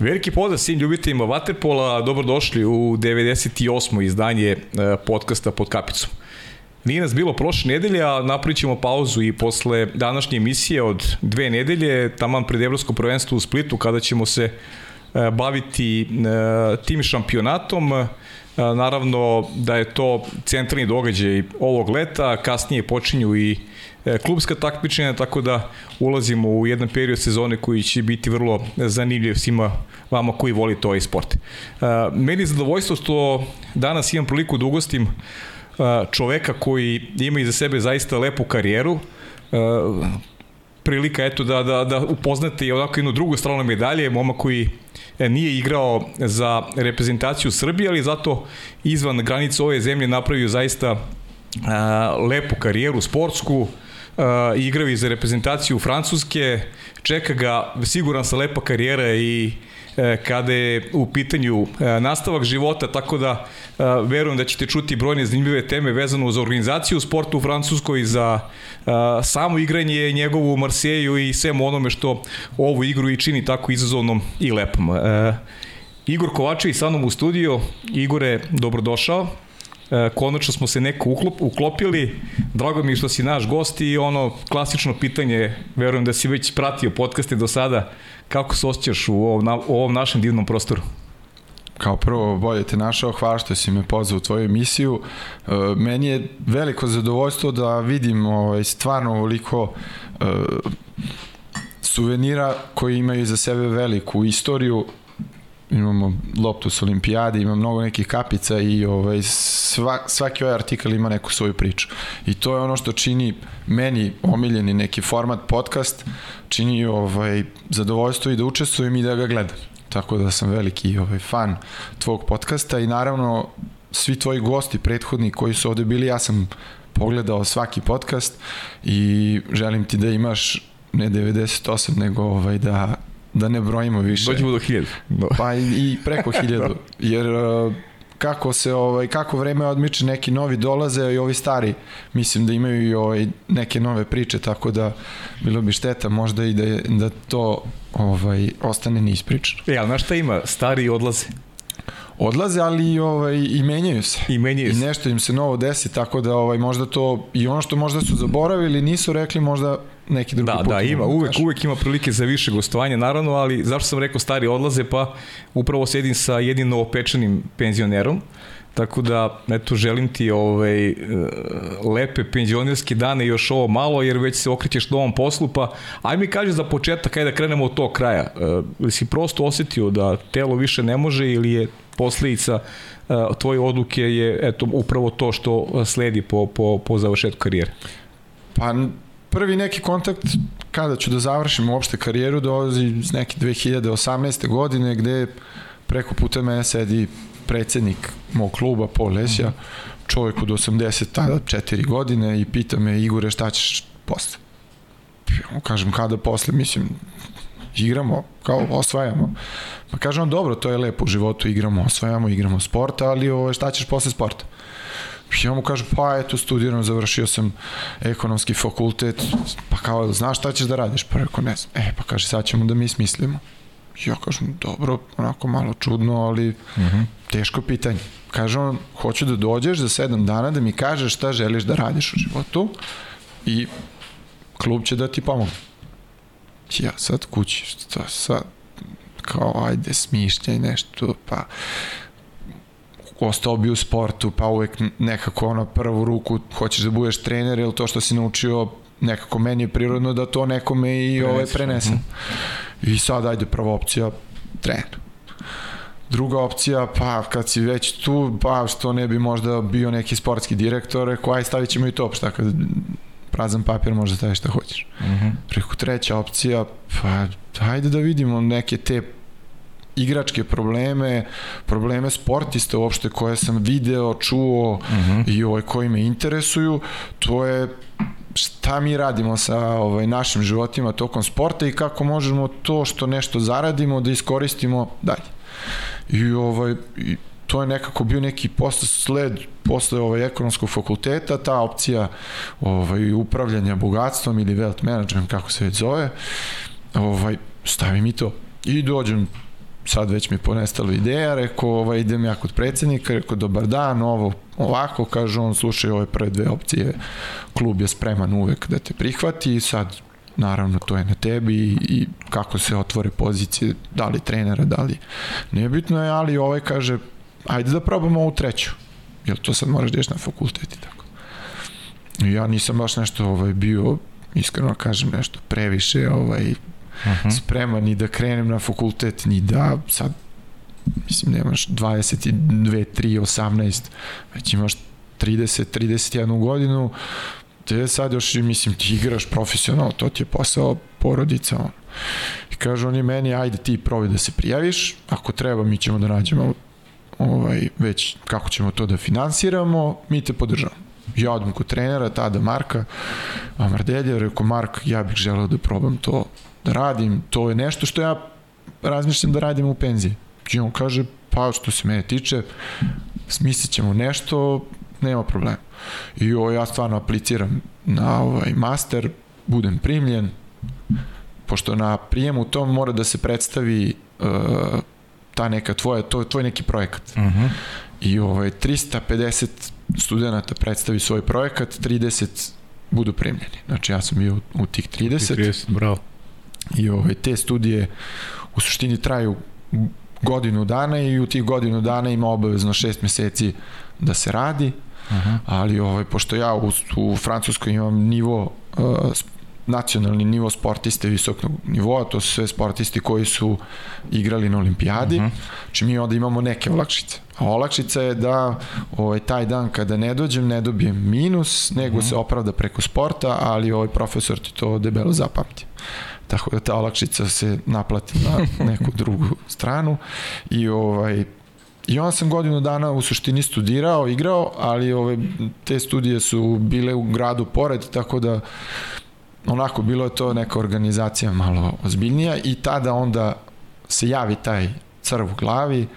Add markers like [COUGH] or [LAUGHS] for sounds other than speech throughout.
Veliki pozdrav svim ljubiteljima Waterpola, dobrodošli u 98. izdanje e, podcasta pod kapicom. Nije nas bilo prošle nedelje, a napravit ćemo pauzu i posle današnje emisije od dve nedelje, taman pred Evropsko prvenstvo u Splitu, kada ćemo se e, baviti e, tim šampionatom. Naravno da je to centralni događaj ovog leta, kasnije počinju i klubska takmičenja, tako da ulazimo u jedan period sezone koji će biti vrlo zanimljiv svima vama koji volite ovaj sport. E, meni je zadovoljstvo što danas imam priliku da ugostim e, čoveka koji ima iza sebe zaista lepu karijeru, prilika eto da, da, da upoznate i onako jednu drugu stranu medalje, moma koji nije igrao za reprezentaciju Srbije, ali zato izvan granica ove zemlje napravio zaista lepu karijeru sportsku, uh, igrao i za reprezentaciju Francuske, čeka ga siguran sa lepa karijera i e, kada je u pitanju e, nastavak života, tako da e, verujem da ćete čuti brojne zanimljive teme vezano za organizaciju sporta u Francuskoj, za samo igranje njegovu u Marseju i svemu onome što ovu igru i čini tako izazovnom i lepom. Igor Kovačević sa mnom u studiju. Igore, dobrodošao. E, konačno smo se neko uklop, uklopili. Drago mi što si naš gost i ono klasično pitanje, verujem da si već pratio podcaste do sada, kako se osjećaš u ovom, na, u ovom našem divnom prostoru? Kao prvo, bolje te našao, hvala što si me pozvao u tvoju emisiju. E, meni je veliko zadovoljstvo da vidim ovaj, stvarno ovoliko e, suvenira koji imaju za sebe veliku istoriju imamo loptu s olimpijade, ima mnogo nekih kapica i ovaj, sva, svaki ovaj artikal ima neku svoju priču. I to je ono što čini meni omiljeni neki format podcast, čini ovaj, zadovoljstvo i da učestvujem i da ga gledam. Tako da sam veliki ovaj, fan tvog podcasta i naravno svi tvoji gosti prethodni koji su ovde bili, ja sam pogledao svaki podcast i želim ti da imaš ne 98, nego ovaj, da da ne brojimo više. Dođemo do 1000. No. Pa i, i preko [LAUGHS] 1000, jer uh, kako se ovaj kako vreme odmiče neki novi dolaze i ovi stari mislim da imaju i ovaj neke nove priče tako da bilo bi šteta možda i da da to ovaj ostane neispričano. E, al na šta ima stari odlaze? odlaze, ali ovaj, i menjaju se. I menjaju se. I nešto im se novo desi, tako da ovaj, možda to, i ono što možda su zaboravili, nisu rekli, možda neki drugi da, put. Da, da, ima, uvek, uvek ima prilike za više gostovanja, naravno, ali zašto sam rekao stari odlaze, pa upravo sedim sa jednim novopečanim penzionerom, Tako da, eto, želim ti ovaj, e, lepe penzionerske dane još ovo malo, jer već se okrećeš novom poslu, pa aj mi kaži za početak, ajde da krenemo od tog kraja. E, ili si prosto osetio da telo više ne može ili je posledica e, tvoje odluke je eto, upravo to što sledi po, po, po završetku karijere? Pa prvi neki kontakt kada ću da završim uopšte karijeru dolazi iz neke 2018. godine gde preko puta mene sedi predsednik mog kluba, Paul Lesja, čovjek od 80, tada 4 godine i pita me, Igore, šta ćeš posle? Ja kažem, kada posle? Mislim, igramo, kao osvajamo. Pa kažem, dobro, to je lepo u životu, igramo, osvajamo, igramo sport, ali ovo, šta ćeš posle sporta? Ja mu kažem, pa eto, studiram, završio sam ekonomski fakultet, pa kao, znaš šta ćeš da radiš? Pa rekao, ne znam. E, pa kaže, sad ćemo da mi smislimo. Ja kažem, dobro, onako malo čudno, ali uh mhm. -huh. teško pitanje. Kaže on, hoću da dođeš za sedam dana da mi kažeš šta želiš da radiš u životu i klub će da ti pomogne. Ja sad kući, šta sad, kao ajde smišljaj nešto, pa ostao bi u sportu, pa uvek nekako ono prvu ruku hoćeš da budeš trener, ili to što si naučio nekako meni je prirodno da to nekome i ovaj prenesem. Uh mhm. -huh. I sad, ajde, prva opcija, trener. Druga opcija, pa kad si već tu, pa što ne bi možda bio neki sportski direktor, rekao, aj stavit ćemo i to, šta kad prazan papir možda staviš šta hoćeš. Mhm. -huh. Preko treća opcija, pa ajde da vidimo neke te igračke probleme, probleme sportiste uopšte koje sam video, čuo uh mhm. -huh. i ovaj koji me interesuju, to je šta mi radimo sa ovaj, našim životima tokom sporta i kako možemo to što nešto zaradimo da iskoristimo dalje. I, ovaj, i to je nekako bio neki posle sled posle ovaj ekonomskog fakulteta, ta opcija ovaj upravljanja bogatstvom ili wealth management kako se već zove. Ovaj stavi mi to i dođem sad već mi je ponestalo ideja, rekao, ovaj, idem ja kod predsednika, rekao, dobar dan, ovo, ovako, kaže on, slušaj, ove prve dve opcije, klub je spreman uvek da te prihvati i sad, naravno, to je na tebi i, i kako se otvore pozicije, da li trenera, da li, nebitno je, ali ovaj kaže, ajde da probamo ovu treću, jel to sad moraš da na fakultet i tako. Ja nisam baš nešto ovaj, bio, iskreno kažem, nešto previše ovaj, uh -huh. spreman ni da krenem na fakultet, ni da sad mislim nemaš 22, 3, 18, već imaš 30, 31 godinu, te sad još, mislim, ti igraš profesionalno, to ti je posao porodica, on. I kaže on je meni, ajde ti probaj da se prijaviš, ako treba mi ćemo da nađemo ovaj, već kako ćemo to da finansiramo, mi te podržavamo. Ja odem kod trenera, tada Marka Amardelja, rekao Mark, ja bih želeo da probam to da radim, to je nešto što ja razmišljam da radim u penziji. I on kaže, pa što se mene tiče, smislit ćemo nešto, nema problema. I ovo ja stvarno apliciram na ovaj master, budem primljen, pošto na prijemu tom mora da se predstavi uh, ta neka tvoja, to je tvoj neki projekat. Uh mhm. -huh. I ovaj, 350 studenta predstavi svoj projekat, 30 budu primljeni. Znači ja sam bio u tih 30. 30, bravo. I ovaj, te studije u suštini traju godinu dana i u tih godinu dana ima obavezno šest meseci da se radi, uh -huh. ali ovaj, pošto ja u, u Francuskoj imam nivo uh, nacionalni nivo sportiste visokog nivoa, to su sve sportisti koji su igrali na olimpijadi, uh -huh. znači mi onda imamo neke olakšice. A olakšica je da ovaj, taj dan kada ne dođem ne dobijem minus, nego uh -huh. se opravda preko sporta, ali ovaj profesor ti to debelo zapamti tako da ta olakšica se naplati na neku drugu stranu. I ovaj I onda sam godinu dana u suštini studirao, igrao, ali ove, te studije su bile u gradu pored, tako da onako bilo je to neka organizacija malo ozbiljnija i tada onda se javi taj crv u glavi,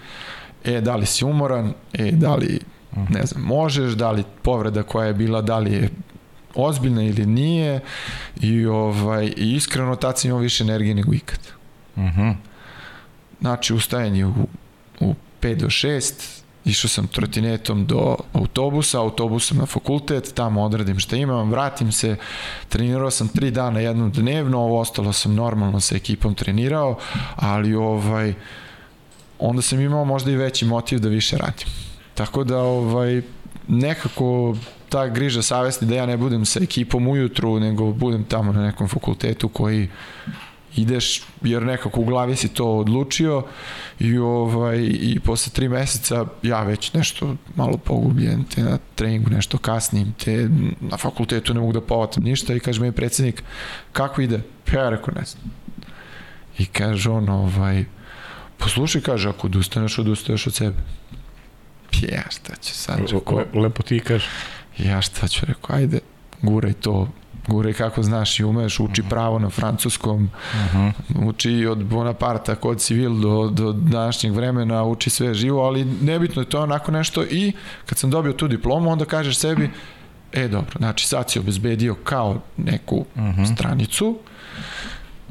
e, da li si umoran, e, da li, ne znam, možeš, da li povreda koja je bila, da li je ozbiljna ili nije i, ovaj, i iskreno tad sam imao više energije nego ikad. Mhm. -huh. Znači, ustajanje u, u 5 do 6, išao sam trotinetom do autobusa, autobusom na fakultet, tamo odradim šta imam, vratim se, trenirao sam tri dana jednom dnevno, ovo ostalo sam normalno sa ekipom trenirao, ali ovaj, onda sam imao možda i veći motiv da više radim. Tako da ovaj, nekako ta griža savesti da ja ne budem sa ekipom ujutru, nego budem tamo na nekom fakultetu koji ideš, jer nekako u glavi si to odlučio i, ovaj, i posle tri meseca ja već nešto malo pogubljen, te na treningu nešto kasnim, te na fakultetu ne mogu da povatam ništa i kaže mi predsednik, kako ide? Pa ja rekao, ne znam. I kaže on, ovaj, poslušaj, kaže, ako odustaneš, odustaješ od sebe. Ja šta ću sad? Le, lepo ti kaže. Ja šta ću, rekao, ajde, guraj to, guraj kako znaš i umeš, uči mhm. pravo na francuskom, uh mhm. -huh. uči od Bonaparta kod civil do, do današnjeg vremena, uči sve živo, ali nebitno je to onako nešto i kad sam dobio tu diplomu, onda kažeš sebi, e dobro, znači sad si obezbedio kao neku uh mhm. -huh. stranicu,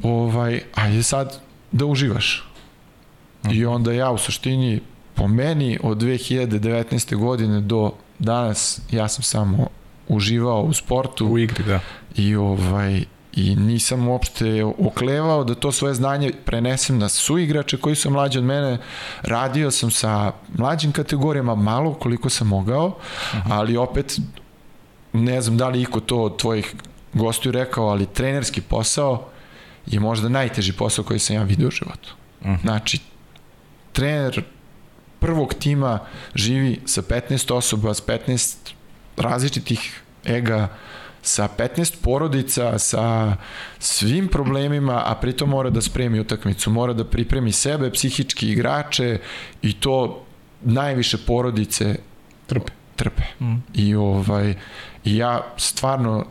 ovaj, ajde sad da uživaš. Uh -huh. I onda ja u suštini, po meni, od 2019. godine do danas ja sam samo uživao u sportu. U igri, da. I ovaj, i nisam uopšte oklevao da to svoje znanje prenesem na suigrače koji su mlađi od mene. Radio sam sa mlađim kategorijama malo koliko sam mogao, uh mhm. -huh. ali opet ne znam da li iko to od tvojih gostiju rekao, ali trenerski posao je možda najteži posao koji sam ja vidio u životu. Uh mhm. -huh. Znači, trener prvog tima živi sa 15 osoba, s 15 različitih ega, sa 15 porodica, sa svim problemima, a pritom mora da spremi utakmicu, mora da pripremi sebe, psihički igrače i to najviše porodice trpe. trpe. Mm. I ovaj i ja stvarno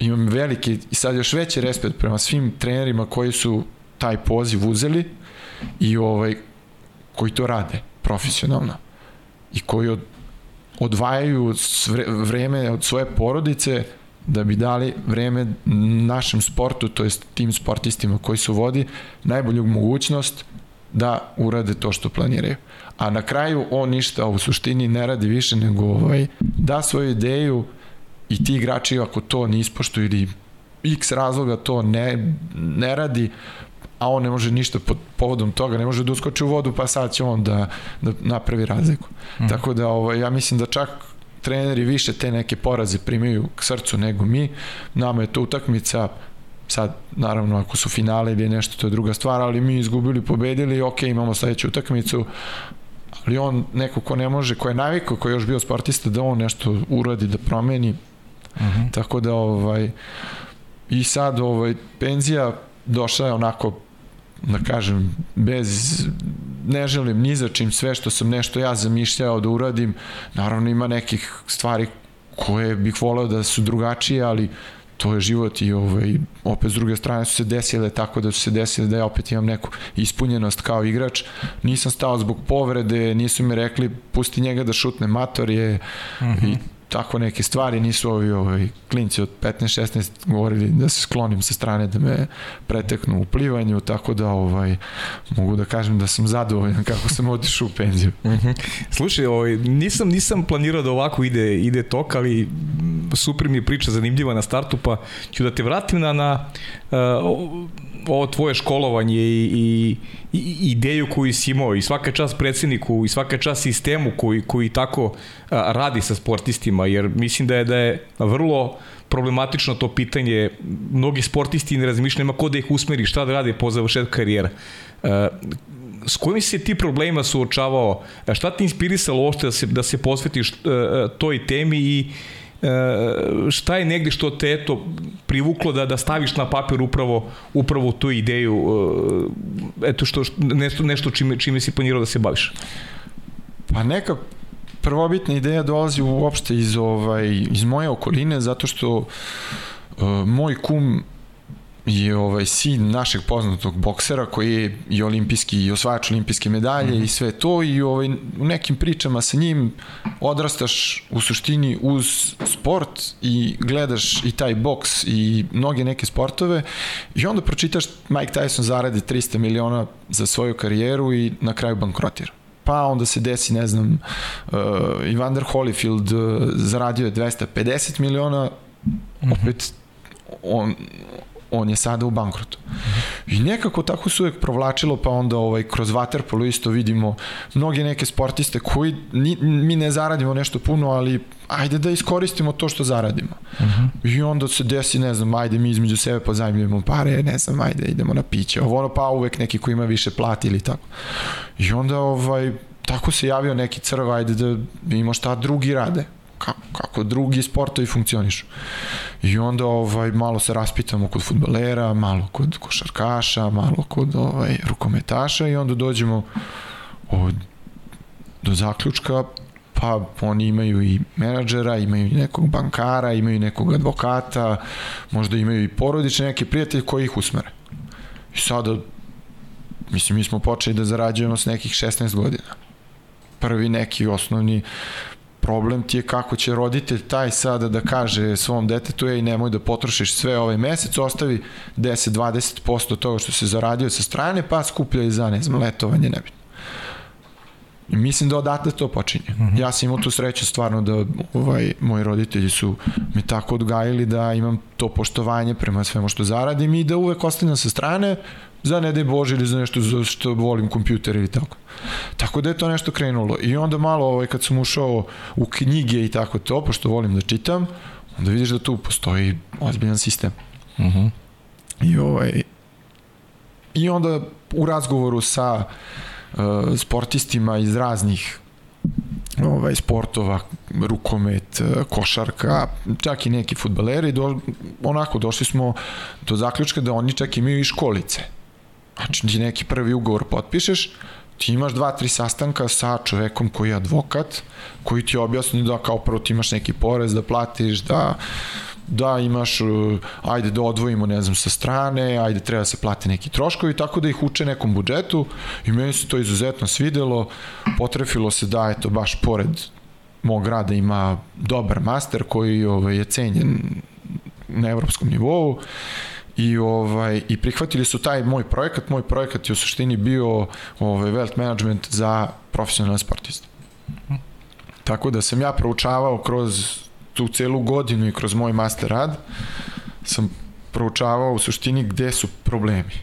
imam veliki i sad još veći respekt prema svim trenerima koji su taj poziv uzeli i ovaj koji to rade profesionalno i koji od, odvajaju vreme od svoje porodice da bi dali vreme našem sportu, to jest tim sportistima koji su vodi, najbolju mogućnost da urade to što planiraju. A na kraju on ništa u suštini ne radi više nego ovaj, da svoju ideju i ti igrači ako to ne ispoštuju ili x razloga to ne, ne radi, a on ne može ništa pod povodom toga, ne može da uskoči u vodu, pa sad će on da, da napravi razliku. Mm. Tako da ovaj, ja mislim da čak treneri više te neke poraze primaju k srcu nego mi. Nama je to utakmica, sad naravno ako su finale ili nešto to je druga stvar, ali mi izgubili, pobedili, ok, imamo sledeću utakmicu, ali on neko ko ne može, ko je navikao, ko je još bio sportista da on nešto uradi, da promeni. Uh mhm. -huh. Tako da ovaj i sad ovaj penzija došla je onako da kažem, bez, ne želim ni za čim sve što sam nešto ja zamišljao da uradim, naravno ima nekih stvari koje bih voleo da su drugačije, ali to je život i ovaj, opet s druge strane su se desile tako da su se desile da ja opet imam neku ispunjenost kao igrač. Nisam stao zbog povrede, nisu mi rekli pusti njega da šutne mator je uh -huh. i mhm tako neke stvari, nisu ovi ovaj, klinci od 15-16 govorili da se sklonim sa strane da me preteknu u plivanju, tako da ovaj, mogu da kažem da sam zadovoljan [LAUGHS] kako sam otišao u penziju. Mhm. Slušaj, ovaj, nisam, nisam planirao da ovako ide, ide tok, ali super mi je priča zanimljiva na startu, pa ću da te vratim na, na uh, ovo tvoje školovanje i, i, i ideju koju si imao i svaka čast predsedniku i svaka čast sistemu koji, koji tako a, radi sa sportistima, jer mislim da je da je vrlo problematično to pitanje. Mnogi sportisti ne razmišljaju ko da ih usmeri, šta da rade po završetku karijera. A, s kojim se ti problema suočavao? Šta ti inspirisalo uopšte da se, da se posvetiš toj temi i E, šta je negde što te eto privuklo da da staviš na papir upravo upravo tu ideju e, eto što nešto nešto čime čime si planirao da se baviš? Pa neka prvobitna ideja dolazi uopšte iz ovaj iz moje okoline zato što uh, moj kum je ovaj sin našeg poznatog boksera koji je i olimpijski i osvajač olimpijske medalje mm -hmm. i sve to i ovaj u nekim pričama sa njim odrastaš u suštini uz sport i gledaš i taj boks i mnoge neke sportove i onda pročitaš Mike Tyson zaradi 300 miliona za svoju karijeru i na kraju bankrotira pa onda se desi, ne znam, uh, Evander Holyfield uh, zaradio je 250 miliona, mhm. opet on on je sada u bankrotu. I nekako tako se uvek provlačilo, pa onda ovaj, kroz Waterpolo isto vidimo mnoge neke sportiste koji ni, mi ne zaradimo nešto puno, ali ajde da iskoristimo to što zaradimo. Uh -huh. I onda se desi, ne znam, ajde mi između sebe pozajmljujemo pare, ne znam, ajde idemo na piće. Ovo ono pa uvek neki ko ima više plati ili tako. I onda ovaj, tako se javio neki crv, ajde da vidimo šta drugi rade kako, kako drugi sportovi funkcionišu. I onda ovaj, malo se raspitamo kod futbalera, malo kod košarkaša, malo kod ovaj, rukometaša i onda dođemo od, do zaključka pa oni imaju i menadžera, imaju i nekog bankara, imaju i nekog advokata, možda imaju i porodične neke prijatelje koji ih usmere. I sada, mislim, mi smo počeli da zarađujemo s nekih 16 godina. Prvi neki osnovni problem ti je kako će roditelj taj sada da kaže svom detetu ej nemoj da potrošiš sve ovaj mesec, ostavi 10-20% toga što se zaradio sa strane pa skupljaj za ne znam letovanje nebitno. I mislim da odatle to počinje. Mhm. -huh. Ja sam imao tu sreću stvarno da ovaj, moji roditelji su mi tako odgajili da imam to poštovanje prema svemu što zaradim i da uvek ostavljam sa strane za ne daj Bože ili za nešto za što volim kompjuter ili tako. Tako da je to nešto krenulo. I onda malo ovaj, kad sam ušao u knjige i tako to, pošto volim da čitam, onda vidiš da tu postoji ozbiljan sistem. Mhm. -huh. I ovaj, I onda u razgovoru sa uh, sportistima iz raznih ovaj, sportova, rukomet, uh, košarka, čak i neki futbaleri, do, onako došli smo do zaključka da oni čak imaju i školice. Znači ti neki prvi ugovor potpišeš, ti imaš dva, tri sastanka sa čovekom koji je advokat, koji ti objasni da kao prvo ti imaš neki porez da platiš, da da imaš, uh, ajde da odvojimo, ne znam, sa strane, ajde treba da se plate neki troškovi, tako da ih uče nekom budžetu i meni se to izuzetno svidelo, potrefilo se da, eto, baš pored mog grada ima dobar master koji ovaj, je cenjen na evropskom nivou i ovaj i prihvatili su taj moj projekat. Moj projekat je u suštini bio ovaj wealth management za profesionalne sportiste. Tako da sam ja proučavao kroz tu celu godinu i kroz moj master rad sam proučavao u suštini gde su problemi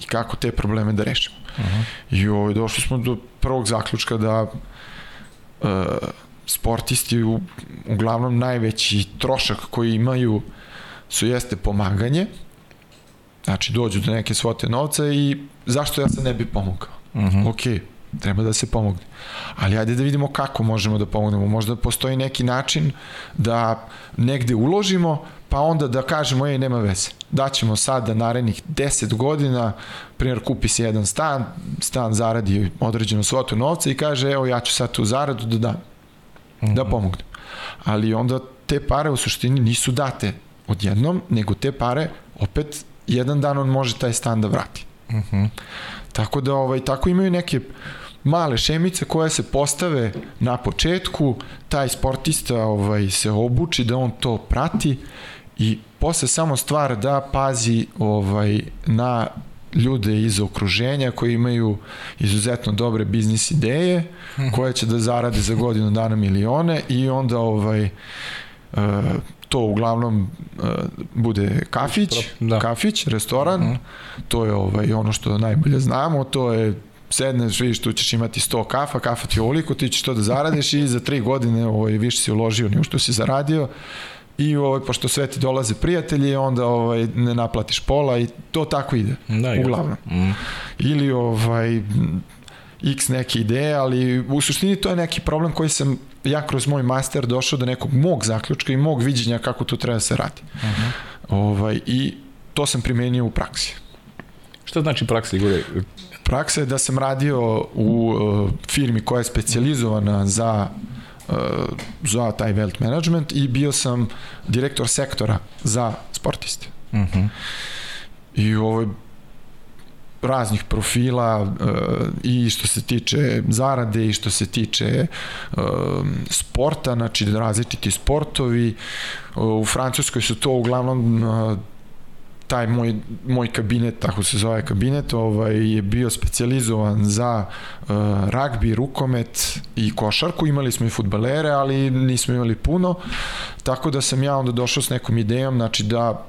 i kako te probleme da rešimo. Uh -huh. I ovaj, došli smo do prvog zaključka da uh, sportisti u, uglavnom najveći trošak koji imaju su jeste pomaganje, znači dođu do neke svote novca i zašto ja se ne bi pomogao? Uh mhm. -huh. Ok, treba da se pomogne. Ali ajde da vidimo kako možemo da pomognemo. Možda postoji neki način da negde uložimo, pa onda da kažemo, ej, nema veze. Daćemo sad da narednih 10 godina, primjer, kupi se jedan stan, stan zaradi određenu svotu novca i kaže, evo, ja ću sad tu zaradu da dam, mm -hmm. da mhm. pomognem. Ali onda te pare u suštini nisu date odjednom, nego te pare opet jedan dan on može taj stan da vrati. Mm -hmm. Tako da ovaj tako imaju neke male šemice koje se postave na početku, taj sportista ovaj se obuči da on to prati i posle samo stvar da pazi ovaj na ljude iz okruženja koji imaju izuzetno dobre biznis ideje mhm. koje će da zarade za godinu dana milione i onda ovaj uh, to uglavnom uh, bude kafić, da. kafić, restoran. -huh. to je ovaj ono što najbolje znamo, to je sedneš, vidiš, tu ćeš imati 100 kafa, kafa ti je ovoliko, ti ćeš to da zaradiš i za tri godine ovaj, više si uložio nego što si zaradio i ovaj, pošto sve ti dolaze prijatelji, onda ovaj, ne naplatiš pola i to tako ide, da, uglavnom. Mm. Ili ovaj, x neke ideje, ali u suštini to je neki problem koji sam ja kroz moj master došao do nekog mog zaključka i mog viđenja kako to treba da se radi. Uh mhm. -huh. ovaj, I to sam primenio u praksi. Šta znači praksa, Igore? Praksa je da sam radio u uh, firmi koja je specializovana za uh, za taj wealth management i bio sam direktor sektora za sportiste. Uh mhm. -huh. I ovo raznih profila uh, i što se tiče zarade i što se tiče uh, sporta, znači različiti sportovi. Uh, u Francuskoj su to uglavnom taj moj, moj kabinet, tako se zove kabinet, ovaj, je bio specializovan za uh, ragbi, rukomet i košarku. Imali smo i futbalere, ali nismo imali puno. Tako da sam ja onda došao s nekom idejom, znači da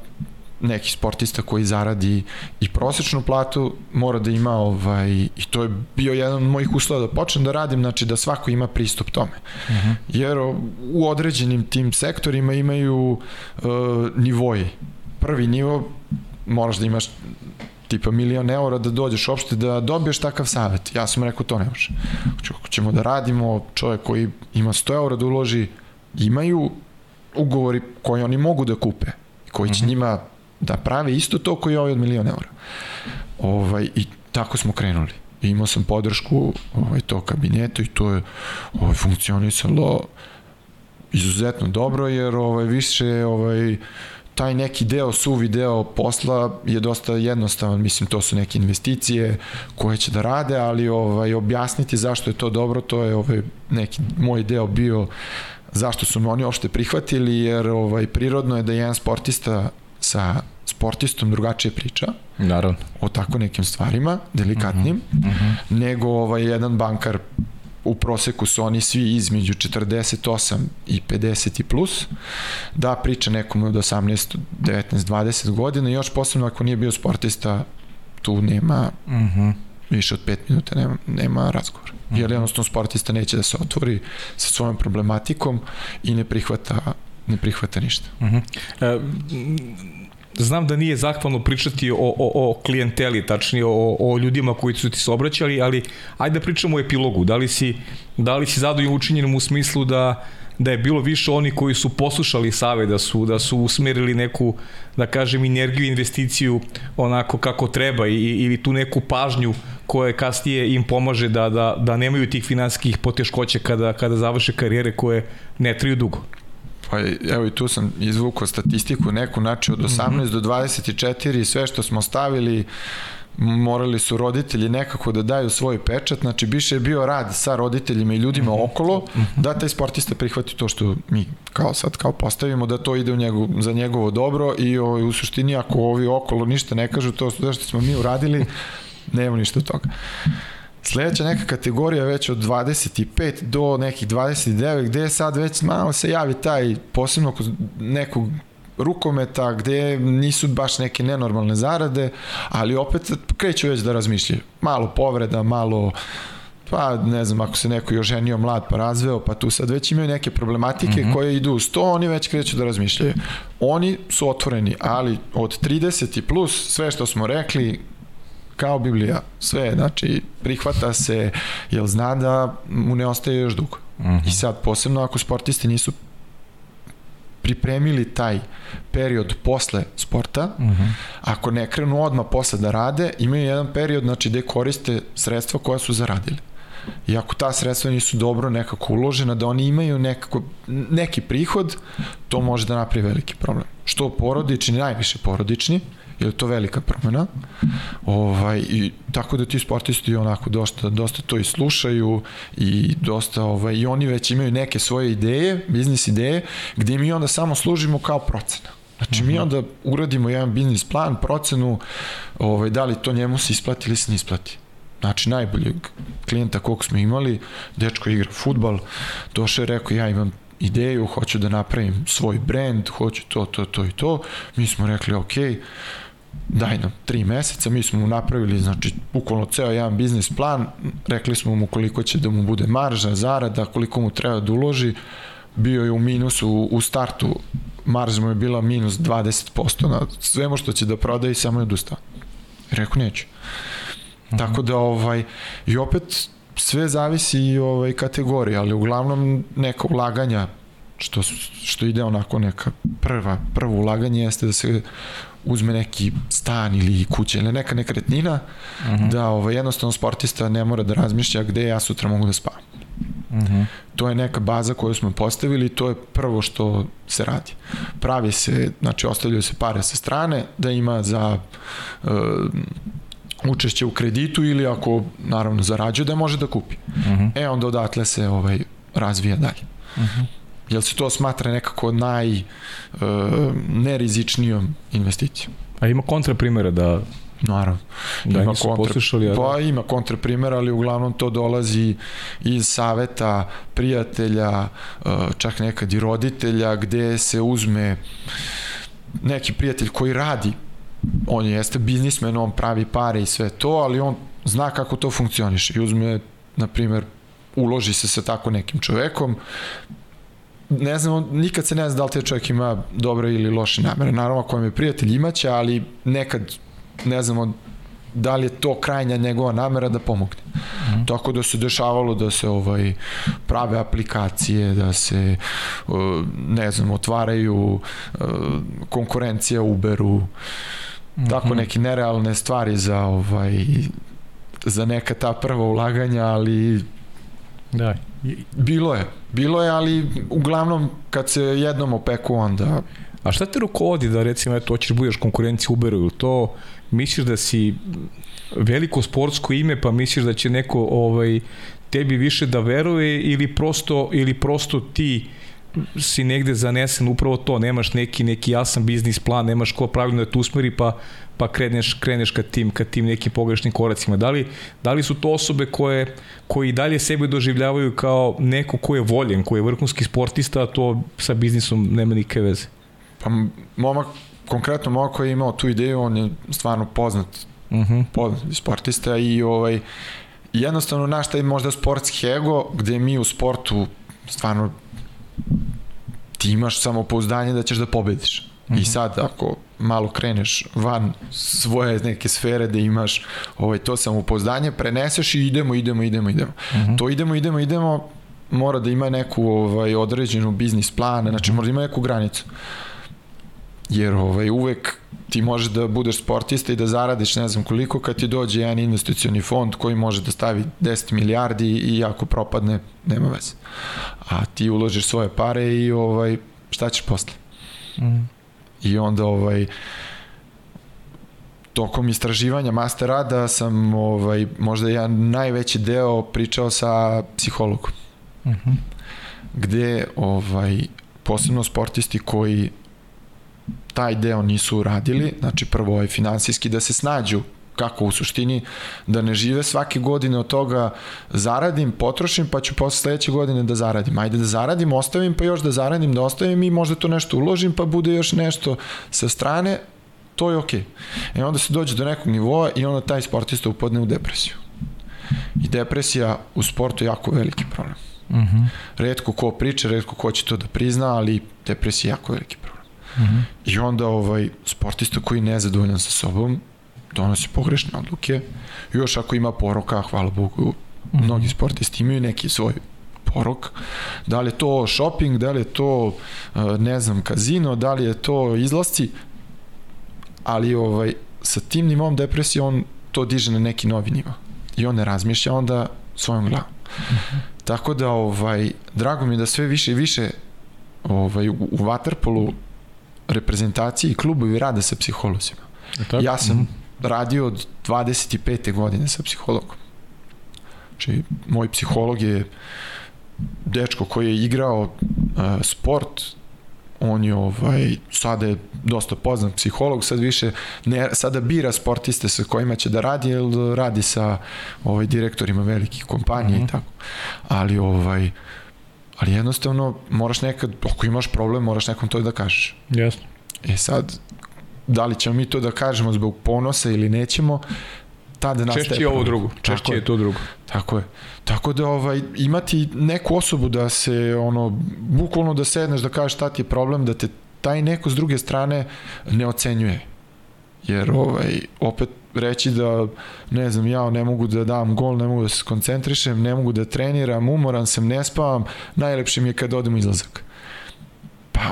neki sportista koji zaradi i prosečnu platu mora da ima ovaj i to je bio jedan od mojih uslova da počnem da radim znači da svako ima pristup tome. Uh mhm. -huh. Jer u određenim tim sektorima imaju uh, nivoji. Prvi nivo moraš da imaš tipa milion eura da dođeš uopšte da dobiješ takav savet. Ja sam rekao to ne može. Ako ćemo da radimo, čovjek koji ima 100 eura da uloži, imaju ugovori koji oni mogu da kupe, koji će uh mhm. -huh. njima da prave isto to koji je ovaj od milion eura. Ovaj, I tako smo krenuli. I imao sam podršku ovaj, to kabinetu i to je ovaj, funkcionisalo izuzetno dobro jer ovaj više ovaj taj neki deo, suvi deo posla je dosta jednostavan, mislim to su neke investicije koje će da rade, ali ovaj objasniti zašto je to dobro, to je ovaj neki moj deo bio zašto su me oni uopšte prihvatili, jer ovaj prirodno je da jedan sportista sportistom drugačije priča. Naravno. O tako nekim stvarima, delikatnim, uh -huh. Uh -huh. nego ovaj jedan bankar u proseku su oni svi između 48 i 50 i plus, da priča nekom od 18, 19, 20 godina i još posebno ako nije bio sportista, tu nema uh -huh. više od 5 minuta, nema, nema razgovora. Uh -huh. Jer jednostavno sportista neće da se otvori sa svojom problematikom i ne prihvata ne prihvata ništa. Uh -huh. e, znam da nije zahvalno pričati o, o, o klijenteli, tačnije o, o ljudima koji su ti se obraćali, ali ajde da pričamo o epilogu. Da li si, da li si zadovoljno učinjenom u smislu da da je bilo više oni koji su poslušali save, da su, da su usmerili neku, da kažem, energiju, investiciju onako kako treba i, ili tu neku pažnju koja kasnije im pomaže da, da, da nemaju tih finanskih poteškoća kada, kada završe karijere koje ne traju dugo. Pa evo i tu sam izvukao statistiku neku, znači od 18 mm -hmm. do 24 sve što smo stavili morali su roditelji nekako da daju svoj pečat, znači biše je bio rad sa roditeljima i ljudima mm -hmm. okolo, -hmm. da taj sportista prihvati to što mi kao sad kao postavimo, da to ide u njegov, za njegovo dobro i ovaj, u suštini ako ovi okolo ništa ne kažu, to što smo mi uradili, nema ništa od toga. Sledeća neka kategorija već od 25 do nekih 29, gde je sad već malo se javi taj, posebno kod nekog rukometa gde nisu baš neke nenormalne zarade, ali opet kreću već da razmišljaju. Malo povreda, malo pa ne znam, ako se neko još ženio mlad pa razveo, pa tu sad već imaju neke problematike mm -hmm. koje idu uz to, oni već kreću da razmišljaju. Oni su otvoreni, ali od 30 plus sve što smo rekli, kao Biblija, sve, znači prihvata se, jer zna da mu ne ostaje još dugo. Mm -hmm. I sad, posebno ako sportisti nisu pripremili taj period posle sporta, uh mhm. -huh. ako ne krenu odmah posle da rade, imaju jedan period znači, gde koriste sredstva koja su zaradili. I ako ta sredstva nisu dobro nekako uložena, da oni imaju nekako, neki prihod, to može da napravi veliki problem. Što porodični, najviše porodični, je to velika promena. Ovaj, i, tako da ti sportisti onako dosta, dosta to i slušaju i dosta, ovaj, i oni već imaju neke svoje ideje, biznis ideje, gde mi onda samo služimo kao procena. Znači mi mhm. onda uradimo jedan biznis plan, procenu, ovaj, da li to njemu se isplati ili se ne isplati. Znači najboljeg klijenta kog smo imali, dečko igra futbal, došao je rekao ja imam ideju, hoću da napravim svoj brand, hoću to, to, to i to. Mi smo rekli, ok, daj nam tri meseca, mi smo mu napravili, znači, bukvalno ceo jedan biznis plan, rekli smo mu koliko će da mu bude marža, zarada, koliko mu treba da uloži, bio je u minusu u startu, marža mu je bila minus 20% na svemu što će da prodaje i samo je odustao. Rekao neću. -hmm. Tako da, ovaj, i opet, sve zavisi i ovaj, kategorija, ali uglavnom neka ulaganja što, što ide onako neka prva, prvo ulaganje jeste da se uzme neki stan ili kuća ili neka nekretnina, uh mhm. -huh. da ovaj, jednostavno sportista ne mora da razmišlja gde ja sutra mogu da spavam. Uh mhm. -huh. To je neka baza koju smo postavili i to je prvo što se radi. Pravi se, znači ostavljaju se pare sa strane da ima za uh, učešće u kreditu ili ako naravno zarađuje da može da kupi. Uh mhm. -huh. E onda odatle se ovaj razvija dalje. Uh -huh. Jel se to smatra nekako naj uh, nerizičnijom investicijom? A ima kontra primjera da Naravno. Da ima kontra, poslušali, pa ima kontra primjera, ali uglavnom to dolazi iz saveta, prijatelja, uh, čak nekad i roditelja, gde se uzme neki prijatelj koji radi on jeste biznismen, on pravi pare i sve to, ali on zna kako to funkcioniše i uzme, na primer, uloži se sa tako nekim čovekom, ne znam, nikad se ne zna da li te čovjek ima dobre ili loše namere. Naravno, ako vam je prijatelj imaće, ali nekad ne znamo da li je to krajnja njegova namera da pomogne. Mm. Tako da se dešavalo da se ovaj prave aplikacije, da se ne znam, otvaraju konkurencija Uberu, mm -hmm. tako neke nerealne stvari za ovaj za neka ta prva ulaganja, ali da. Bilo je, bilo je, ali uglavnom kad se jednom opeku onda... A šta te rukovodi da recimo eto hoćeš da budeš konkurenciju Uberu ili to misliš da si veliko sportsko ime pa misliš da će neko ovaj tebi više da veruje ili prosto ili prosto ti si negde zanesen upravo to, nemaš neki neki jasan biznis plan, nemaš ko pravilno da te usmeri pa pa kreneš, kreneš ka tim, ka tim nekim pogrešnim koracima. Da li, da li su to osobe koje, koji dalje sebe doživljavaju kao neko ko je voljen, ko je vrhunski sportista, a to sa biznisom nema nikakve veze? Pa momak, konkretno momak koji je imao tu ideju, on je stvarno poznat, uh mhm. -huh. poznat sportista i ovaj, jednostavno naš taj možda sportski ego, gde mi u sportu stvarno ti imaš samopouzdanje da ćeš da pobediš. Mm -hmm. I sad ako malo kreneš van svoje neke sfere da imaš ovaj, to samopouzdanje, preneseš i idemo, idemo, idemo, idemo. Mm -hmm. To idemo, idemo, idemo, mora da ima neku ovaj, određenu biznis plan, znači mora da ima neku granicu. Jer ovaj, uvek ti možeš da budeš sportista i da zaradiš ne znam koliko kad ti dođe jedan investicioni fond koji može da stavi 10 milijardi i ako propadne, nema veze. A ti uložiš svoje pare i ovaj, šta ćeš posle? Mm. I onda ovaj, tokom istraživanja master rada sam ovaj, možda ja najveći deo pričao sa psihologom. Uh -huh. Gde ovaj, posebno sportisti koji taj deo nisu uradili, znači prvo je ovaj, finansijski da se snađu kako u suštini da ne žive svake godine od toga zaradim, potrošim pa ću posle sledeće godine da zaradim. Ajde da zaradim, ostavim pa još da zaradim, da ostavim i možda to nešto uložim pa bude još nešto sa strane, to je okej. Okay. E onda se dođe do nekog nivoa i onda taj sportista upadne u depresiju. I depresija u sportu je jako veliki problem. Uh mhm. -huh. Redko ko priča, redko ko će to da prizna, ali depresija je jako veliki problem. Uh mhm. -huh. I onda ovaj sportista koji je nezadovoljan sa sobom donosi pogrešne odluke. Još ako ima poroka, hvala Bogu, mm. mnogi sportisti imaju neki svoj porok. Da li je to shopping, da li je to, e, ne znam, kazino, da li je to izlasci, ali ovaj, sa tim nivom depresije on to diže na neki novi nivo. I on ne razmišlja onda svojom glavom. -hmm. Tako da, ovaj, drago mi je da sve više i više ovaj, u, u Waterpolu reprezentaciji i klubovi rade sa psiholozima. Tako? Ja sam mm -hmm radio od 25. godine sa psihologom. Znači, moj psiholog je dečko koji je igrao uh, sport, on je ovaj, sada je dosta poznat psiholog, sad više ne, sada bira sportiste sa kojima će da radi, jer radi sa ovaj, direktorima velikih kompanija mm -hmm. i mhm. tako. Ali ovaj, ali jednostavno moraš nekad, ako imaš problem, moraš nekom to da kažeš. Jasno. E sad, da li ćemo mi to da kažemo zbog ponosa ili nećemo, tada nastaje Češće je ovo drugo, češće je to drugo. Tako je. Tako da ovaj, imati neku osobu da se, ono, bukvalno da sedneš da kažeš šta ti je problem, da te taj neko s druge strane ne ocenjuje. Jer ovaj, opet reći da, ne znam, ja ne mogu da dam gol, ne mogu da se koncentrišem, ne mogu da treniram, umoran sam, ne spavam, najlepše mi je kad odem izlazak. Pa,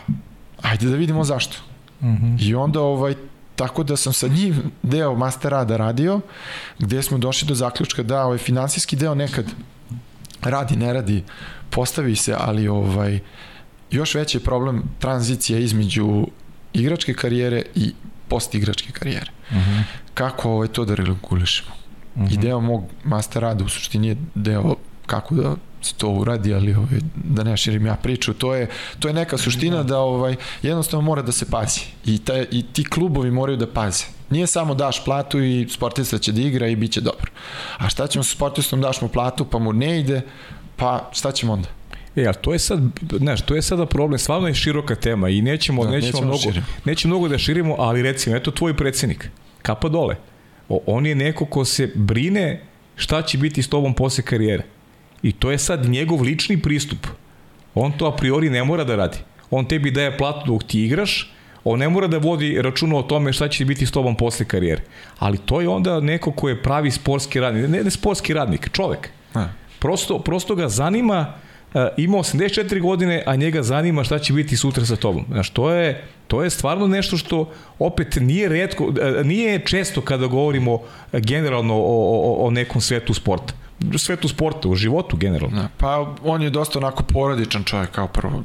ajde da vidimo zašto. Mm -hmm. I onda ovaj, tako da sam sa njim deo master rada radio, gde smo došli do zaključka da ovaj finansijski deo nekad radi, ne radi, postavi se, ali ovaj još veći je problem tranzicija između igračke karijere i postigračke karijere. Mm -hmm. Kako ovaj to da regulišemo? Mm -hmm. I deo mog master rada u suštini je deo kako da se to uradi, ali ovaj, da ne širim ja priču, to je, to je neka suština da ovaj, jednostavno mora da se pazi i, ta, i ti klubovi moraju da paze. Nije samo daš platu i sportista će da igra i bit će dobro. A šta ćemo sa sportistom, daš mu platu pa mu ne ide, pa šta ćemo onda? E, ali to je sad, znaš, to je sada problem, stvarno je široka tema i nećemo, da, nećemo, nećemo, mnogo, širim. nećemo mnogo da širimo, ali recimo, eto tvoj predsednik, kapa dole. O, on je neko ko se brine šta će biti s tobom posle karijere. I to je sad njegov lični pristup. On to a priori ne mora da radi. On tebi daje platu dok ti igraš, on ne mora da vodi računa o tome šta će biti s tobom posle karijere. Ali to je onda neko ko je pravi sportski radnik, ne, ne sportski radnik, čovek. A. Prosto, prosto ga zanima, uh, ima 84 godine, a njega zanima šta će biti sutra sa tobom. Znaš, to je, to je stvarno nešto što opet nije redko, uh, nije često kada govorimo generalno o, o, o nekom svetu sporta svetu sporta, u životu generalno. Da, pa on je dosta onako porodičan čovjek kao prvo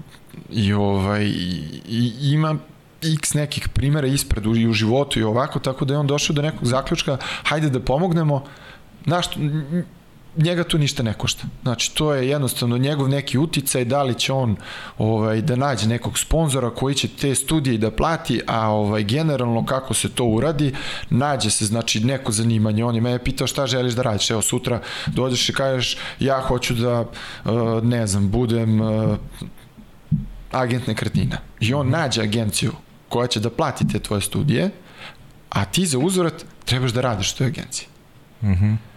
i ovaj i, i ima x nekih primera ispred u, i u životu i ovako, tako da je on došao do nekog zaključka, hajde da pomognemo, znaš, njega tu ništa ne košta. Znači, to je jednostavno njegov neki uticaj, da li će on ovaj, da nađe nekog sponzora koji će te studije da plati, a ovaj, generalno kako se to uradi, nađe se znači neko zanimanje. On je me pitao šta želiš da radiš. Evo, sutra dođeš i kažeš ja hoću da, eh, ne znam, budem eh, agent nekretnina. I on nađe agenciju koja će da plati te tvoje studije, a ti za uzorat trebaš da radiš u toj agenciji. Mhm. Mm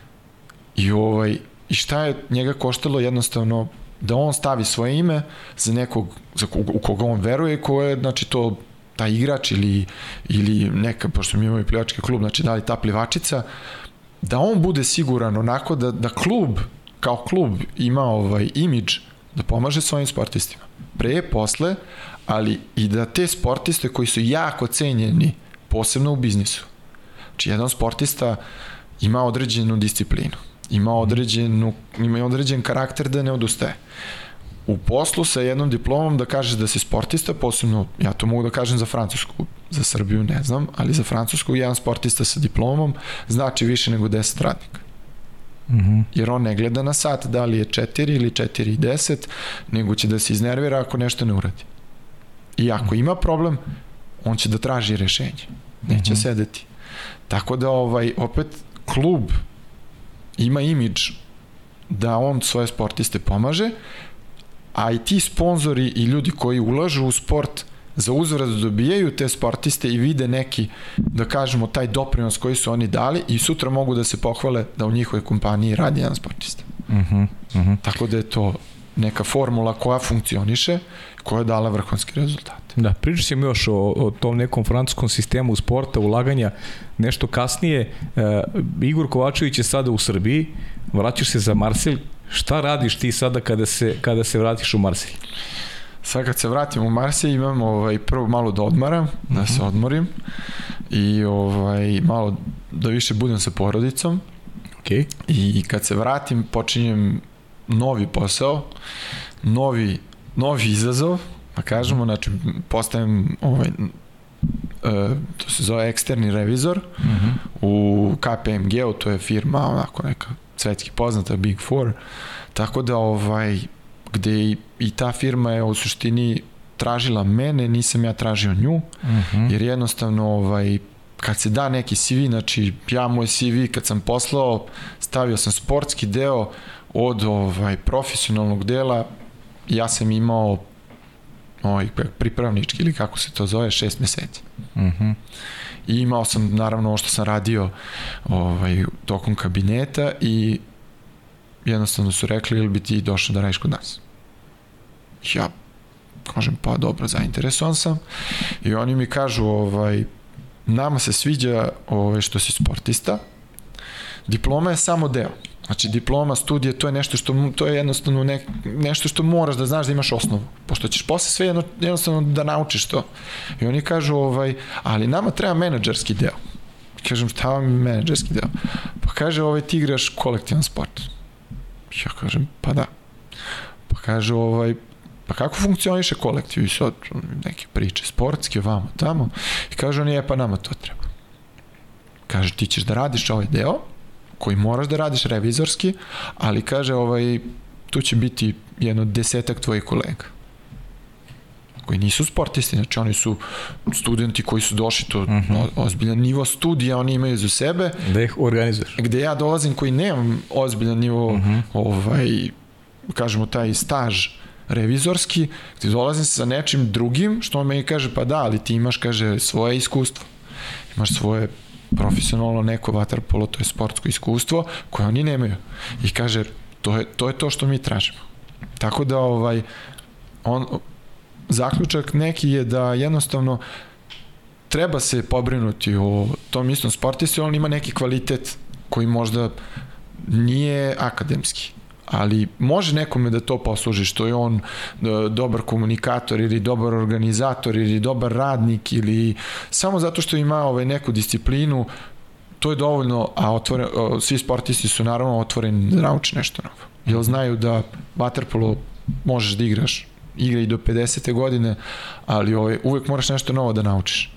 I, ovaj, I šta je njega koštalo jednostavno da on stavi svoje ime za nekog za kog, u koga on veruje, ko je, znači, to taj igrač ili, ili neka, pošto mi imamo i plivački klub, znači da li ta plivačica, da on bude siguran onako da, da klub, kao klub ima ovaj imidž da pomaže svojim sportistima. Pre, posle, ali i da te sportiste koji su jako cenjeni, posebno u biznisu. Znači, jedan sportista ima određenu disciplinu ima određenu, ima određen karakter da ne odustaje. U poslu sa jednom diplomom da kažeš da si sportista, posebno, ja to mogu da kažem za Francusku, za Srbiju ne znam, ali za Francusku jedan sportista sa diplomom znači više nego 10 radnika. Mm -hmm. Jer on ne gleda na sat da li je 4 ili 4 i 10, nego će da se iznervira ako nešto ne uradi. I ako ima problem, on će da traži rešenje. Neće mm -hmm. sedeti. Tako da ovaj opet klub ima imidž da on svoje sportiste pomaže, a i ti sponzori i ljudi koji ulažu u sport za uzvrat dobijaju te sportiste i vide neki, da kažemo, taj doprinos koji su oni dali i sutra mogu da se pohvale da u njihovoj kompaniji radi jedan sportista. Uh -huh, uh -huh. Tako da je to neka formula koja funkcioniše, koja je dala vrhunski rezultat. Da, pričat ćemo još o, o tom nekom francuskom sistemu sporta, ulaganja, nešto kasnije. E, Igor Kovačević je sada u Srbiji, vraćaš se za Marsilj, šta radiš ti sada kada se, kada se vratiš u Marsilj? Sad kad se vratim u Marsilj imam ovaj, prvo malo da odmaram, da se mhm. odmorim i ovaj, malo da više budem sa porodicom. Okay. I kad se vratim počinjem novi posao, novi, novi izazov, pa kažemo, znači postajem ovaj, uh, to se zove eksterni revizor uh mhm. -huh. u KPMG-u, to je firma onako neka svetski poznata Big Four, tako da ovaj gde i ta firma je u suštini tražila mene, nisam ja tražio nju, uh mhm. -huh. jer jednostavno ovaj, kad se da neki CV, znači ja moj CV kad sam poslao, stavio sam sportski deo od ovaj profesionalnog dela, ja sam imao ovaj, pripravnički ili kako se to zove, šest meseci. Uh mhm. -huh. I imao sam naravno ovo što sam radio ovaj, tokom kabineta i jednostavno su rekli ili bi ti došao da radiš kod nas ja kažem pa dobro, zainteresovan sam i oni mi kažu ovaj, nama se sviđa ovaj, što si sportista, diploma je samo deo. Znači diploma, studije, to je nešto što to je jednostavno ne, nešto što moraš da znaš da imaš osnovu. Pošto ćeš posle sve jedno, jednostavno da naučiš to. I oni kažu ovaj, ali nama treba menadžerski deo. Kažem šta vam je menadžerski deo? Pa kaže ovaj ti igraš kolektivan sport. Ja kažem pa da. Pa kaže ovaj pa kako funkcioniše kolektiv i sad neke priče sportske, vamo, tamo i kaže on je pa nama to treba kaže ti ćeš da radiš ovaj deo koji moraš da radiš revizorski ali kaže ovaj tu će biti jedno desetak tvojih kolega koji nisu sportisti, znači oni su studenti koji su došli to uh mhm. -huh. ozbiljan nivo studija oni imaju za sebe. Da ih organizuješ. Gde ja dolazim koji nemam ozbiljan nivo uh mhm. -huh. ovaj kažemo taj staž revizorski, ti dolazim sa nečim drugim, što on meni kaže, pa da, ali ti imaš, kaže, svoje iskustvo. Imaš svoje profesionalno neko vaterpolo, to je sportsko iskustvo koje oni nemaju. I kaže, to je to, je to što mi tražimo. Tako da, ovaj, on, zaključak neki je da jednostavno treba se pobrinuti o tom istom sportistu, on ima neki kvalitet koji možda nije akademski ali može nekome da to posluži što je on e, dobar komunikator ili dobar organizator ili dobar radnik ili samo zato što ima ovaj neku disciplinu to je dovoljno, a otvore, svi sportisti su naravno otvoreni da nauče nešto novo. Jer znaju da waterpolo možeš da igraš, igra i do 50. godine, ali ovaj, uvek moraš nešto novo da naučiš.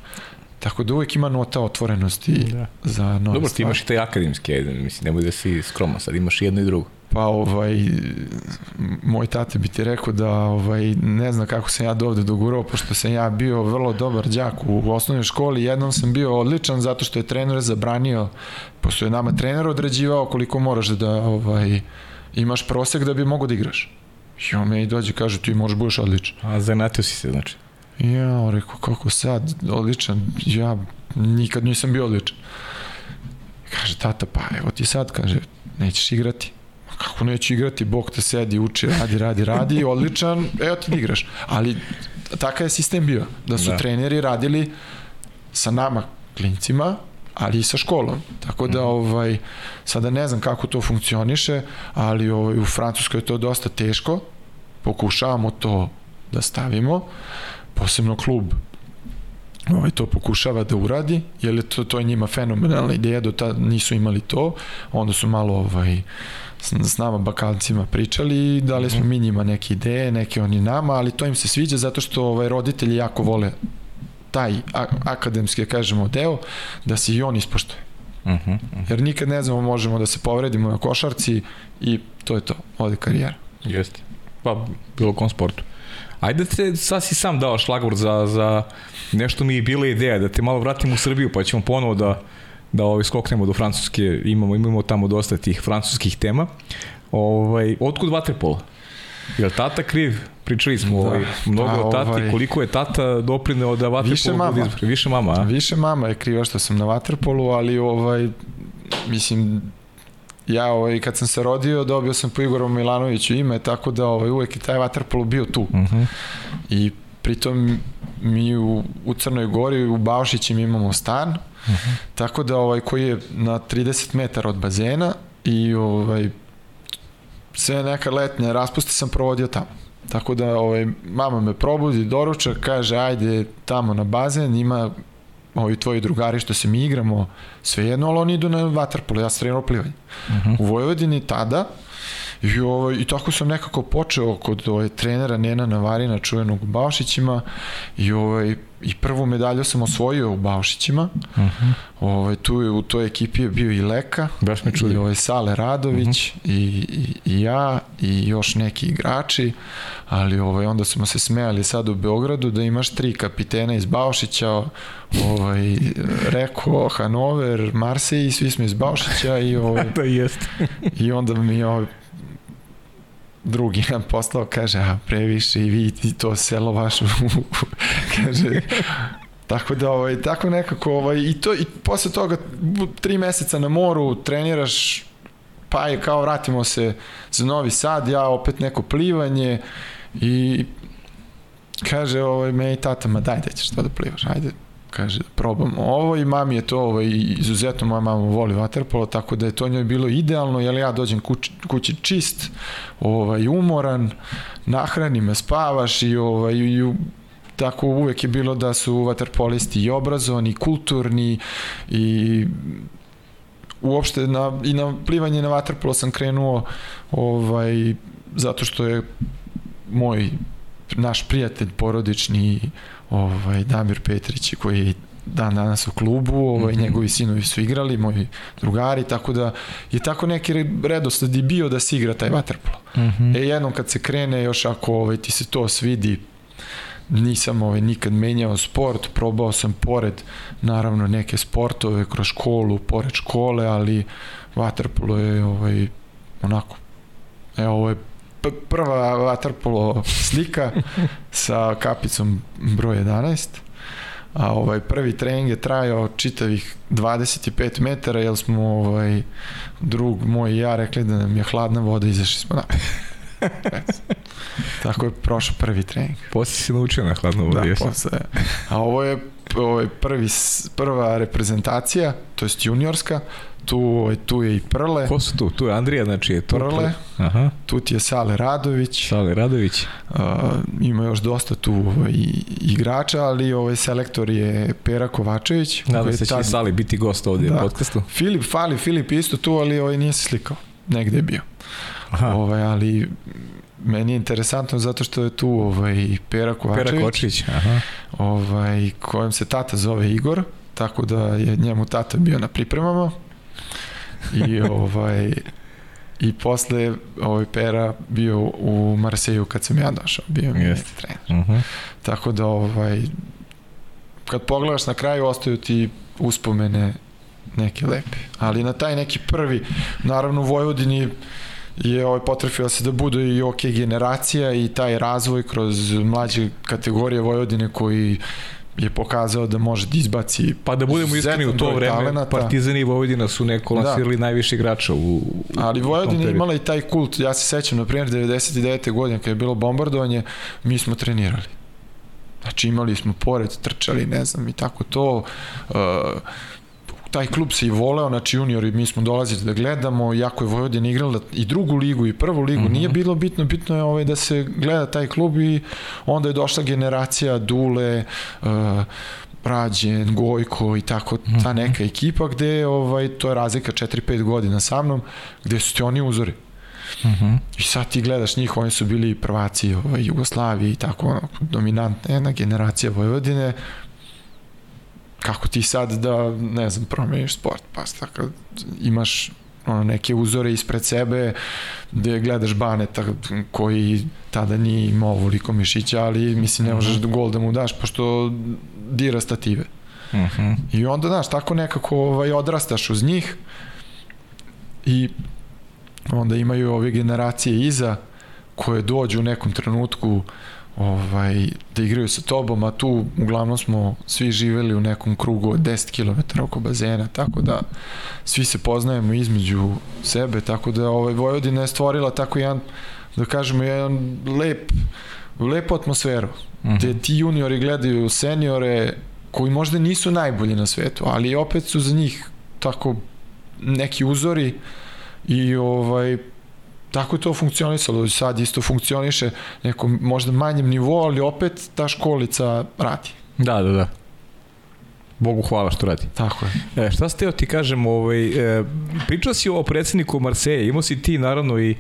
Tako da uvek ima nota otvorenosti da. za nove Dobro, stvari. ti imaš i taj akademski, mislim, nemoj da si skroman, sad imaš jedno i drugo. Pa ovaj, moj tate bi ti rekao da ovaj, ne zna kako sam ja dovde dogurao, pošto sam ja bio vrlo dobar đak u osnovnoj školi. Jednom sam bio odličan zato što je trener zabranio, pošto je nama trener određivao koliko moraš da ovaj, imaš prosek da bi mogo da igraš. I on me i dođe kaže ti možeš budeš odličan. A zanatio si se znači? Ja, rekao kako sad, odličan, ja nikad nisam bio odličan. Kaže tata, pa evo ti sad, kaže, nećeš igrati kako neće igrati, Bog te sedi, uči, radi, radi, radi, [LAUGHS] odličan, evo ti da igraš. Ali takav je sistem bio, da su da. treneri radili sa nama, klincima, ali i sa školom. Tako da mhm. ovaj sada ne znam kako to funkcioniše, ali ovaj u Francuskoj je to dosta teško. Pokušavamo to da stavimo. Posebno klub ovaj, to pokušava da uradi, jer je to, to je njima fenomenalna ideja, do tada nisu imali to, onda su malo ovaj, s nama bakalcima pričali i dali smo mhm. mi njima neke ideje, neke oni nama, ali to im se sviđa zato što ovaj, roditelji jako vole taj akademski, kažemo, deo, da se i on ispoštuje. Uh -huh, uh -huh. Jer nikad ne znamo, možemo da se povredimo na košarci i to je to, ode karijera. Jeste. Pa, bilo kom sportu. Ajde da te, sad si sam dao šlagvor za, za nešto mi je bila ideja, da te malo vratimo u Srbiju, pa ćemo ponovo da, da ovaj, skoknemo do Francuske, imamo, imamo tamo dosta tih francuskih tema. Ovaj, otkud vaterpola? Je li tata kriv? Pričali smo da, ovaj, mnogo pa, o tati, ovaj, koliko je tata doprineo da vaterpolo više mama. Više mama, a? Više mama je kriva što sam na vaterpolu, ali ovaj, mislim, ja ovaj, kad sam se rodio dobio sam po Igoru Milanoviću ime, tako da ovaj, uvek je taj vaterpolo bio tu. Uh mhm. -huh. I pritom mi u, u Crnoj Gori, u Baušićima imamo stan, uh. -huh. tako da ovaj, koji je na 30 metara od bazena i ovaj, sve neka letnja raspuste sam provodio tamo. Tako da ovaj, mama me probudi, doručak, kaže ajde tamo na bazen, ima ovi tvoji drugari što se mi igramo, svejedno, ali oni idu na vaterpolo, ja sam trenirao plivanje. Uh. -huh. U Vojvodini tada, I, ovaj, I tako sam nekako počeo kod ovaj, trenera Nena Navarina, čuvenog u Baušićima, i, ovaj, i prvu medalju sam osvojio u Baušićima. Uh mhm. -huh. ovaj, tu je, u toj ekipi je bio i Leka, Baš me čuli. i ovaj, Sale Radović, uh mhm. -huh. i, i, i ja, i još neki igrači, ali ovaj, onda smo se smejali sad u Beogradu da imaš tri kapitena iz Baušića, ovaj, Reko, Hanover, Marsej i svi smo iz Baušića i, ovaj, [LAUGHS] da jest. i onda mi ovaj, drugi nam poslao, kaže, a previše i vi i to selo vaše, [LAUGHS] kaže, Tako da, ovaj, tako nekako, ovaj, i, to, i posle toga, tri meseca na moru, treniraš, pa je kao vratimo se za Novi Sad, ja opet neko plivanje i kaže, ovaj, me i tata, ma daj, da ćeš to da plivaš, ajde, kaže da probamo ovo i mami je to ovaj, izuzetno moja mama voli vaterpolo tako da je to njoj bilo idealno jer ja dođem kući, kući čist ovaj, umoran nahrani me spavaš i, ovaj, i tako uvek je bilo da su vaterpolisti i obrazovani, i kulturni i uopšte na, i na plivanje na vaterpolo sam krenuo ovaj, zato što je moj naš prijatelj porodični ovaj, Damir Petrić koji je dan danas u klubu, ovaj, mm -hmm. njegovi sinovi su igrali, moji drugari, tako da je tako neki redosled i bio da se igra taj vaterpolo. Mm -hmm. E jednom kad se krene, još ako ovaj, ti se to svidi, nisam ovaj, nikad menjao sport, probao sam pored naravno neke sportove kroz školu, pored škole, ali vaterpolo je ovaj, onako, evo ovo je prva vaterpolo slika [LAUGHS] sa kapicom broj 11 a ovaj prvi trening je trajao čitavih 25 metara jer smo ovaj drug moj i ja rekli da nam je hladna voda izašli smo na [LAUGHS] Tako je prošao prvi trening. Posle si naučio na hladnu vodu, da, posle. A ovo je, ovo je prvi, prva reprezentacija, to jest juniorska, tu, ovaj, tu je i Prle. Ko su tu? Tu je Andrija, znači je tu. Prle, Aha. tu ti je Sale Radović. Sale Radović. Uh, ima još dosta tu ovaj, igrača, ali ovaj selektor je Pera Kovačević. Nadam se će tad... Sali biti gost ovde da. u podcastu. Filip, Fali, Filip isto tu, ali ovaj nije se slikao. Negde je bio. Aha. Ovaj, ali meni je interesantno zato što je tu ovaj Pera Kovačević, Pera Kočić, aha. Ovaj kojem se tata zove Igor, tako da je njemu tata bio na pripremama I ovaj i posle ovaj Pera bio u Marseju kad sam ja došao, bio mi yes. trener. Uh mhm. -huh. Tako da ovaj kad pogledaš na kraju ostaju ti uspomene neke lepe. Ali na taj neki prvi, naravno u Vojvodini je ovaj potrefio se da bude i ok generacija i taj razvoj kroz mlađe kategorije Vojvodine koji je pokazao da može da izbaci pa da budemo iskreni u to vreme talenata. Partizan i Vojvodina su neko da. lansirali da. najviše igrača u, u ali Vojvodina je imala i taj kult ja se sećam na primjer 99. godine kad je bilo bombardovanje mi smo trenirali znači imali smo pored trčali ne znam i tako to uh, taj klub se i voleo, znači juniori, mi smo dolazili da gledamo, jako je Vojvodina igrala i drugu ligu i prvu ligu, mm -hmm. nije bilo bitno, bitno je ovaj, da se gleda taj klub i onda je došla generacija Dule, uh, Rađen, Gojko i tako ta mhm. neka ekipa gde ovaj to je razlika 4-5 godina sa mnom gde su ti oni uzori. Mm -hmm. I sad ti gledaš njih, oni su bili prvaci ovaj, Jugoslavije i tako ono, dominantna jedna generacija Vojvodine kako ti sad da, ne znam, promeniš sport, pa tako imaš ono, neke uzore ispred sebe gde gledaš Baneta koji tada nije imao ovoliko mišića, ali mislim ne možeš da gol da mu daš pošto dira stative. Uh. -huh. I onda, znaš, tako nekako ovaj, odrastaš uz njih i onda imaju ove generacije iza koje dođu u nekom trenutku ovaj, da igraju sa tobom, a tu uglavnom smo svi živeli u nekom krugu od 10 km oko bazena, tako da svi se poznajemo između sebe, tako da ovaj, Vojvodina je stvorila tako jedan, da kažemo, jedan lep, lepu atmosferu, uh -huh. gde ti juniori gledaju seniore koji možda nisu najbolji na svetu, ali opet su za njih tako neki uzori i ovaj tako je to funkcionisalo, sad isto funkcioniše nekom možda manjem nivou, ali opet ta školica radi. Da, da, da. Bogu hvala što radi. Tako je. E, šta ste ti kažem, ovaj, e, pričao si o predsedniku Marseje, imao si ti naravno i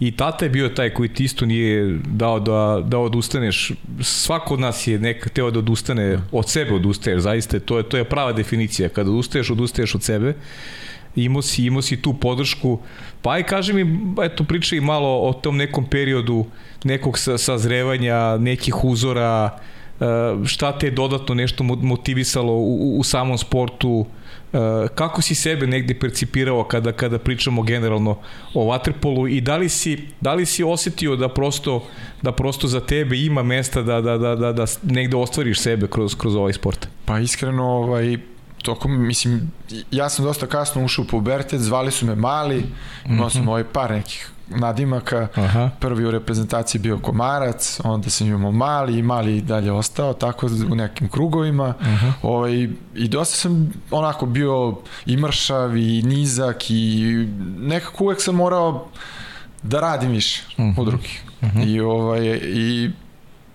i tata je bio taj koji ti isto nije dao da, da odustaneš. Svako od nas je neka teo da odustane, od sebe odustaješ, zaista, to je, to je prava definicija. Kada odustaješ, odustaješ od sebe imao si, imao si tu podršku, pa aj kaži mi, eto pričaj malo o tom nekom periodu nekog sa, sazrevanja, nekih uzora, e, šta te je dodatno nešto motivisalo u, u samom sportu, e, kako si sebe negde percipirao kada kada pričamo generalno o waterpolu i da li si da li si osetio da prosto da prosto za tebe ima mesta da da da da, da negde ostvariš sebe kroz kroz ovaj sport? Pa iskreno ovaj tokom, mislim, ja sam dosta kasno ušao u pubertet, zvali su me mali, imao sam mhm. ovaj par nekih nadimaka, Aha. prvi u reprezentaciji bio Komarac, onda sam imao mali i mali i dalje ostao, tako u nekim krugovima. Aha. Ovaj, I dosta sam onako bio i mršav i nizak i nekako uvek sam morao da radim više uh -huh. od drugih. Uh -huh. I, ovaj, I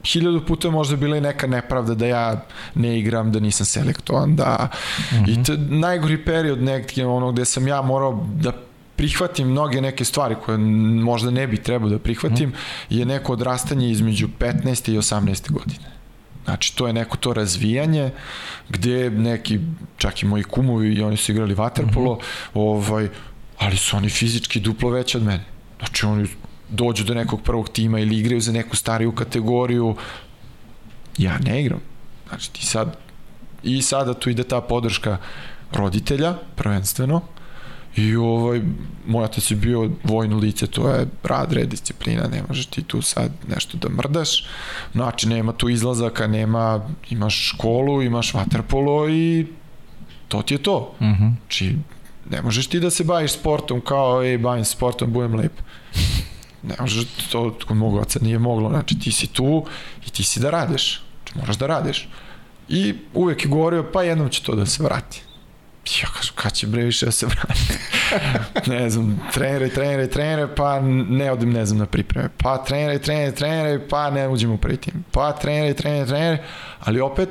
hiljadu puta možda bila i neka nepravda da ja ne igram, da nisam selektovan, da... Mm -hmm. I to najgori period negdje, ono gde sam ja morao da prihvatim mnoge neke stvari koje možda ne bi trebao da prihvatim, mm -hmm. je neko odrastanje između 15. i 18. godine. Znači, to je neko to razvijanje gde neki, čak i moji kumovi, i oni su igrali vaterpolo, mm -hmm. ovaj, ali su oni fizički duplo veći od mene. Znači, oni dođu do nekog prvog tima ili igraju za neku stariju kategoriju. Ja ne igram. Znači ti sad i sada tu ide ta podrška roditelja prvenstveno i ovaj moj otac je bio vojno lice, to je rad, red, disciplina, ne možeš ti tu sad nešto da mrdaš, znači nema tu izlazaka, nema, imaš školu, imaš vaterpolo i to ti je to. Mhm. -huh. Či ne možeš ti da se baviš sportom kao, ej, bavim sportom, budem lep ne može to kod mog oca nije moglo, znači ti si tu i ti si da radiš, znači moraš da radiš. I uvek je govorio, pa jednom će to da se vrati. Ja kažem, kad će bre više da se vrati? [LAUGHS] ne znam, trenere, trenere, trenere, pa ne odim, ne znam, na pripreme. Pa trenere, trenere, trenere, pa ne uđem u prvi tim. Pa trenere, trenere, trenere, ali opet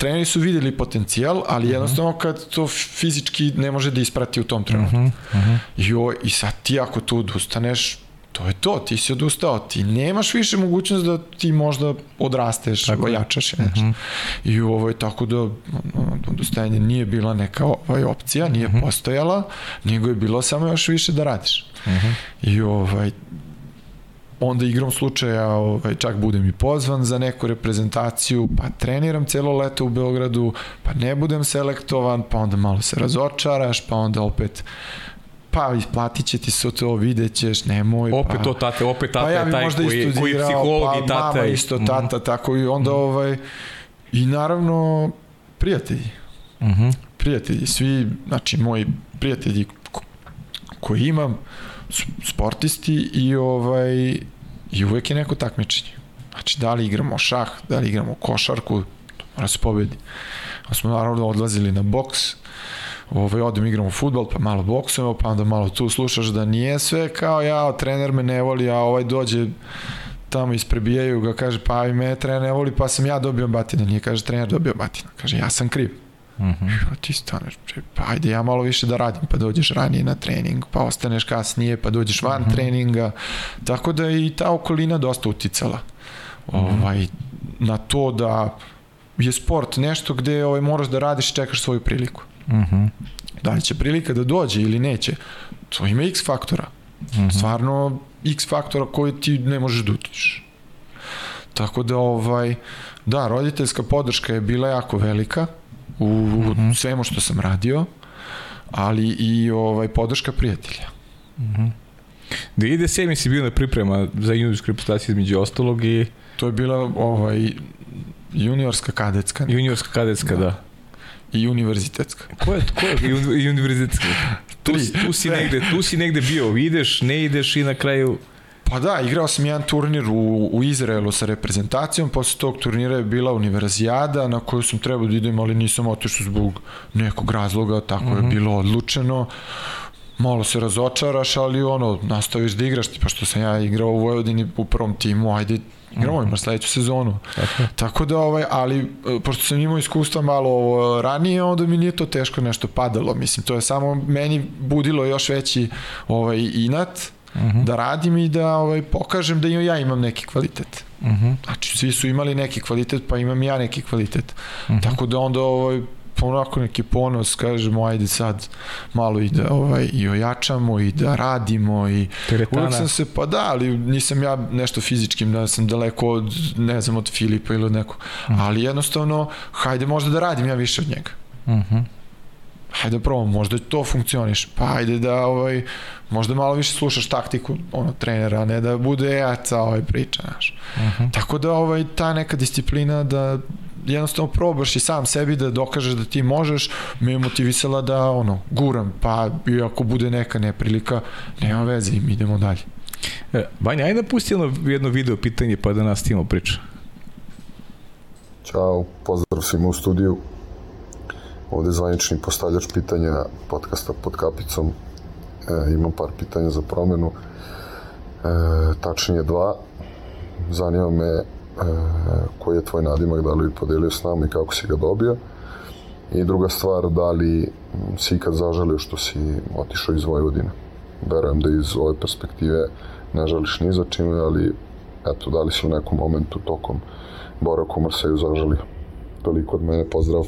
treneri su videli potencijal, ali mhm. jednostavno kad to fizički ne može da isprati u tom trenutku. Uh -huh. Uh -huh. I, o, I sad ti ako tu odustaneš, to je to, ti si odustao, ti nemaš više mogućnost da ti možda odrasteš, tako ojačaš. Uh mhm. -huh. I ovo je tako da odustajanje nije bila neka ovaj opcija, nije mhm. -huh. postojala, nego je bilo samo još više da radiš. Mhm. -huh. I ovaj, onda igrom slučaja ovaj, čak budem i pozvan za neku reprezentaciju, pa treniram celo leto u Beogradu, pa ne budem selektovan, pa onda malo se razočaraš, pa onda opet pa isplatit će ti se to, vidjet ćeš, nemoj. Opet pa, to tate, opet tata pa ja taj koji, koji je psiholog pa, i tata. Mama isto mhm. tata, mm. tako i onda mm. ovaj, i naravno prijatelji. Mm -hmm. Prijatelji, svi, znači moji prijatelji koji imam, sportisti i ovaj i uvek je neko takmičenje. Znači, da li igramo šah, da li igramo košarku, to mora se pobedi. A smo naravno odlazili na boks, ovaj, odem igramo futbol, pa malo boksujemo, pa onda malo tu slušaš da nije sve kao ja, trener me ne voli, a ovaj dođe tamo isprebijaju ga, kaže pa i me trener ne voli, pa sam ja dobio batina, nije kaže trener dobio batina, kaže ja sam kriv. Mhm. -huh. ti staneš, pa ajde ja malo više da radim, pa dođeš ranije na trening, pa ostaneš kasnije, pa dođeš van mhm. -huh. treninga, tako da i ta okolina dosta uticala. Mhm. -huh. Ovaj, na to da je sport nešto gde ovaj, moraš da radiš i čekaš svoju priliku. Uh -huh. Da li će prilika da dođe ili neće, to ima x faktora. Uh -huh. Stvarno x faktora koji ti ne možeš da utičeš. Tako da, ovaj, da, roditeljska podrška je bila jako velika u, uh -huh. u svemu što sam radio, ali i ovaj podrška prijatelja. Uh -huh. 2007. si bio na priprema za juniorsku reprezentaciju između ostalog i... To je bila ovaj, juniorska kadetska. Juniorska kadetska, da. da. I univerzitetska. Ko je, ko je i univerzitetska? [LAUGHS] Tu, tu, si negde, tu si negde bio, ideš, ne ideš i na kraju... Pa da, igrao sam jedan turnir u, u Izraelu sa reprezentacijom, posle tog turnira je bila univerzijada na koju sam trebao da idem, ali nisam otišao zbog nekog razloga, tako mm -hmm. je mhm. bilo odlučeno malo se razočaraš, ali ono, nastaviš da igraš, pa što sam ja igrao u Vojvodini u prvom timu, ajde, igramo ima sledeću sezonu. Tako. Tako da, ovaj, ali, e, pošto sam imao iskustva malo ranije, onda mi nije to teško nešto padalo, mislim, to je samo meni budilo još veći ovaj, inat, uh mhm. -huh. da radim i da ovaj, pokažem da ja imam neki kvalitet. Uh mhm. -huh. Znači, svi su imali neki kvalitet, pa imam ja neki kvalitet. Uh mhm. -huh. Tako da onda ovaj, onako neki ponos, kažemo, ajde sad malo i da ovaj, i ojačamo i da radimo i Teretana. uvek sam se, pa da, ali nisam ja nešto fizičkim, da sam daleko od, ne znam, od Filipa ili od nekog, uh -huh. ali jednostavno, hajde možda da radim ja više od njega. Uh -huh hajde da probamo, možda to funkcioniš, pa hajde da ovaj, možda malo više slušaš taktiku ono, trenera, ne da bude jaca ovaj priča, znaš. Uh mhm. -huh. Tako da ovaj, ta neka disciplina da jednostavno probaš i sam sebi da dokažeš da ti možeš, me je motivisala da ono, guram, pa i ako bude neka neprilika, nema veze i mi idemo dalje. E, Banja, ajde da pusti jedno, jedno video pitanje pa da nas timo priča. Ćao, pozdrav svima u studiju. Ovde je zvanični postavljač pitanja podcasta pod kapicom. E, imam par pitanja za promenu. E, tačnije dva. Zanima me koji je tvoj nadimak, da li podelio s nama i kako si ga dobio. I druga stvar, da li si ikad zažalio što si otišao iz Vojvodine. Verujem da iz ove perspektive ne žališ ni za čime, ali eto, da li si u nekom momentu tokom boravka u Marseju zažalio. Toliko od mene, pozdrav.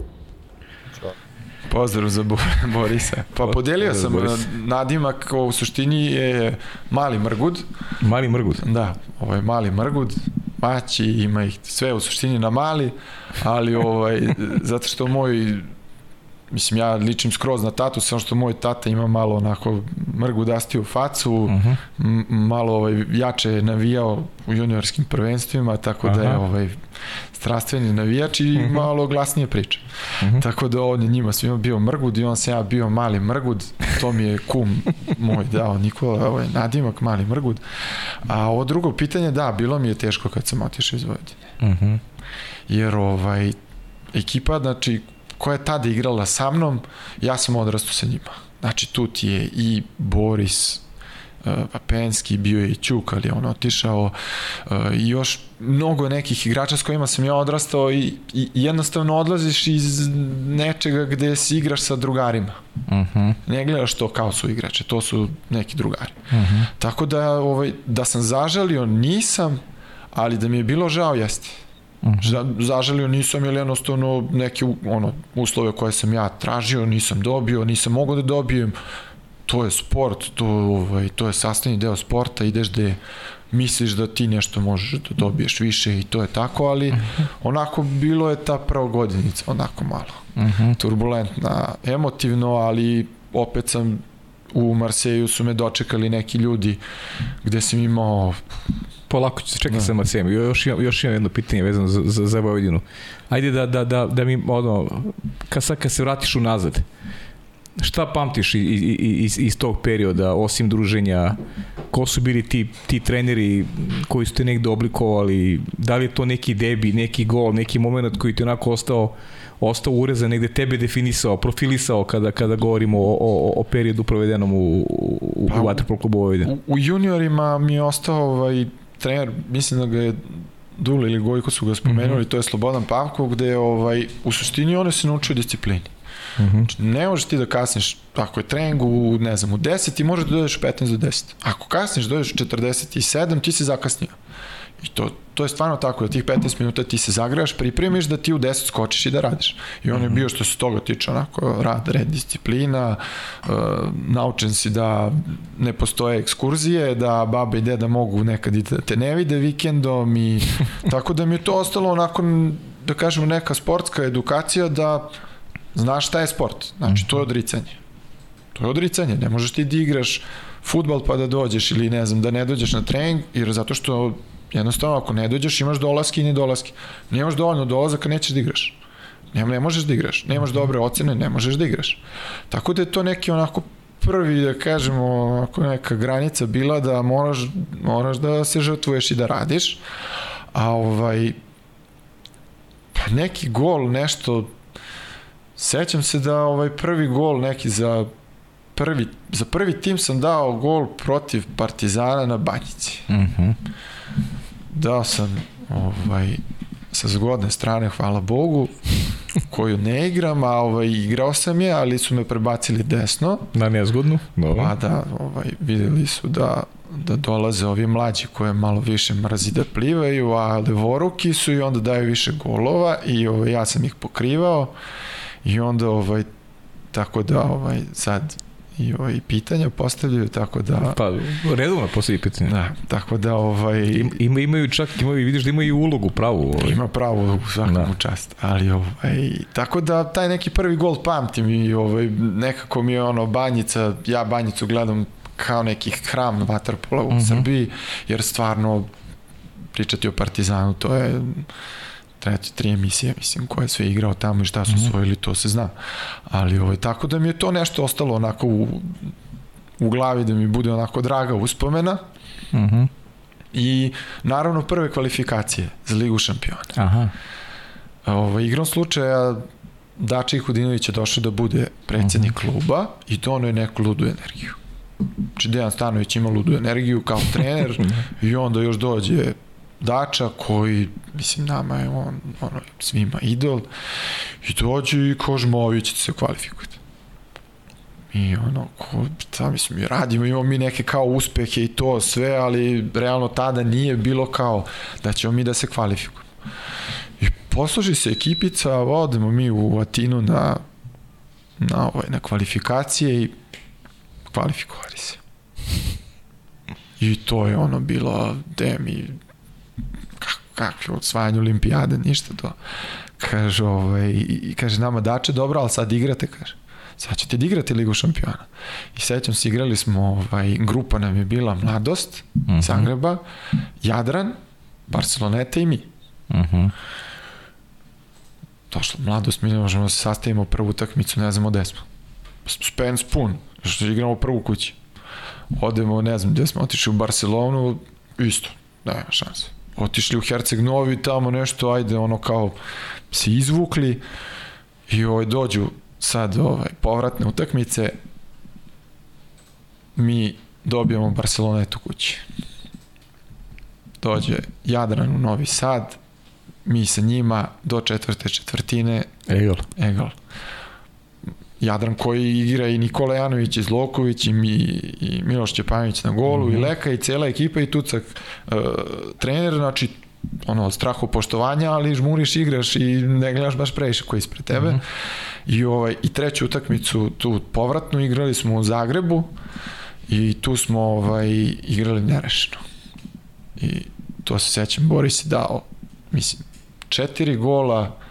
Pozdrav za Bo [LAUGHS] Borisa. Pa podelio sam Boris. nadimak, u suštini je Mali Mrgud. Mali Mrgud? Da, ovo je Mali Mrgud. Maći, ima ih sve u suštini na mali, ali ovaj, [LAUGHS] zato što moj mislim ja ličim skroz na tatu, samo što moj tata ima malo onako mrgudastiju facu, uh mhm. -huh. malo ovaj, jače navijao u juniorskim prvenstvima, tako Aha. da je ovaj, strastveni navijač i uh mhm. -huh. malo glasnije priča. Uh mhm. -huh. Tako da on je njima svima bio mrgud i on se ja bio mali mrgud, to mi je kum [LAUGHS] moj dao Nikola, ovaj, nadimak mali mrgud. A ovo drugo pitanje, da, bilo mi je teško kad sam otišao iz Vojvodine. Uh -huh. Jer ovaj, ekipa, znači, koja je tada igrala sa mnom, ja sam odrastao sa njima. Znači, tu ti je i Boris, uh, Papenski, bio je i Ćuk, ali on otišao uh, i još mnogo nekih igrača s kojima sam ja odrastao i, i jednostavno odlaziš iz nečega gde si igraš sa drugarima. Uh mhm. -huh. Ne gledaš to kao su igrače, to su neki drugari. Uh mhm. -huh. Tako da, ovaj, da sam zažalio, nisam, ali da mi je bilo žao, jeste. Uh -huh. Zažalio nisam ili jednostavno neke ono, uslove koje sam ja tražio, nisam dobio, nisam mogao da dobijem. To je sport, to, ovaj, to je sastavni deo sporta, ideš gde misliš da ti nešto možeš da dobiješ više i to je tako, ali -huh. onako bilo je ta prva godinica, onako malo. Uh -huh. Turbulentna, emotivno, ali opet sam u Marseju su me dočekali neki ljudi gde sam imao polako ću se čekati da. sa Marsejem. Još imam, još imam jedno pitanje vezano za, za, za Vojvodinu. Ajde da, da, da, da mi, ono, kad, sad kad se vratiš unazad, šta pamtiš iz, iz, iz tog perioda, osim druženja, ko su bili ti, ti treneri koji su te negde oblikovali, da li je to neki debi, neki gol, neki moment koji ti onako ostao ostao urezan, negde tebe definisao, profilisao kada, kada govorimo o, o, o periodu provedenom u, u, pa, u Vatrpol klubu Vojvodina? U, u juniorima mi je ostao ovaj, trener, mislim da ga je Dule ili Gojko su ga spomenuli, mm -hmm. to je Slobodan Pavkov, gde ovaj, u suštini one se naučio disciplini. Mm -hmm. ne možeš ti da kasniš, ako je trening u, ne znam, u 10, ti možeš da dođeš 15 do 10. Ako kasniš, dođeš u 47, ti si zakasnio. I to, to je stvarno tako, da tih 15 minuta ti se zagrejaš, pripremiš da ti u 10 skočiš i da radiš. I on je bio što se toga tiče onako rad, red, disciplina, uh, naučen si da ne postoje ekskurzije, da baba i deda mogu nekad i da te ne vide vikendom i [LAUGHS] tako da mi je to ostalo onako da kažemo neka sportska edukacija da znaš šta je sport. Znači to je odricanje. To je odricanje, ne možeš ti da igraš futbal pa da dođeš ili ne znam, da ne dođeš na trening, jer zato što jednostavno ako ne dođeš imaš dolaske i ne dolaske. Nemaš dovoljno dolazaka, nećeš da igraš. Ne, ne možeš da igraš. Nemaš dobre ocene, ne možeš da igraš. Tako da je to neki onako prvi, da kažemo, ako neka granica bila da moraš, moraš da se žrtvuješ i da radiš. A ovaj, pa neki gol, nešto, sećam se da ovaj prvi gol neki za prvi, za prvi tim sam dao gol protiv Partizana na Banjici. Mhm. Mm -hmm. Dao sam ovaj, sa zgodne strane, hvala Bogu, koju ne igram, a ovaj, igrao sam je, ali su me prebacili desno. Na nezgodnu? Dobro. Pa da, ovaj, videli su da, da dolaze ovi mlađi koje malo više mrazi da plivaju, a levoruki su i onda daju više golova i ovaj, ja sam ih pokrivao i onda ovaj, tako da ovaj, sad i ovaj pitanja postavljaju tako da pa redovno postavljaju pitanja. Da, tako da ovaj Im, imaju čak imaju vidiš da imaju ulogu pravu. Ovaj. Ima pravu ulogu svakom da. čast, ali ovaj tako da taj neki prvi gol pamtim i ovaj nekako mi je ono Banjica, ja Banjicu gledam kao neki hram vaterpola u uh mhm. -huh. Srbiji, jer stvarno pričati o Partizanu, to je treći, tri emisije, mislim, koje je sve igrao tamo i šta su -hmm. osvojili, to se zna. Ali, ovaj, tako da mi je to nešto ostalo onako u, u glavi, da mi bude onako draga uspomena. Mm -hmm. I, naravno, prve kvalifikacije za Ligu šampiona. Aha. Ovaj, igrom slučaja, Dači Hudinović je došao da bude predsednik mm -hmm. kluba i to ono je neku ludu energiju. Znači, Dejan Stanović ima ludu energiju kao trener [LAUGHS] i onda još dođe Dača koji, mislim, nama je on, ono, svima idol i dođe i kažemo, ovi ćete se kvalifikovati. I ono, ko, šta mislim, mi radimo, imamo mi neke kao uspehe i to sve, ali realno tada nije bilo kao da ćemo mi da se kvalifikujemo. I posloži se ekipica, odemo mi u Atinu na, na, ovaj, na kvalifikacije i kvalifikovali se. I to je ono bilo, de mi kakve osvajanje olimpijade, ništa to. Kaže, ovaj, i kaže nama dače, dobro, ali sad igrate, kaže. Sad ćete da igrati Ligu šampiona. I sećam se, igrali smo, ovaj, grupa nam je bila Mladost, mhm. -huh. Zagreba, Jadran, Barceloneta i mi. Mhm. -huh. Došla mladost, mi ne možemo da se sastavimo prvu utakmicu, ne znamo gde smo. Spence pun, što igramo prvu kući. Odemo, ne znam gde smo, otišli u Barcelonu, isto, nema šanse otišli u Herceg Novi, tamo nešto, ajde, ono kao se izvukli i ovaj, dođu sad ovaj, povratne utakmice, mi dobijamo Barcelonetu kući. Dođe Jadran u Novi Sad, mi sa njima do četvrte četvrtine Egal. Egal. Jadran koji igra i Nikola Janović i Zloković i, mi, i Miloš Čepanović na golu mm -hmm. i mhm. Leka i cela ekipa i Tucak uh, trener, znači ono, straho poštovanja, ali žmuriš, igraš i ne gledaš baš previše koji ispred tebe. Mm -hmm. I, ovaj, I treću utakmicu, tu povratnu, igrali smo u Zagrebu i tu smo ovaj, igrali nerešeno. I to se sećam, Boris je dao, mislim, četiri gola,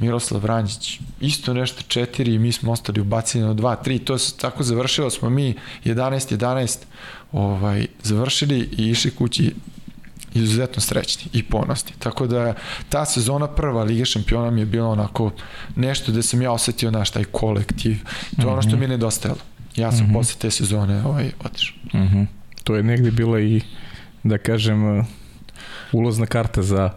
Miroslav Vranjić, isto nešto četiri i mi smo ostali ubaceni na 2, 3, to se tako završilo smo mi 11-11 ovaj, završili i išli kući izuzetno srećni i ponosni. Tako da ta sezona prva Lige šampiona mi je bila onako nešto gde sam ja osetio naš taj kolektiv. To je ono što mhm. mi je nedostajalo. Ja sam mm -hmm. posle te sezone ovaj, otišao. Mm -hmm. To je negde bila i, da kažem, ulazna karta za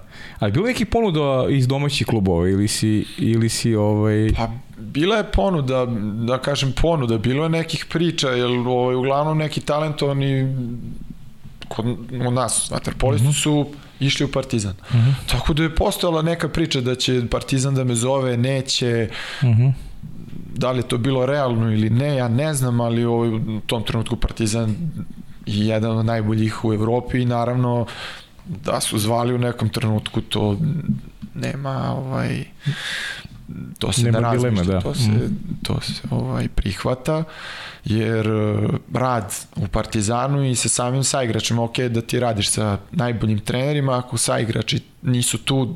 Ali bilo neki ponuda iz domaćih klubova ili si, ili si ovaj... Pa, bila je ponuda, da kažem ponuda, bilo je nekih priča, jer ovaj, uglavnom neki talentovani kod, u nas, vaterpolisti mm -hmm. su išli u Partizan. Mm -hmm. Tako da je postojala neka priča da će Partizan da me zove, neće, mm -hmm. da li je to bilo realno ili ne, ja ne znam, ali ovaj, u tom trenutku Partizan je jedan od najboljih u Evropi i naravno da su zvali u nekom trenutku to nema ovaj to se nema ne dilema, da. to se, mm. to se ovaj, prihvata jer uh, rad u Partizanu i sa samim saigračima, ok, da ti radiš sa najboljim trenerima, ako saigrači nisu tu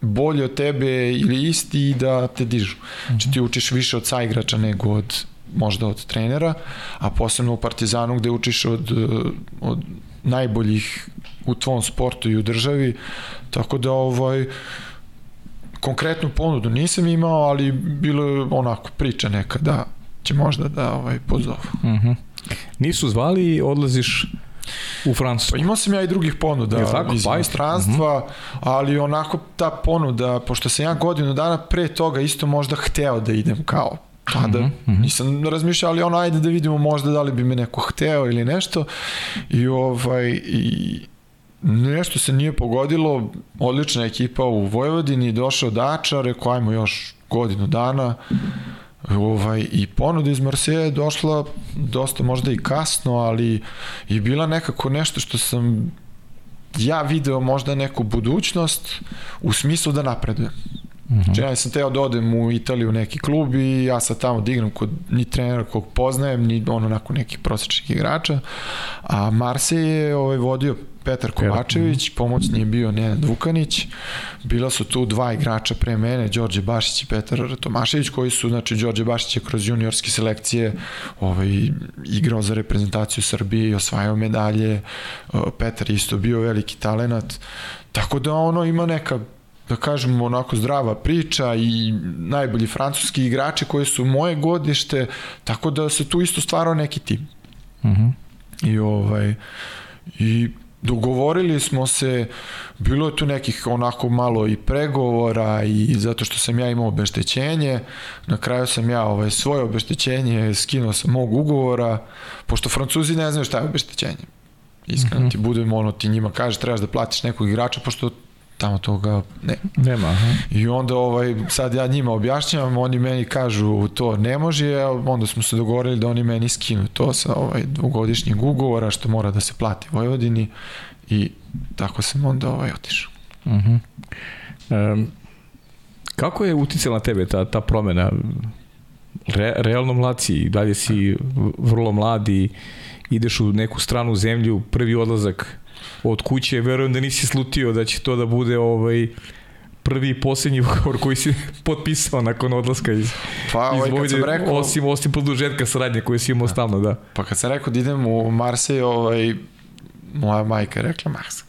bolji od tebe ili isti da te dižu. Znači ti učiš više od saigrača nego od možda od trenera, a posebno u Partizanu gde učiš od, od najboljih u tvom sportu i u državi, tako da ovaj konkretnu ponudu nisam imao, ali bilo je onako priča neka da će možda da ovaj pozovu. Uh -huh. Nisu zvali i odlaziš u Francusku. Pa imao sam ja i drugih ponuda tako? iz pa inostranstva, uh mhm. -huh. ali onako ta ponuda, pošto sam ja godinu dana pre toga isto možda hteo da idem kao tada mm -hmm. nisam razmišljao, ali ono, ajde da vidimo možda da li bi me neko hteo ili nešto. I ovaj, i nešto se nije pogodilo, odlična ekipa u Vojvodini, došao Dača, rekao ajmo još godinu dana, ovaj, i ponuda iz Marseja je došla dosta možda i kasno, ali i bila nekako nešto što sam ja video možda neku budućnost u smislu da napredujem. Mm -hmm. Znači, ja sam teo da odem u Italiju u neki klub i ja sad tamo da igram kod ni trenera kog poznajem, ni ono onako nekih prosječnih igrača. A Marsej je ovaj, vodio Petar Kovačević, pomoćni je bio Nenad Vukanić, bila su tu dva igrača pre mene, Đorđe Bašić i Petar Tomašević, koji su, znači, Đorđe Bašić je kroz juniorske selekcije ovaj, igrao za reprezentaciju Srbije i osvajao medalje, Petar isto bio veliki talenat, tako da ono ima neka da kažem, onako zdrava priča i najbolji francuski igrači koji su moje godište, tako da se tu isto stvarao neki tim. Mhm. -huh. I ovaj, i dogovorili smo se, bilo je tu nekih onako malo i pregovora i zato što sam ja imao obeštećenje, na kraju sam ja ovaj, svoje obeštećenje skinuo sa mog ugovora, pošto Francuzi ne znaju šta je obeštećenje. Iskreno mm -hmm. ti budem ono, ti njima kaže trebaš da platiš nekog igrača, pošto tamo toga ne. Nema. Aha. I onda ovaj, sad ja njima objašnjavam, oni meni kažu to ne može, onda smo se dogovorili da oni meni skinu to sa ovaj dvogodišnjeg ugovora što mora da se plati Vojvodini i tako sam onda ovaj otišao. Uh -huh. um, kako je uticala na tebe ta, ta promena? Re, realno mlad si, dalje si vrlo mladi, ideš u neku stranu zemlju, prvi odlazak od kuće, verujem da nisi slutio da će to da bude ovaj prvi i posljednji ugovor koji si [LAUGHS] potpisao nakon odlaska iz, pa, ovaj, iz Vojde, rekao, osim, osim produžetka saradnje koje si imao stalno, da. Pa kad sam rekao da idem u Marsej, ovaj, moja majka je rekla, Mars,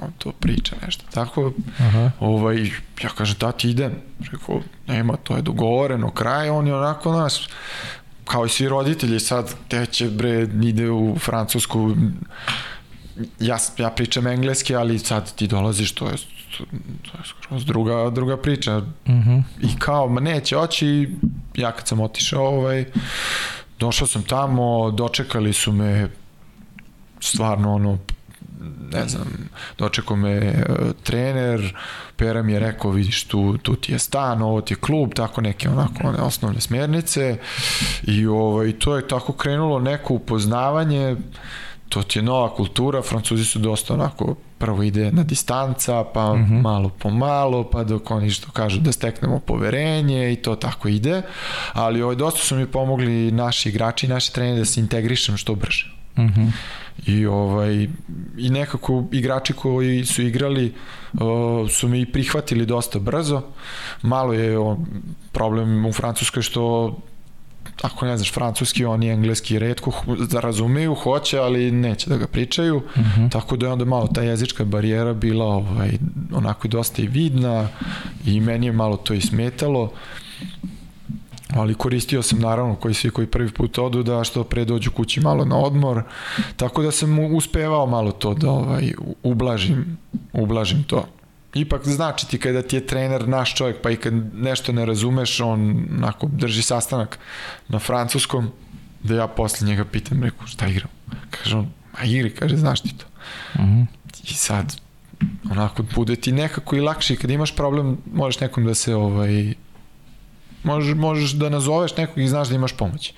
on to priča nešto. Tako, Aha. ovaj, ja kažem, da ti idem. Rekao, nema, to je dogovoreno, kraj, on je onako nas, kao i svi roditelji sad, te će bre, ide u Francusku, ja, ja pričam engleski, ali sad ti dolaziš, to je, to je skroz druga, druga priča. Uh mhm. -huh. I kao, ma neće oći, ja kad sam otišao, ovaj, došao sam tamo, dočekali su me stvarno ono ne znam, dočekao me uh, trener, Pera mi je rekao, vidiš, tu, tu ti je stan, ovo ti je klub, tako neke onako one osnovne smernice i ovaj, to je tako krenulo neko upoznavanje, to ti je nova kultura, Francuzi su dosta onako, prvo ide na distanca, pa mm -hmm. malo po malo, pa dok oni što kažu da steknemo poverenje i to tako ide, ali ovaj, dosta su mi pomogli naši igrači i naši treneri da se integrišem što brže. Mm -hmm. I ovaj i nekako igrači koji su igrali uh, su mi prihvatili dosta brzo. Malo je o, problem u Francuskoj što ako ne znaš francuski, oni engleski redko da razumeju, hoće, ali neće da ga pričaju, uh mhm. -huh. tako da je onda malo ta jezička barijera bila ovaj, onako dosta i vidna i meni je malo to i smetalo ali koristio sam naravno koji svi koji prvi put odu da što pre dođu kući malo na odmor tako da sam uspevao malo to da ovaj ublažim ublažim to ipak znači ti kada ti je trener naš čovjek, pa i kad nešto ne razumeš, on onako drži sastanak na francuskom, da ja posle njega pitam, reku, šta igram? Kaže on, a igri, kaže, znaš ti to. Mhm. -huh. I sad, onako, bude ti nekako i lakše, kad imaš problem, možeš nekom da se, ovaj, možeš, možeš da nazoveš nekog i znaš da imaš pomoć.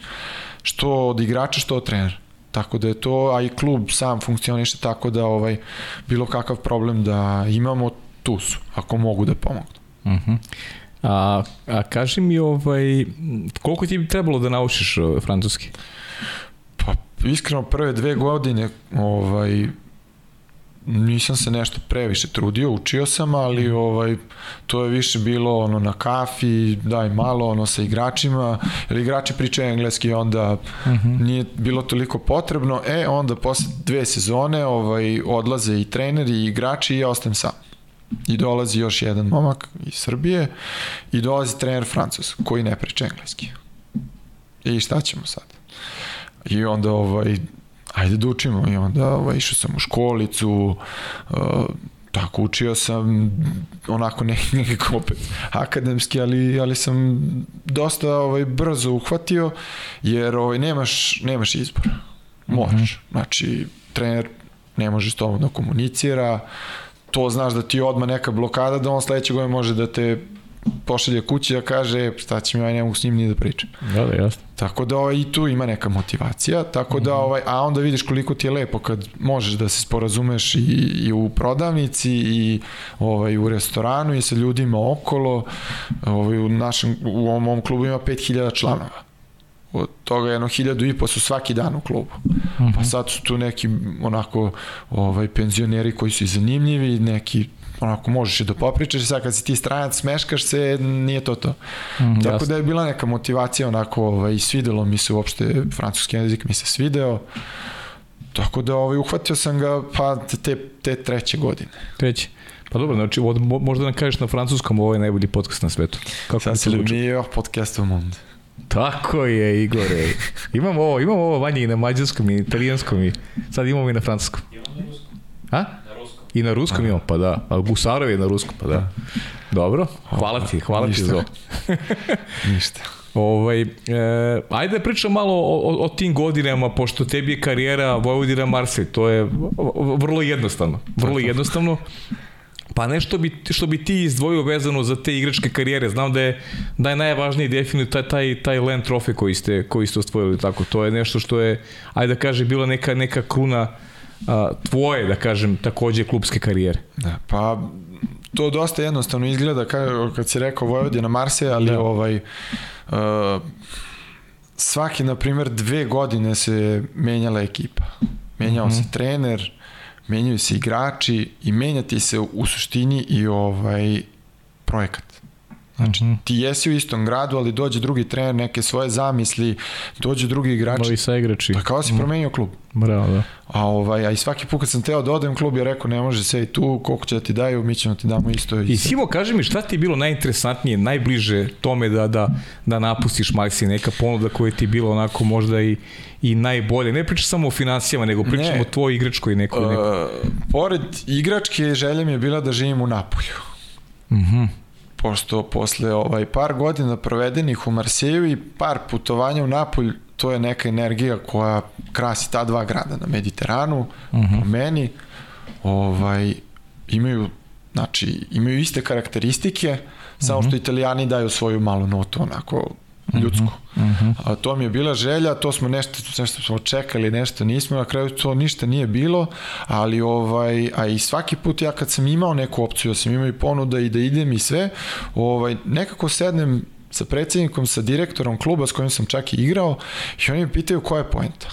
Što od igrača, što od trenera. Tako da je to, a i klub sam funkcioniše tako da ovaj bilo kakav problem da imamo, tu su, ako mogu da pomognu. Uh -huh. A, a kaži mi, ovaj, koliko ti bi trebalo da naučiš ovaj, francuski? Pa, iskreno, prve dve godine ovaj, nisam se nešto previše trudio, učio sam, ali mhm. ovaj to je više bilo ono na kafi, daj malo ono sa igračima, jer igrači pričaju engleski, onda uh mhm. -huh. nije bilo toliko potrebno. E onda posle dve sezone ovaj odlaze i treneri i igrači i ja ostajem sam. I dolazi još jedan momak iz Srbije i dolazi trener Francus koji ne priča engleski. I šta ćemo sad? I onda ovaj ajde da učimo i onda ovaj, išao sam u školicu, uh, tako učio sam onako ne, [LAUGHS] nekako opet akademski, ali, ali sam dosta ovaj, brzo uhvatio, jer ovaj, nemaš, nemaš izbora. Moraš. Mm -hmm. Znači, trener ne može s tobom da komunicira, to znaš da ti odma neka blokada, da on sledećeg godine može da te pošalje kući da kaže e, šta će mi, aj ne mogu s njim ni da pričam. Da, da, jasno. Tako da ovaj, i tu ima neka motivacija, tako da, mhm. ovaj, a onda vidiš koliko ti je lepo kad možeš da se sporazumeš i, i u prodavnici i ovaj, u restoranu i sa ljudima okolo. Ovaj, u, našem, u ovom, ovom klubu ima 5000 članova od toga jedno hiljadu i po su svaki dan u klubu. Pa mhm. sad su tu neki onako ovaj penzioneri koji su i zanimljivi, neki onako možeš i da popričaš, sad kad si ti stranac smeškaš se, nije to to. Mm, Tako jasno. da je bila neka motivacija onako, ovaj, svidelo mi se uopšte, francuski jezik mi se svideo, Tako da ovaj, uhvatio sam ga pa te, te treće godine. Treće. Pa dobro, znači od, možda nam kažeš na francuskom ovo je najbolji podcast na svetu. Kako Sad se li mi je podcast u monde. Tako je, Igore. Imamo ovo, imamo ovo vanje i na mađarskom i italijanskom i sad imamo i na francuskom. Imamo na ruskom. A? I na ruskom imamo, pa da. A Gusarov je na ruskom, pa da. Dobro, hvala ti, hvala Ništa. ti za [LAUGHS] Ništa. Ovaj, e, ajde da pričam malo o, o, o tim godinama, pošto tebi je karijera Vojvodina Marseille, to je vrlo jednostavno. Vrlo jednostavno. Pa nešto bi, što bi ti izdvojio vezano za te igračke karijere. Znam da je, da je najvažniji definitivno taj, taj, taj land trofej koji ste, koji ste osvojili. Tako. To je nešto što je, ajde da kaže, bila neka, neka kruna a, tvoje, da kažem, takođe klubske karijere. Da, pa to dosta jednostavno izgleda kad, kad si rekao Vojvodina Marse, ali da. ovaj uh, svaki, na primjer, dve godine se menjala ekipa. Menjao mm -hmm. se trener, menjaju se igrači i menjati se u suštini i ovaj projekat. Znači, mm -hmm. ti jesi u istom gradu, ali dođe drugi trener, neke svoje zamisli, dođe drugi igrači. Novi sa igrači. Pa kao si mm. promenio klub. Bravo, da. A, ovaj, a i svaki put kad sam teo da odem klub je rekao ne može sve i tu, koliko će da ti daju, mi ćemo ti damo isto. I, I Simo, kaži mi šta ti je bilo najinteresantnije, najbliže tome da, da, da napustiš Maxi, neka ponuda koja ti je bilo onako možda i, i najbolje. Ne pričam samo o financijama, nego pričam ne. o tvojoj igračkoj nekoj. nekoj. Uh, pored igračke želja mi je bila da živim u Napolju. Mhm. Mm pošto posle ovaj par godina provedenih u Marseju i par putovanja u Napolj, to je neka energija koja krasi ta dva grada na Mediteranu, uh -huh. po mhm. meni, ovaj, imaju, znači, imaju iste karakteristike, samo uh -huh. što mhm. italijani daju svoju malu notu, onako, ljudsko. Uh -huh. A to mi je bila želja, to smo nešto, nešto smo čekali, nešto nismo, na kraju to ništa nije bilo, ali ovaj, a i svaki put ja kad sam imao neku opciju, ja sam imao i ponuda i da idem i sve, ovaj, nekako sednem sa predsednikom, sa direktorom kluba s kojim sam čak i igrao i oni mi pitaju koja je poenta.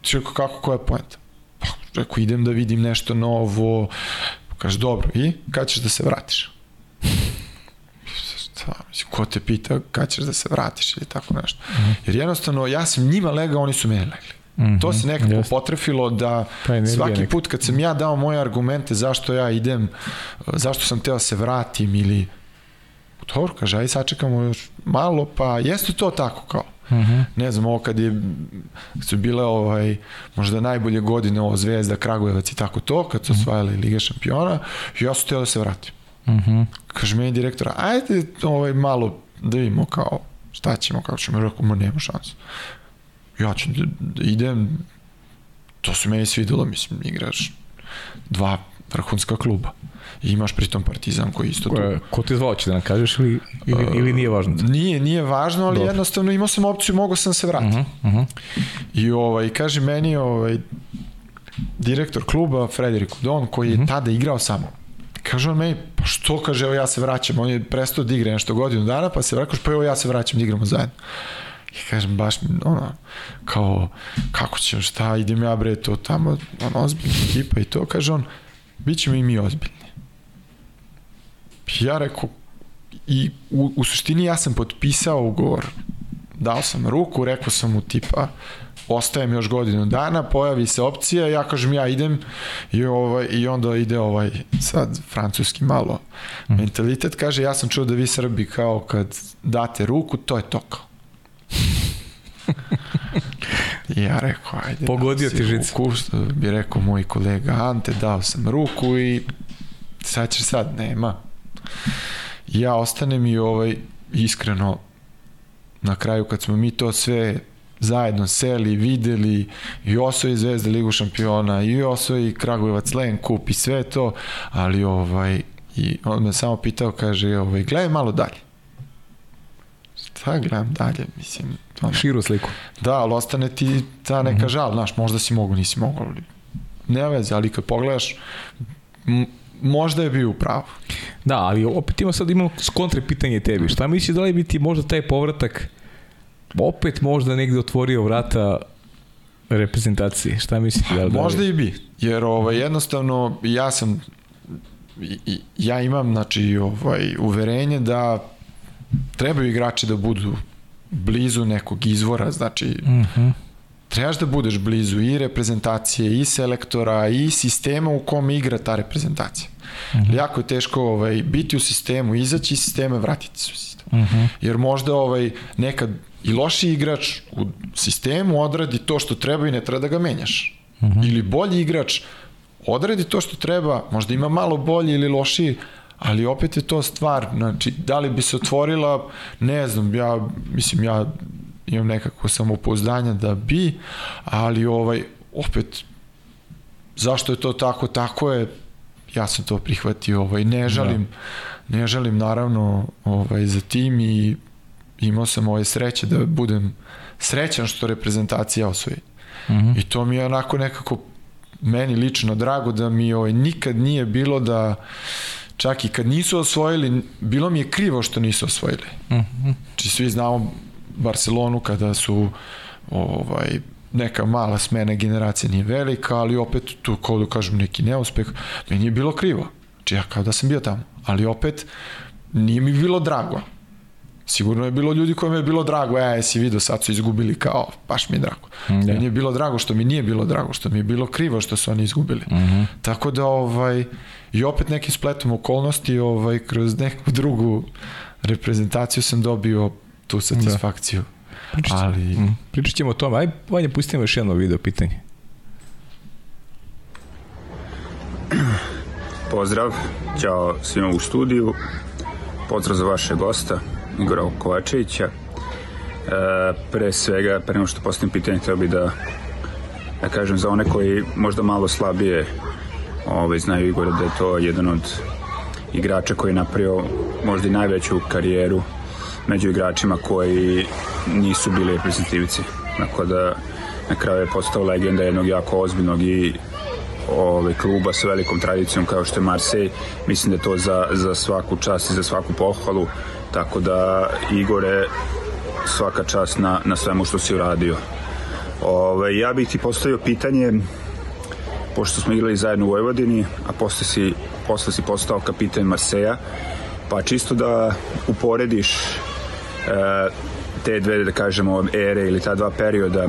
Čekaj, kako, koja je poenta? Pa, rekao, idem da vidim nešto novo. Kaže, dobro, i kad ćeš da se vratiš? Šta, mislim, ko te pita kad ćeš da se vratiš ili tako nešto. Mm -hmm. Jer jednostavno, ja sam njima legao, oni su meni legli. Mm -hmm. To se nekako Just. potrefilo da svaki put kad sam ja dao moje argumente zašto ja idem, zašto sam teo da se vratim ili dobro, kaže, aj sačekamo još malo, pa jeste to tako kao. Mhm. -huh. Ne znam, ovo kad je su bile ovaj, možda najbolje godine ovo Zvezda, Kragujevac i tako to, kad su mhm. osvajali Lige šampiona, ja sam teo da se vratim. Uh mhm. -huh. Kaže meni direktora, ajde ovaj, malo da vidimo kao šta ćemo, kao ćemo, rekao, ma nema šansu. Ja ću da, da idem, to se meni svidelo, mislim, igraš dva vrhunska kluba. I imaš pritom Partizan koji isto tu. Ko, ko ti zvao, će da nam kažeš ili, ili, ili nije važno? Nije, nije važno, ali Dobro. jednostavno imao sam opciju, mogao sam se vratiti. Uh -huh, uh -huh. I ovaj, kaže meni ovaj, direktor kluba, Frederik Udon, koji je uh mhm. -huh. tada igrao samo. Kaže on meni, pa što, kaže, evo ja se vraćam, on je prestao da igra nešto godinu dana, pa se vraćaš, pa evo ja se vraćam da igramo zajedno. I kažem, baš, ono, kao, kako ćemo, šta, idem ja bre, to tamo, ono, ozbiljna ekipa i to, kaže on, bit ćemo i mi ozbiljni. Ja rekao, i u, u suštini ja sam potpisao ugovor, dao sam ruku, rekao sam mu tipa, ostajem još godinu dana, pojavi se opcija, ja kažem ja idem i, ovaj, i onda ide ovaj sad francuski malo mm. mentalitet, kaže ja sam čuo da vi Srbi kao kad date ruku, to je to kao. [LAUGHS] I ja rekao, ajde. Pogodio ti žicu. Ruku, što bi rekao moj kolega Ante, dao sam ruku i sad će sad, nema. Ja ostanem i ovaj, iskreno, na kraju kad smo mi to sve zajedno seli, videli i osvoji Zvezda Ligu šampiona i osvoji Kragujevac Len kup i sve to, ali ovaj i on me samo pitao, kaže, ovaj, gledaj malo dalje. Šta gledam dalje, mislim... Ono, Širu sliku. Da, ali ostane ti ta neka mm -hmm. žal, znaš, možda si mogu, nisi mogu, ali ne veze, ali kad pogledaš, možda je bio u pravu. Da, ali opet ima sad imamo kontre pitanje tebi. Šta misliš da li biti možda taj povratak opet možda negde otvorio vrata reprezentacije. Šta mislite? Da, da možda i bi, jer ovaj, jednostavno ja sam ja imam znači ovaj uverenje da trebaju igrači da budu blizu nekog izvora, znači uh mhm. -huh. trebaš da budeš blizu i reprezentacije, i selektora, i sistema u kom igra ta reprezentacija. Uh mhm. -huh. Jako je teško ovaj, biti u sistemu, izaći iz sistema, vratiti se u sistem. Uh mhm. -huh. Jer možda ovaj, nekad i loši igrač u sistemu odradi to što treba i ne treba da ga menjaš. Uh -huh. Ili bolji igrač odradi to što treba, možda ima malo bolji ili lošiji, ali opet je to stvar, znači, da li bi se otvorila, ne znam, ja, mislim, ja imam nekako samopouzdanja da bi, ali ovaj, opet, zašto je to tako, tako je, ja sam to prihvatio, ovaj, ne žalim, da. ne žalim naravno ovaj, za tim i imao sam ove sreće da budem srećan što reprezentacija osvoji. Mm -hmm. I to mi je onako nekako meni lično drago da mi ovaj, nikad nije bilo da čak i kad nisu osvojili, bilo mi je krivo što nisu osvojili. Mm -hmm. Či svi znamo Barcelonu kada su ovaj, neka mala smena generacija nije velika, ali opet tu, kao da kažem, neki neuspeh, meni je bilo krivo. Či ja kao da sam bio tamo. Ali opet, nije mi bilo drago. Sigurno je bilo ljudi kojima je bilo drago, ja jesi vidio, sad su izgubili kao, baš mi je drago. Mm, Meni je bilo drago što mi nije bilo drago, što mi je bilo krivo što su oni izgubili. Mm -hmm. Tako da, ovaj, i opet nekim spletom okolnosti, ovaj, kroz neku drugu reprezentaciju sam dobio tu satisfakciju. Da. Pričat, Ali... Mm, pričat ćemo o tome. Aj, Vanja, pustimo još jedno video pitanje. Pozdrav, ćao svima u studiju. Pozdrav za vaše gosta, Igora Kovačevića. E, pre svega, pre nego što postavim pitanje, treba bi da, da kažem za one koji možda malo slabije ovaj, znaju Igora da je to jedan od igrača koji je napravio možda i najveću karijeru među igračima koji nisu bili reprezentativci. Tako da na kraju je postao legenda jednog jako ozbiljnog i ovaj, kluba sa velikom tradicijom kao što je Marseille. Mislim da je to za, za svaku čast i za svaku pohvalu Tako da, Igore, svaka čast na, na svemu što si uradio. Ove, ja bih ti postavio pitanje, pošto smo igrali zajedno u Vojvodini, a posle si, posle si postao kapiten Marseja, pa čisto da uporediš e, te dve, da kažemo, ere ili ta dva perioda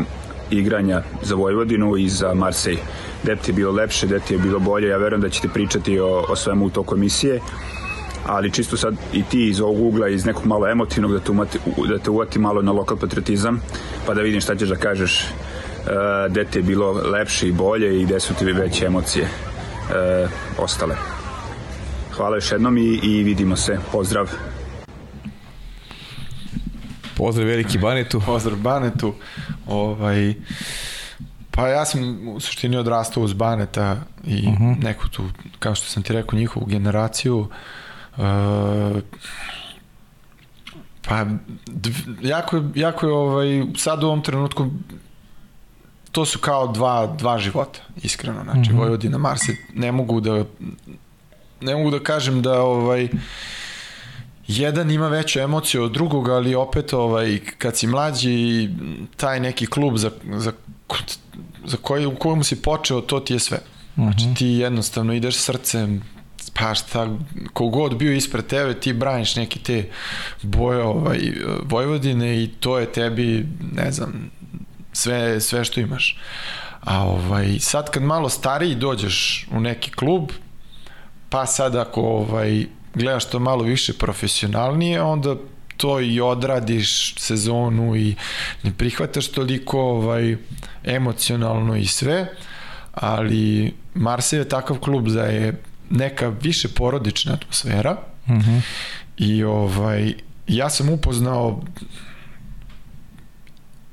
igranja za Vojvodinu i za Marsej. Gde ti je bilo lepše, gde ti je bilo bolje, ja verujem da ćete pričati o, o svemu u toku emisije ali čisto sad i ti iz ovog ugla, iz nekog malo emotivnog, da te, umati, da te uvati malo na lokal patriotizam, pa da vidim šta ćeš da kažeš uh, gde ti je bilo lepše i bolje i gde su ti veće emocije uh, ostale. Hvala još jednom i, i vidimo se. Pozdrav. Pozdrav veliki Banetu. Pozdrav Banetu. Ovaj, Pa ja sam u suštini odrastao uz Baneta i uh Mhm. -huh. neku tu, kao što sam ti rekao, njihovu generaciju. Uh, pa dv- jako je, jako je ovaj, sad u ovom trenutku to su kao dva, dva života, iskreno. Znači, Mhm. -huh. Vojvodina, Marse, ne mogu da ne mogu da kažem da ovaj jedan ima veću emociju od drugog, ali opet ovaj kad si mlađi taj neki klub za, za, za koji, u kojem si počeo, to ti je sve. Znači ti jednostavno ideš srcem, pa šta, kogod bio ispred tebe, ti braniš neki te boje ovaj, Vojvodine i to je tebi, ne znam, sve, sve što imaš. A ovaj, sad kad malo stariji dođeš u neki klub, pa sad ako ovaj, gledaš to malo više profesionalnije, onda to i odradiš sezonu i ne prihvataš toliko ovaj, emocionalno i sve, ali Marseille je takav klub da je neka više porodična atmosfera uh -huh. i ovaj, ja sam upoznao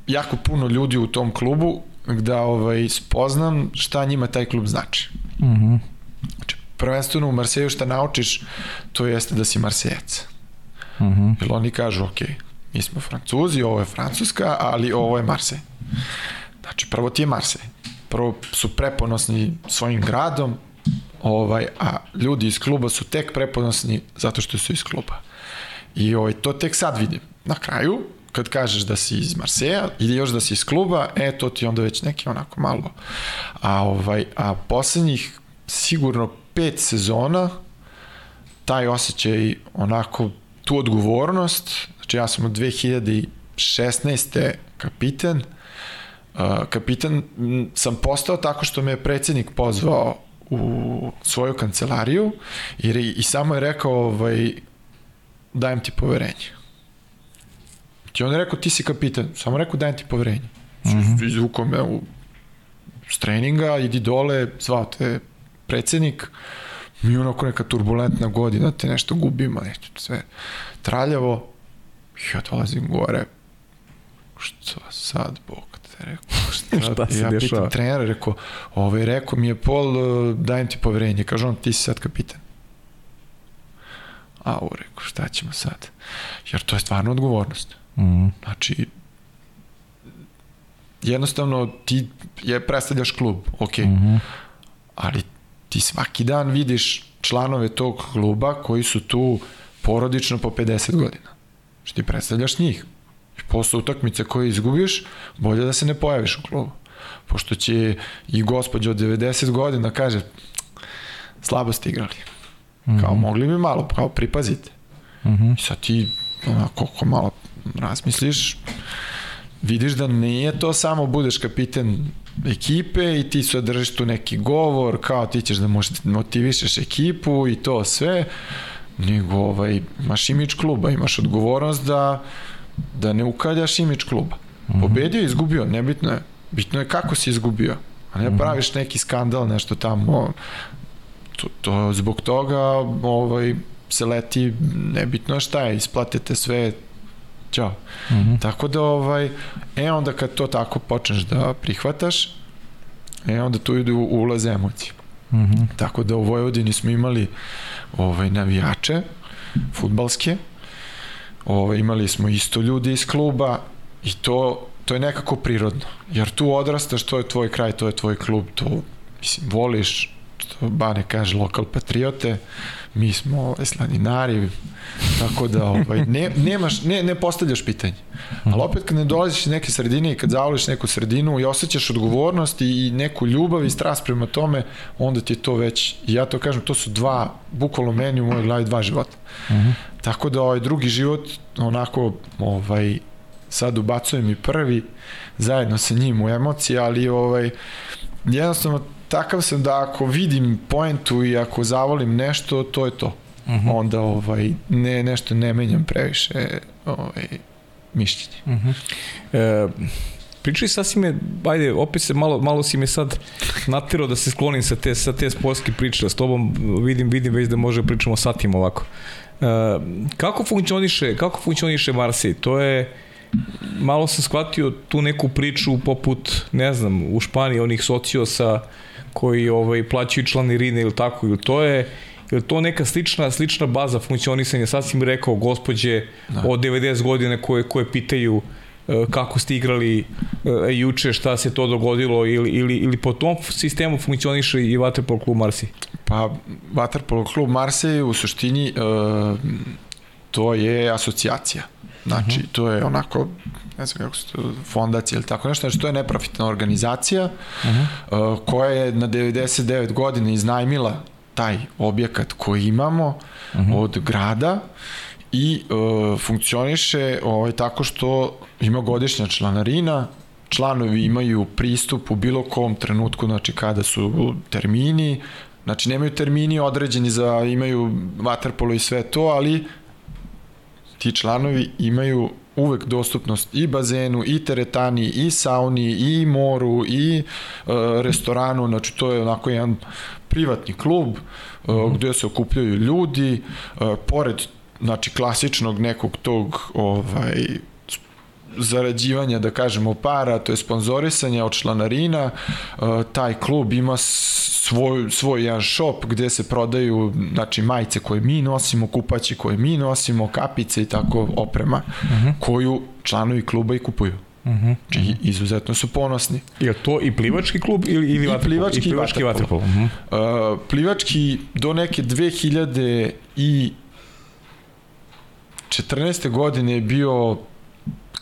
jako puno ljudi u tom klubu da ovaj, spoznam šta njima taj klub znači. Uh -huh. Znači, prvenstveno u Marseju šta naučiš, to jeste da si Marsejac. Uh -huh. Jer oni kažu, ok, mi smo Francuzi, ovo je Francuska, ali ovo je Marsej. Znači, prvo ti je Marsej. Prvo su preponosni svojim gradom, ovaj, a ljudi iz kluba su tek preponosni zato što su iz kluba. I ovaj, to tek sad vidim. Na kraju, kad kažeš da si iz Marseja ili još da si iz kluba, e, to ti onda već neki onako malo. A, ovaj, a poslednjih sigurno pet sezona taj osjećaj onako tu odgovornost, znači ja sam od 2016. kapiten, uh, kapitan sam postao tako što me je predsednik pozvao u svoju kancelariju i, i samo je rekao ovaj, dajem ti poverenje. Ti on je rekao ti si kapitan, samo rekao dajem ti poverenje. Mm -hmm. Izvukao me u s treninga, idi dole, zvao te predsednik, mi onako neka turbulentna godina, te nešto gubimo, nešto sve traljavo. Ja dolazim gore, što sad, Bog rekao, [LAUGHS] šta, se ja dešava? pitam trenera, rekao, ovaj, rekao mi je Pol, dajem ti poverenje, kaže on, ti si sad kapitan. A ovo rekao, šta ćemo sad? Jer to je stvarno odgovornost. Mm. Znači, jednostavno ti je predstavljaš klub, ok, mm -hmm. ali ti svaki dan vidiš članove tog kluba koji su tu porodično po 50 godina. Znači ti predstavljaš njih. I posle utakmice koje izgubiš, bolje da se ne pojaviš u klubu. Pošto će i gospođa od 90 godina kaže slabo ste igrali. Mm -hmm. Kao mogli bi malo, kao pripazite. Mm -hmm. I sad ti onako, ako malo razmisliš, vidiš da nije to samo budeš kapiten ekipe i ti se držiš tu neki govor, kao ti ćeš da motivišeš ekipu i to sve, nego ovaj, imaš imič kluba, imaš odgovornost da, da ne ukaljaš imič kluba. Pobedio i izgubio, nebitno je. Bitno je kako si izgubio, a ne praviš neki skandal, nešto tamo. To, to zbog toga ovaj, se leti, nebitno šta je, isplatite sve, Ćao. Mm -hmm. Tako da, ovaj, e onda kad to tako počneš da prihvataš, e onda tu idu ulaze emocije. Mm -hmm. Tako da u Vojvodini smo imali ovaj, navijače, futbalske, ovaj, imali smo isto ljudi iz kluba i to, to je nekako prirodno. Jer tu odrastaš, to je tvoj kraj, to je tvoj klub, to mislim, voliš, što Bane kaže, lokal patriote, mi smo ovaj, sladinari, tako da ovaj, ne, nemaš, ne, ne postavljaš pitanje. Ali opet kad ne dolaziš iz neke sredine i kad zavoliš neku sredinu i osjećaš odgovornost i neku ljubav i strast prema tome, onda ti je to već, i ja to kažem, to su dva, bukvalno meni u mojoj glavi dva života. Uh -huh. Tako da ovaj drugi život, onako, ovaj, sad ubacujem i prvi, zajedno sa njim u emocije, ali ovaj, jednostavno takav sam da ako vidim poentu i ako zavolim nešto, to je to. Uh -huh. Onda ovaj, ne, nešto ne menjam previše ovaj, mišljenje. Uh -huh. e, pričaj sad si me, ajde, opet se malo, malo si me sad natirao da se sklonim sa te, sa te sportske priče, s tobom vidim, vidim već da može da pričamo satima ovako. E, kako funkcioniše, kako funkcioniše Marseille? To je malo sam shvatio tu neku priču poput, ne znam, u Španiji onih sociosa koji ovaj, plaćaju članirine ili tako, ili to je je to neka slična slična baza funkcionisanja, sad si mi rekao gospođe da. od 90 godina koje, koje pitaju e, kako ste igrali e, juče, šta se to dogodilo ili, ili, ili po tom sistemu funkcioniše i Waterpolo klub Marsi? Pa Waterpolo klub Marsi u suštini uh, to je asocijacija. Znači, uh mhm. -huh. to je onako, ne znam kako se to, fondacija ili tako nešto, znači to je neprofitna organizacija uh -huh. uh, koja je na 99 godina iznajmila taj objekat koji imamo uh. -huh. od grada i uh, funkcioniše ovaj, tako što ima godišnja članarina, članovi imaju pristup u bilo kom trenutku, znači kada su termini, znači nemaju termini određeni za, imaju vaterpolo i sve to, ali ti članovi imaju uvek dostupnost i bazenu, i teretani, i sauni, i moru, i e, restoranu, znači to je onako jedan privatni klub e, -hmm. gde se okupljaju ljudi, e, pored znači klasičnog nekog tog ovaj zarađivanja, da kažemo, para, to je sponzorisanje od članarina, taj klub ima svoj, svoj jedan shop gde se prodaju znači, majice koje mi nosimo, kupaće koje mi nosimo, kapice i tako oprema, uh mhm. -huh. koju članovi kluba i kupuju. Uh mhm. -huh. Znači, izuzetno su ponosni. Je to i plivački klub ili, ili I plivački, i plivački i vaterpolo. Uh -huh. uh, plivački do neke 2000 i 14. godine je bio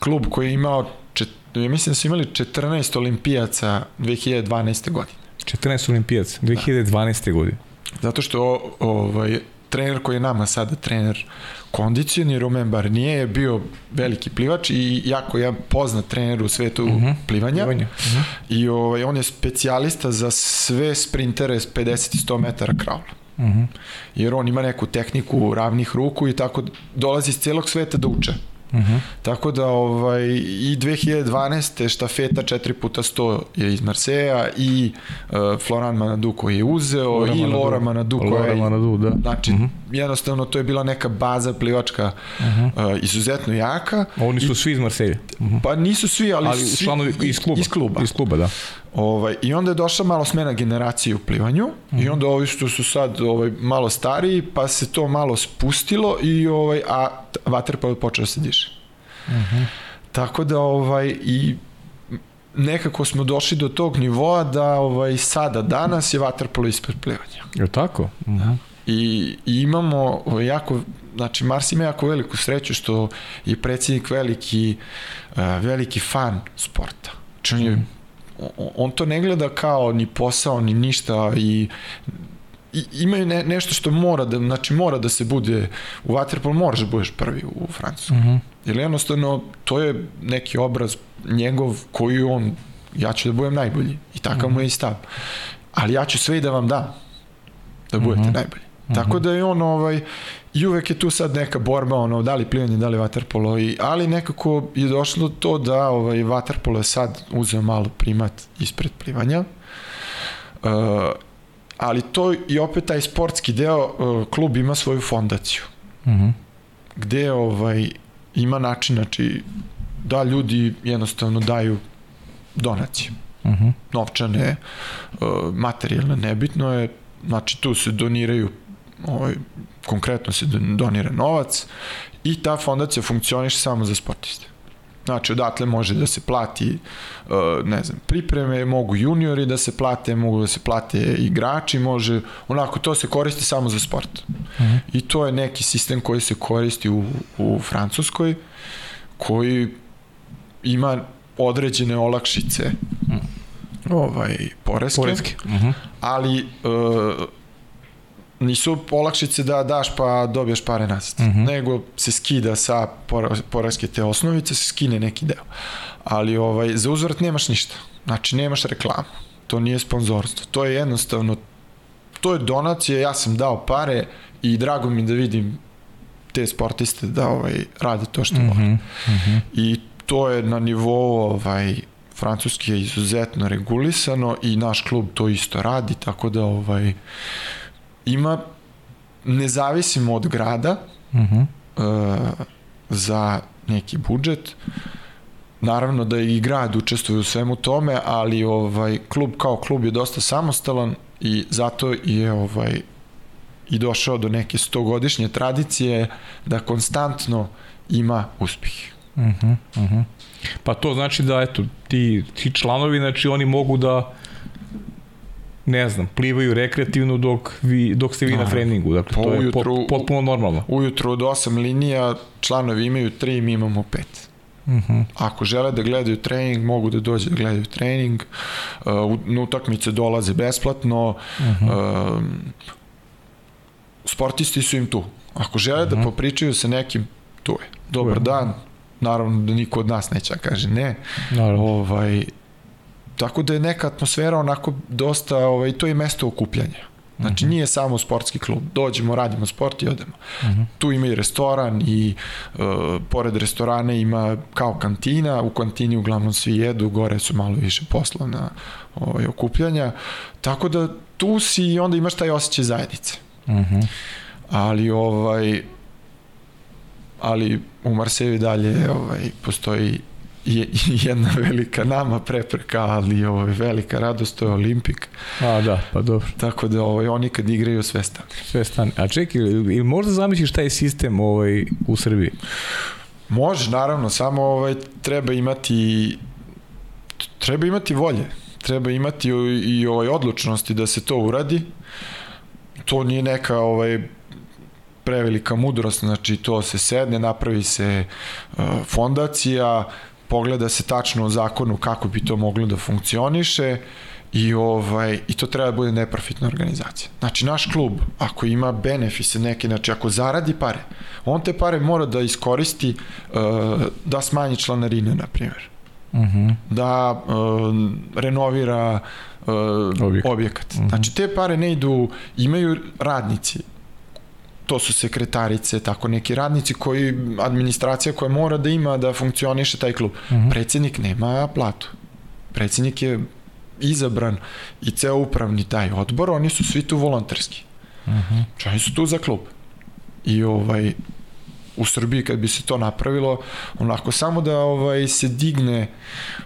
klub koji je imao, čet, ja mislim da su imali 14 olimpijaca 2012. godine. 14 olimpijaca, 2012. Da. godine. Zato što ovaj, trener koji je nama sada trener kondicioni, Roman Barnier je bio veliki plivač i jako je poznat trener u svetu uh mhm. -huh. plivanja. plivanja. Uh mhm. -huh. I ovaj, on je specijalista za sve sprintere s 50 i 100 metara kraula. Uh mhm. -huh. Jer on ima neku tehniku ravnih ruku i tako dolazi iz celog sveta da uče. Uh Uh -huh. Tako da ovaj, i 2012. štafeta 4 puta 100 je iz Marseja i uh, Floran Manadu koji je uzeo Lora i Manadu. Lora Manadu koja Lora je... Manadu, da. Znači, uh -huh. jednostavno to je bila neka baza plivačka uh -huh. uh, izuzetno jaka. Oni su I, svi iz Marseja? Uh -huh. Pa nisu svi, ali, ali svi, članovi iz kluba. Iz kluba. Iz kluba, da. Ovaj, I onda je došla malo smena generacije u plivanju mm -hmm. i onda ovi što su sad ovaj, malo stariji, pa se to malo spustilo i ovaj, a vaterpolo počeo da se diše. Mm -hmm. Tako da ovaj, i nekako smo došli do tog nivoa da ovaj sada danas je vaterpolo ispred plivanja. Je tako? Mm -hmm. I, I imamo ovaj, jako znači Mars ima jako veliku sreću što je predsjednik veliki uh, veliki fan sporta. Znači on je mm on to ne gleda kao ni posao, ni ništa i i imaju ne, nešto što mora da, znači mora da se bude u Waterpolu moraš da budeš prvi u Francusku. Mm -hmm. Jer jednostavno to je neki obraz njegov koji on ja ću da budem najbolji i takav mm -hmm. mu je i stav. Ali ja ću sve i da vam dam da budete mm -hmm. najbolji. Mm -hmm. Tako da je on ovaj i uvek je tu sad neka borba ono da li plivanje da li vaterpolo i ali nekako je došlo to da ovaj vaterpolo je sad uzeo malo primat ispred plivanja. Uh, ali to i opet taj sportski deo uh, klub ima svoju fondaciju. Mhm. Mm gde ovaj ima način znači da ljudi jednostavno daju donacije. Mhm. Mm novčane, uh, materijalne, nebitno je, znači tu se doniraju ovaj, konkretno se donira novac i ta fondacija funkcioniše samo za sportiste. Znači, odatle može da se plati, uh, ne znam, pripreme, mogu juniori da se plate, mogu da se plate igrači, može, onako, to se koristi samo za sport. Mhm. -huh. I to je neki sistem koji se koristi u, u Francuskoj, koji ima određene olakšice. -huh. ovaj, poreske, poreske. Mhm. -huh. ali uh, nisu olakšice da daš pa dobiješ pare nazad, mm -hmm. nego se skida sa poreske te osnovice, se skine neki deo. Ali ovaj, za uzvrat nemaš ništa. Znači, nemaš reklamu. To nije sponzorstvo. To je jednostavno, to je donacija, ja sam dao pare i drago mi da vidim te sportiste da ovaj, rade to što mm -hmm. Mm -hmm. I to je na nivou ovaj, francuski je izuzetno regulisano i naš klub to isto radi, tako da ovaj, ima nezavisimo od grada uh -huh. uh, za neki budžet naravno da i grad učestvuje u svemu tome, ali ovaj klub kao klub je dosta samostalan i zato je ovaj i došao do neke stogodišnje tradicije da konstantno ima uspeh. Uh -huh, uh -huh. Pa to znači da eto ti ti članovi znači oni mogu da ne znam, plivaju rekreativno dok, vi, dok ste vi na treningu. Dakle, pa to je ujutru, potpuno normalno. Ujutru od 8 linija članovi imaju 3, mi imamo 5. Uh -huh. Ako žele da gledaju trening, mogu da dođe da gledaju trening. Uh, na utakmice dolaze besplatno. Uh -huh. uh, sportisti su im tu. Ako žele uh -huh. da popričaju sa nekim, tu je. Dobar dan. Naravno da niko od nas neće da kaže ne. Naravno. Ovaj, tako da je neka atmosfera onako dosta, ovaj, to je mesto okupljanja. Znači, nije samo sportski klub. Dođemo, radimo sport i odemo. Mhm. -huh. Tu ima i restoran i uh, pored restorana ima kao kantina. U kantini uglavnom svi jedu, gore su malo više poslovna ovaj, okupljanja. Tako da tu si i onda imaš taj osjećaj zajednice. Mhm. -huh. Ali ovaj ali u Marseju dalje ovaj, postoji je [LAUGHS] jedna velika nama prepreka, ali ovo je velika radost, to je Olimpik. A, da, pa dobro. Tako da ovaj, oni kad igraju sve stane. Sve stane. A čekaj, ili možda zamisliš šta je sistem ovaj, u Srbiji? Može, naravno, samo ovaj, treba imati treba imati volje, treba imati i ovaj odlučnosti da se to uradi. To nije neka ovaj prevelika mudrost, znači to se sedne, napravi se uh, fondacija, pogleda se tačno u zakonu kako bi to moglo da funkcioniše i ovaj i to treba da bude neprofitna organizacija. Znači naš klub ako ima benefise neke, znači ako zaradi pare, on te pare mora da iskoristi uh, da smanji članarine na primjer. Uh mhm. -huh. da uh, renovira uh, objekat. objekat. Uh mhm. -huh. Znači te pare ne idu, imaju radnici to su sekretarice, tako neki radnici koji, administracija koja mora da ima da funkcioniše taj klub. Mhm. -huh. Predsednik nema platu. Predsednik je izabran i ceo upravni taj odbor, oni su svi tu volonterski. Uh -huh. Oni su tu za klub. I ovaj, u Srbiji kad bi se to napravilo, onako samo da ovaj se digne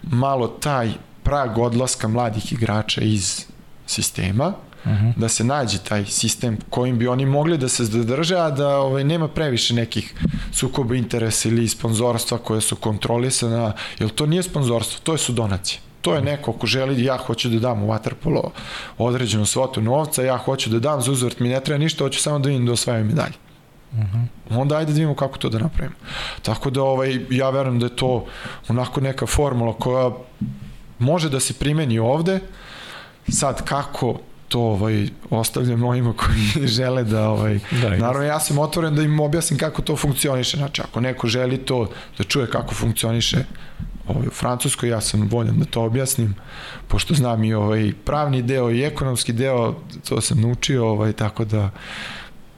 malo taj prag odlaska mladih igrača iz sistema, -huh. da se nađe taj sistem kojim bi oni mogli da se zadrže, a da ovaj, nema previše nekih sukoba interesa ili sponzorstva koje su kontrolisana, jer to nije sponzorstvo, to je su donacije. To je neko ko želi, ja hoću da dam u Waterpolo određenu svotu novca, ja hoću da dam za uzvrt, mi ne treba ništa, hoću samo da vidim da osvajam medalje. Uh -huh. Onda ajde da vidimo kako to da napravimo. Tako da ovaj, ja verujem da je to onako neka formula koja može da se primeni ovde. Sad kako to ovaj, ostavljam onima koji [LAUGHS] žele da, ovaj, da naravno ja sam otvoren da im objasnim kako to funkcioniše, znači ako neko želi to da čuje kako funkcioniše ovaj, u Francuskoj, ja sam voljan da to objasnim, pošto znam i ovaj pravni deo i ekonomski deo, to sam naučio, ovaj, tako da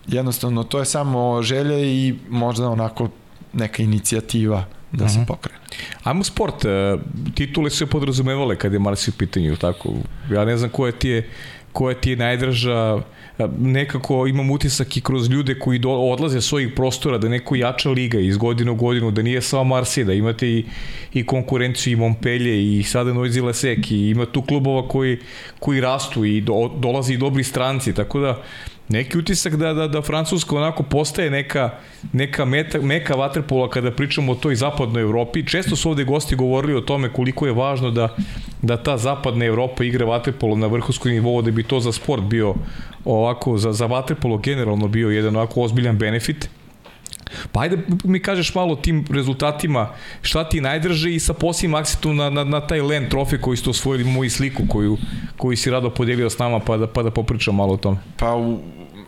jednostavno to je samo želje i možda onako neka inicijativa da uh -huh. se mhm. pokrene. Ajmo sport, e, titule su se podrazumevale kad je Marsi u pitanju, tako, ja ne znam koje ti je koja ti je najdraža nekako imam utisak i kroz ljude koji do, odlaze svojih prostora da neko jača liga iz godine u godinu, da nije samo Marsija, da imate i, i konkurenciju i Montpellier i sada Noisy Lesek i ima tu klubova koji, koji rastu i do, dolazi i dobri stranci, tako da neki utisak da, da, da Francuska onako postaje neka, neka meta, meka vaterpola kada pričamo o toj zapadnoj Evropi. Često su ovde gosti govorili o tome koliko je važno da, da ta zapadna Evropa igra vaterpolo na vrhovskom nivou, da bi to za sport bio ovako, za, za vaterpolo generalno bio jedan ovako ozbiljan benefit. Pa ajde mi kažeš malo tim rezultatima, šta ti najdrže i sa posljednim akcitom na, na, na taj Len trofej koji ste osvojili, moju sliku koju, koju si rado podelio s nama pa da, pa da popričam malo o tome. Pa u,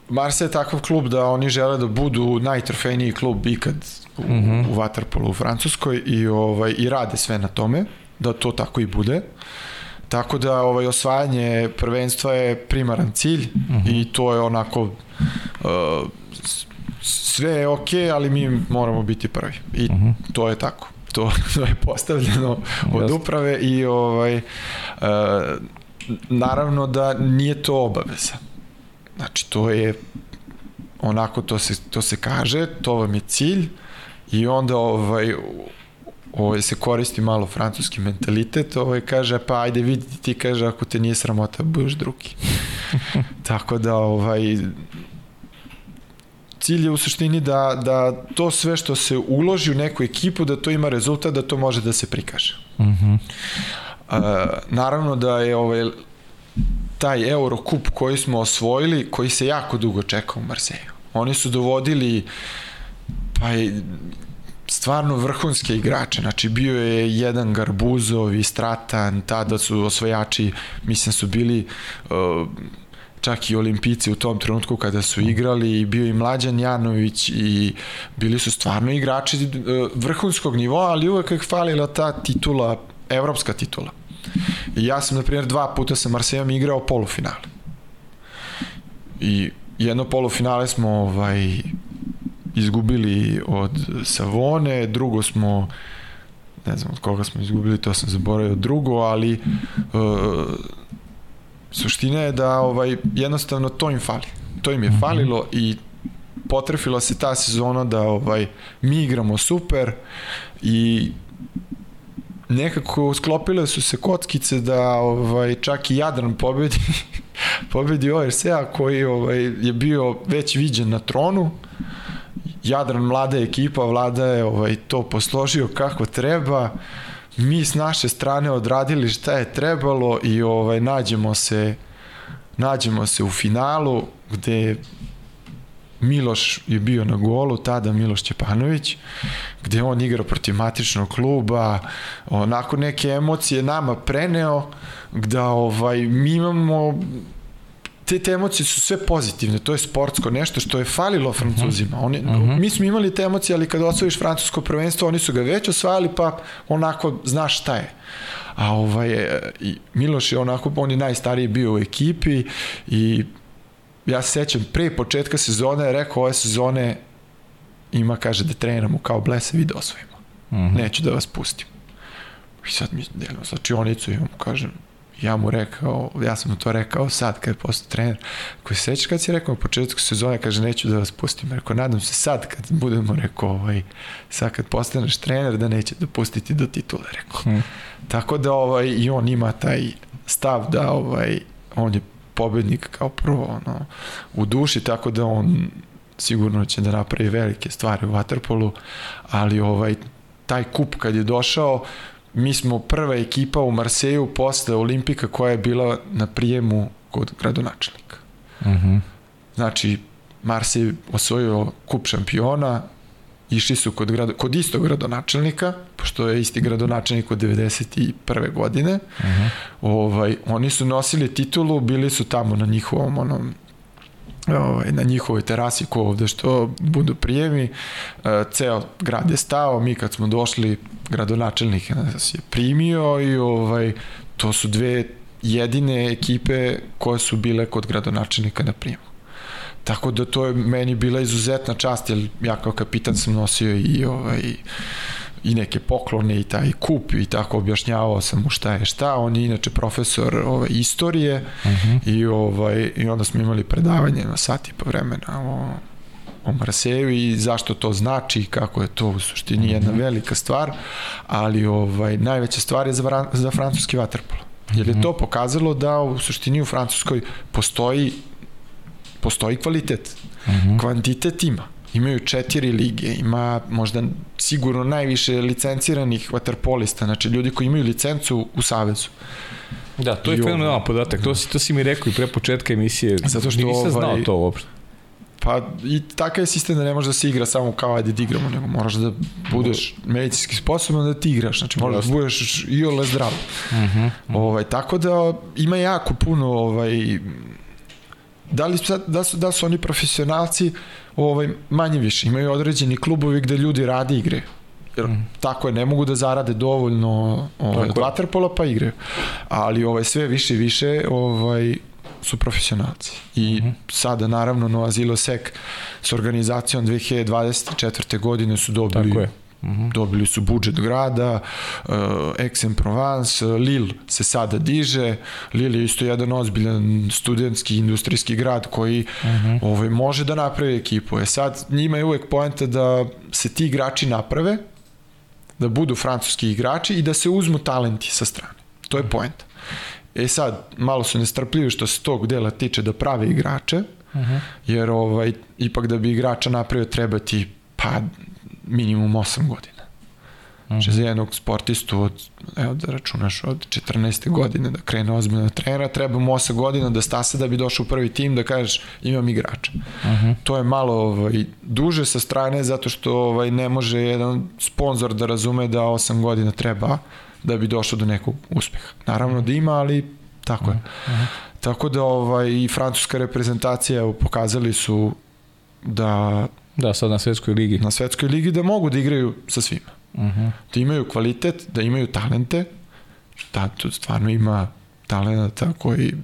Marse je takav klub da oni žele da budu najtrofejniji klub ikad u, mm -hmm. u Waterpolu u Francuskoj i, ovaj, i rade sve na tome, da to tako i bude. Tako da ovaj osvajanje prvenstva je primaran cilj mm -hmm. i to je onako uh, sve je okej, okay, ali mi moramo biti prvi. I uh mhm. -huh. to je tako. To, [LAUGHS] to je postavljeno od uprave i ovaj uh, naravno da nije to obaveza. Znači, to je onako to se, to se kaže, to vam je cilj i onda ovaj, ovaj, se koristi malo francuski mentalitet, ovaj, kaže, pa ajde vidi ti, kaže, ako te nije sramota, budeš drugi. [LAUGHS] Tako da, ovaj, cilj je u suštini da, da to sve što se uloži u neku ekipu, da to ima rezultat, da to može da se prikaže. Uh -huh. uh, naravno da je ovaj, taj Eurocup koji smo osvojili, koji se jako dugo čeka u Marseju. Oni su dovodili pa je, stvarno vrhunske igrače, znači bio je jedan Garbuzov i Stratan, tada su osvojači, mislim su bili uh, čak i olimpici u tom trenutku kada su igrali i bio i Mlađan Janović i bili su stvarno igrači uh, vrhunskog nivoa, ali uvek je falila ta titula, evropska titula. I ja sam, na primjer, dva puta sa Marsejom igrao polufinale. I jedno polufinale smo ovaj, izgubili od Savone, drugo smo ne znam od koga smo izgubili, to sam zaboravio drugo, ali uh, suština je da ovaj jednostavno to im fali. To im je mhm. falilo i potrefila se ta sezona da ovaj mi igramo super i nekako sklopile su se kockice da ovaj čak i Jadran pobedi [LAUGHS] pobedi ORC-a koji ovaj je bio već viđen na tronu Jadran mlada ekipa, vlada je ovaj, to posložio kako treba, mi s naše strane odradili šta je trebalo i ovaj nađemo se nađemo se u finalu gde Miloš je bio na golu, tada Miloš Ćepanović, gde on igra protiv matičnog kluba, onako neke emocije nama preneo, da ovaj, mi imamo te, te emocije su sve pozitivne, to je sportsko nešto što je falilo Francuzima. Oni, uh mhm. -huh. Mi smo imali te emocije, ali kada osvojiš francusko prvenstvo, oni su ga već osvajali, pa onako znaš šta je. A ovaj, i Miloš je onako, on je najstariji bio u ekipi i ja se sećam, pre početka sezone je rekao ove sezone ima, kaže, da treniramo kao blesavi da osvojimo. Uh mhm. -huh. Neću da vas pustim. I sad mi delimo slačionicu i mu kažem, ja mu rekao, ja sam mu to rekao sad kad je postao trener, koji se sećaš kad si rekao u početku sezone, kaže neću da vas pustim, rekao nadam se sad kad budemo, rekao, ovaj, sad kad postaneš trener da neće dopustiti do titule, rekao. Hmm. Tako da ovaj, i on ima taj stav da ovaj, on je pobednik kao prvo ono, u duši, tako da on sigurno će da napravi velike stvari u Waterpolu, ali ovaj taj kup kad je došao, mi smo prva ekipa u Marseju posle Olimpika koja je bila na prijemu kod gradonačelnika. Uh mhm. -huh. Znači, Marsej osvojio kup šampiona, išli su kod, grado, kod istog gradonačelnika, pošto je isti gradonačelnik od 91. godine. Uh mhm. -huh. ovaj, oni su nosili titulu, bili su tamo na njihovom onom ovaj, na njihovoj terasi ko ovde što budu prijemi. E, ceo grad je stao, mi kad smo došli, gradonačelnik nas je primio i ovaj, to su dve jedine ekipe koje su bile kod gradonačelnika na prijemu. Tako da to je meni bila izuzetna čast, jer ja kao kapitan sam nosio i ovaj, i neke poklone i taj kup i tako objašnjavao sam mu šta je šta. On je inače profesor ove, istorije uh mhm. -huh. i, ovaj, i onda smo imali predavanje na sat i po vremena o, o Marseju i zašto to znači i kako je to u suštini uh mhm. -huh. jedna velika stvar, ali ovaj, najveća stvar je za, za francuski vaterpolo. Jer je mhm. to pokazalo da u suštini u Francuskoj postoji postoji kvalitet. Uh -huh. Kvantitet ima imaju četiri lige, ima možda sigurno najviše licenciranih vaterpolista, znači ljudi koji imaju licencu u Savezu. Da, to je fenomenalan podatak, to, si, to si mi rekao i pre početka emisije, Zato što nisam ovaj, znao to uopšte. Pa i takav je sistem da ne može da se igra samo kao ajde da igramo, nego moraš da budeš medicinski sposoban da ti igraš, znači moraš da budeš i ole zdrav. Uh uh -huh. Ovaj, tako da ima jako puno ovaj, da li, da, su, da su oni profesionalci ovaj, manje više, imaju određeni klubovi gde ljudi rade igre jer mm. tako je, ne mogu da zarade dovoljno ovaj, od waterpola pa igraju. Ali ovaj, sve više i više ovaj, su profesionalci. I mm -hmm. sada naravno Nova Zilo Sek s organizacijom 2024. godine su dobili Tako je. -hmm. Dobili su budžet grada, uh, Aix-en-Provence, Lille se sada diže. Lille je isto jedan ozbiljan studentski, industrijski grad koji mm -hmm. ovaj, može da napravi ekipu. E sad, njima je uvek poenta da se ti igrači naprave da budu francuski igrači i da se uzmu talenti sa strane. To je poenta. E sad, malo su nestrpljivi što se tog dela tiče da prave igrače, uh -huh. jer ovaj, ipak da bi igrača napravio treba ti pa minimum 8 godina. Znači za jednog sportistu od, evo da računaš od 14. godine da krene ozbiljno da trenera, treba mu 8 godina da stasa da bi došao u prvi tim da kažeš imam igrača. Uh -huh. To je malo ovaj, duže sa strane zato što ovaj, ne može jedan sponsor da razume da 8 godina treba da bi došao do nekog uspeha. Naravno da ima, ali tako je. Uh -huh. Tako da ovaj, i francuska reprezentacija evo, pokazali su da Da, sad na svetskoj ligi. Na svetskoj ligi da mogu da igraju sa svima. Uh -huh. Da imaju kvalitet, da imaju talente, da tu stvarno ima talenata koji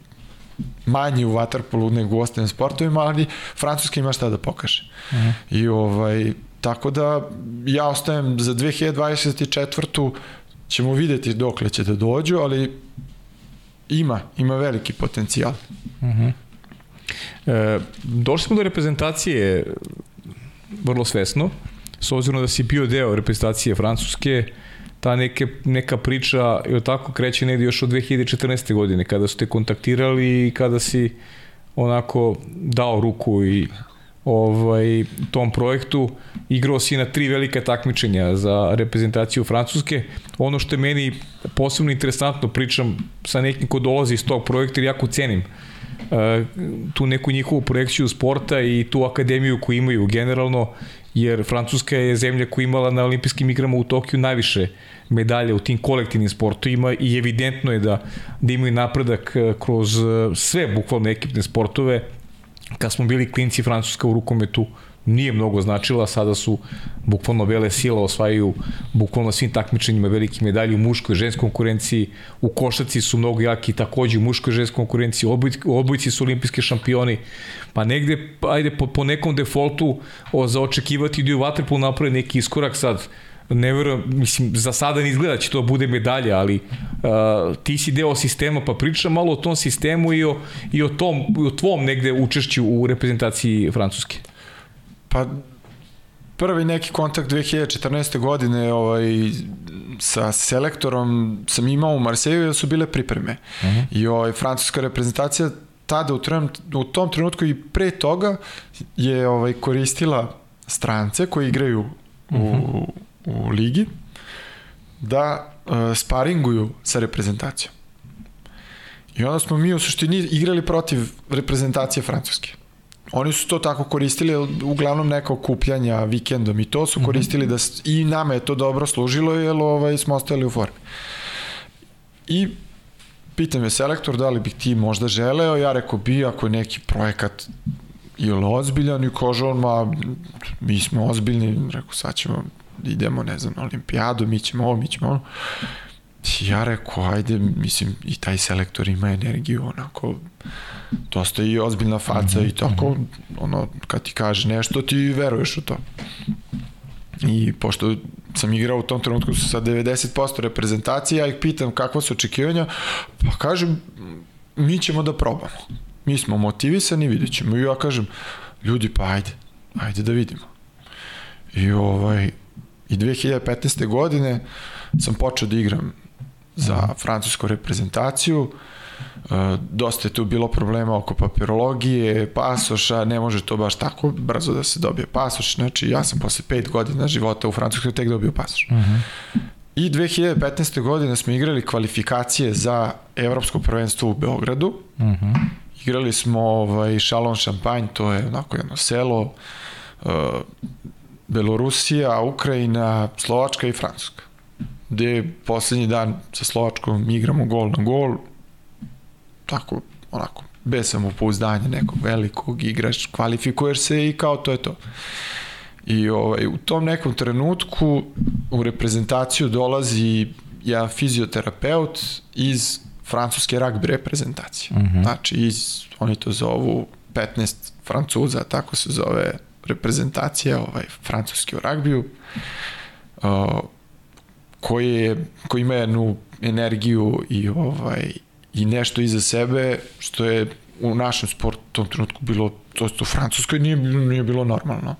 manji u waterpolu nego u ostalim sportovima, ali Francuska ima šta da pokaže. Uh -huh. I ovaj, tako da ja ostajem za 2024. ćemo videti dokle će da dođu, ali ima, ima veliki potencijal. Uh -huh. e, došli smo do reprezentacije vrlo svesno, s obzirom da si bio deo reprezentacije Francuske, ta neke, neka priča je tako kreće negde još od 2014. godine, kada su te kontaktirali i kada si onako dao ruku i ovaj, tom projektu. Igrao si na tri velike takmičenja za reprezentaciju Francuske. Ono što je meni posebno interesantno, pričam sa nekim ko dolazi iz tog projekta, jer jako cenim uh, tu neku njihovu projekciju sporta i tu akademiju koju imaju generalno jer Francuska je zemlja koja imala na olimpijskim igrama u Tokiju najviše medalje u tim kolektivnim sportovima i evidentno je da, da imaju napredak e, kroz e, sve bukvalno ekipne sportove. Kad smo bili klinci Francuska u rukometu, nije mnogo značila, sada su bukvalno vele sila osvajaju bukvalno svim takmičenjima velike medalje u muškoj i ženskoj konkurenciji, u košaci su mnogo jaki takođe u muškoj i ženskoj konkurenciji, u odbojci su olimpijski šampioni, pa negde, ajde, po, po nekom defaultu o, za očekivati da u Vatrepolu napravi neki iskorak sad, ne verujem, mislim, za sada ne izgleda da će to bude medalja, ali uh, ti si deo sistema, pa priča malo o tom sistemu i o, i o, tom, i o tvom negde učešću u reprezentaciji Francuske. Pa prvi neki kontakt 2014. godine ovaj, sa selektorom sam imao u Marseju jer su bile pripreme. Uh mhm. -huh. I ovaj, francuska reprezentacija tada u, trem, u tom trenutku i pre toga je ovaj koristila strance koji igraju u, uh. -huh. u ligi da uh, sparinguju sa reprezentacijom. I onda smo mi u suštini igrali protiv reprezentacije Francuske. Oni su to tako koristili, uglavnom neka okupljanja vikendom i to su mhm. koristili da i nama je to dobro služilo jer ovaj, smo ostali u formi. I pitam je selektor da li bih ti možda želeo, ja rekao bi ako je neki projekat ili ozbiljan i kaže on, ma mi smo ozbiljni, rekao sad ćemo idemo, ne znam, na olimpijadu, mi ćemo ovo, mi ćemo ono. Ja rekao, ajde, mislim, i taj selektor ima energiju, onako, dosta i ozbiljna faca mm -hmm. i tako, mhm. ono, kad ti kaže nešto, ti veruješ u to. I pošto sam igrao u tom trenutku sa 90% reprezentacije, ja ih pitam kakva su očekivanja, pa kažem, mi ćemo da probamo. Mi smo motivisani, vidjet ćemo. I ja kažem, ljudi, pa ajde, ajde da vidimo. I ovaj, i 2015. godine sam počeo da igram za francusku reprezentaciju, Uh, dosta je tu bilo problema oko papirologije, pasoša, ne može to baš tako brzo da se dobije pasoš, znači ja sam posle pet godina života u Francuskoj tek dobio pasoš. Uh mhm. -huh. I 2015. godine smo igrali kvalifikacije za evropsko prvenstvo u Beogradu. Uh mhm. -huh. Igrali smo ovaj, Šalon Šampanj, to je onako jedno selo, uh, Belorusija, Ukrajina, Slovačka i Francuska. Gde poslednji dan sa Slovačkom igramo gol na gol, tako, onako, bez samopouzdanja nekog velikog, igraš, kvalifikuješ se i kao to je to. I ovaj, u tom nekom trenutku u reprezentaciju dolazi ja fizioterapeut iz francuske rugby reprezentacije. Mhm. -huh. Znači, iz, oni to zovu 15 francuza, tako se zove reprezentacija ovaj, francuski u ragbiju, uh, koji, je, koji ima jednu energiju i ovaj i nešto iza sebe što je u našem sportu u tom trenutku bilo to u Francuskoj nije, nije bilo normalno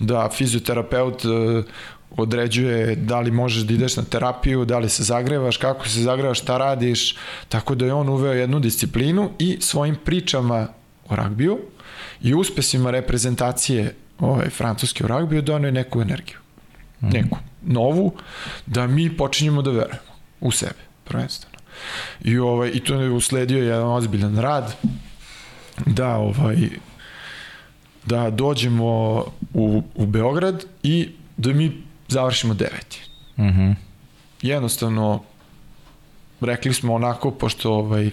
da fizioterapeut uh, određuje da li možeš da ideš na terapiju, da li se zagrevaš, kako se zagrevaš, šta radiš, tako da je on uveo jednu disciplinu i svojim pričama o ragbiju i uspesima reprezentacije ovaj, francuske u ragbiju donio neku energiju. Mm. Neku novu, da mi počinjemo da verujemo u sebe, prvenstveno. I, ovaj, i to je usledio jedan ozbiljan rad, da ovaj da dođemo u, u Beograd i da mi završimo deveti. Mm Jednostavno, rekli smo onako, pošto ovaj,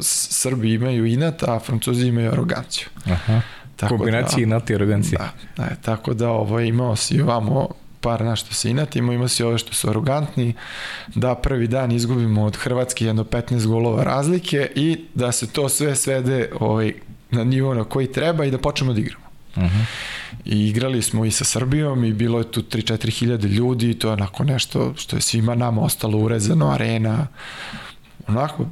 Srbi imaju inat, a Francuzi imaju aroganciju. Aha. Tako Kombinacija da, inat i arogancije. Da, da, tako da ovaj, imao si ovamo par na što se inatimo, ima si ove što su arogantni, da prvi dan izgubimo od Hrvatske jedno 15 golova razlike i da se to sve svede ovaj, na nivo na koji treba i da počnemo da igramo. Uh mhm. -huh. I igrali smo i sa Srbijom i bilo je tu 3-4 hiljade ljudi i to je onako nešto što je svima nama ostalo urezano, arena, onako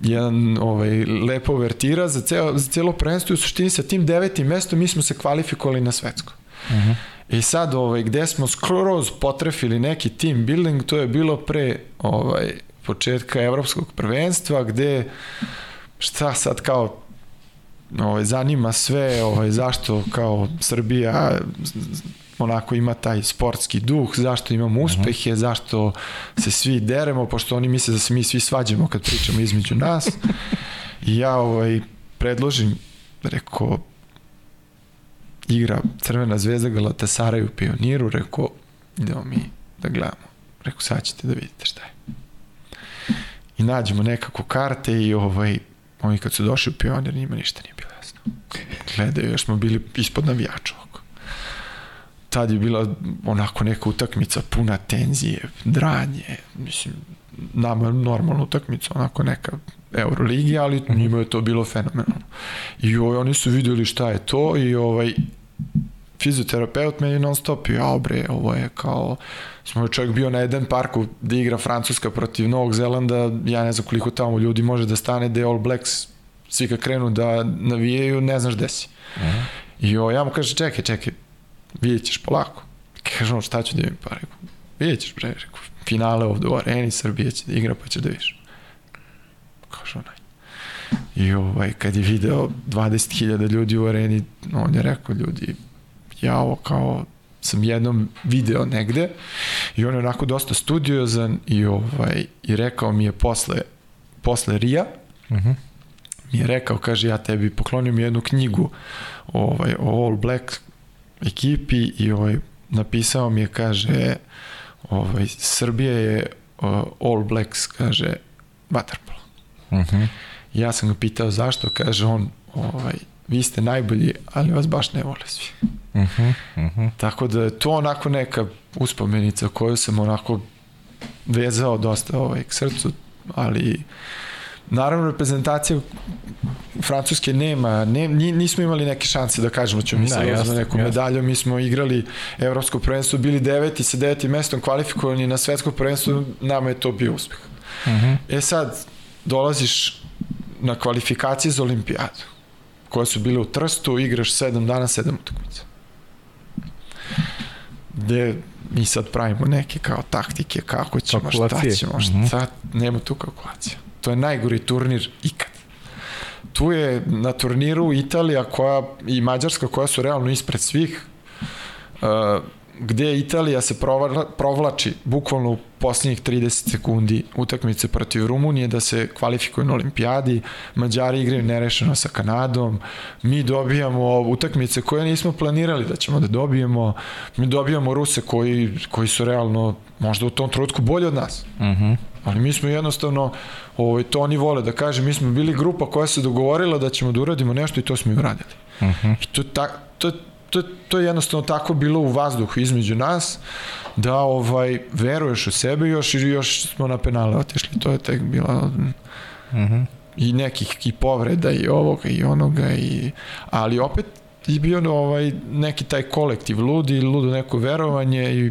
jedan ovaj, lepo vertira za, ceo, za cijelo prvenstvo i u suštini sa tim devetim mestom mi smo se kvalifikovali na svetsko. Uh mhm. -huh. I sad, ovaj, gde smo skroz potrefili neki team building, to je bilo pre ovaj, početka evropskog prvenstva, gde šta sad kao ovaj, zanima sve ovaj, zašto kao Srbija onako ima taj sportski duh, zašto imamo mhm. uspehe, zašto se svi deremo, pošto oni misle da se mi svi svađamo kad pričamo između nas. I ja ovaj, predložim, rekao, igra Crvena zvezda Galatasaraj u Pioniru, rekao, idemo mi da gledamo. Rekao, sad ćete da vidite šta je. I nađemo nekako karte i ovaj, oni kad su došli u Pionir, njima ništa nije bilo jasno. Gledaju, još smo bili ispod navijača Tad je bila onako neka utakmica puna tenzije, dranje, mislim, nama normalna utakmica, onako neka Euroligi, ali -hmm. njima je to bilo fenomenalno. I ovaj, oni su videli šta je to i ovaj fizioterapeut meni non stop ja bre, ovo je kao smo čovjek bio na jedan parku da igra Francuska protiv Novog Zelanda, ja ne znam koliko tamo ljudi može da stane, da All Blacks svi kad krenu da navijaju, ne znaš gde si. Uh -huh. I o, ja mu kaže, čekaj, čekaj, vidjet ćeš polako. Kaže on, šta ću da imam pa, rekao, vidjet ćeš, bre, rekao, finale ovde u areni, Srbija će da igra, pa će da viš. Kaže onaj. I ovaj, kad je video 20.000 ljudi u areni, on je rekao, ljudi, ja ovo kao sam jednom video negde i on je onako dosta studiozan i ovaj i rekao mi je posle posle Rija uh mhm. -huh. mi je rekao kaže ja tebi poklonio mi jednu knjigu ovaj o All Black ekipi i ovaj napisao mi je kaže ovaj Srbija je uh, All Blacks kaže waterpolo. Mhm. Uh -huh. Ja sam ga pitao zašto, kaže on ovaj vi ste najbolji, ali vas baš ne vole svi. Uh -huh, uh -huh. Tako da je to onako neka uspomenica koju sam onako vezao dosta ovaj, k srcu, ali naravno reprezentacija Francuske nema, ne, nismo imali neke šanse da kažemo da ćemo mi da, za neku medalju, mi smo igrali evropsko prvenstvo, bili deveti sa devetim mestom kvalifikovani na svetsko prvenstvo, nama je to bio uspeh. Uh mhm. -huh. E sad, dolaziš na kvalifikacije za olimpijadu koje su bile u Trstu, igraš 7 dana, 7 utakmica. Gde mi sad pravimo neke kao taktike, kako ćemo, šta ćemo, šta, mm -hmm. nema tu kalkulacija. To je najgori turnir ikad. Tu je na turniru Italija koja i Mađarska koja su realno ispred svih, uh, gde Italija se provlači bukvalno u posljednjih 30 sekundi utakmice protiv Rumunije da se kvalifikuju na olimpijadi, Mađari igraju nerešeno sa Kanadom, mi dobijamo utakmice koje nismo planirali da ćemo da dobijemo, mi dobijamo Ruse koji, koji su realno možda u tom trutku bolji od nas. Mhm. -huh. Ali mi smo jednostavno, ovaj, to oni vole da kaže, mi smo bili grupa koja se dogovorila da ćemo da uradimo nešto i to smo i uradili. Uh mhm. -huh. I to, ta, to, to, to je jednostavno tako bilo u vazduhu između nas, da ovaj veruješ u sebe još i još smo na penale otišli. To je tek bilo mm -hmm. i nekih i povreda i ovoga i onoga i ali opet je bio ovaj neki taj kolektiv ludi, ludo neko verovanje i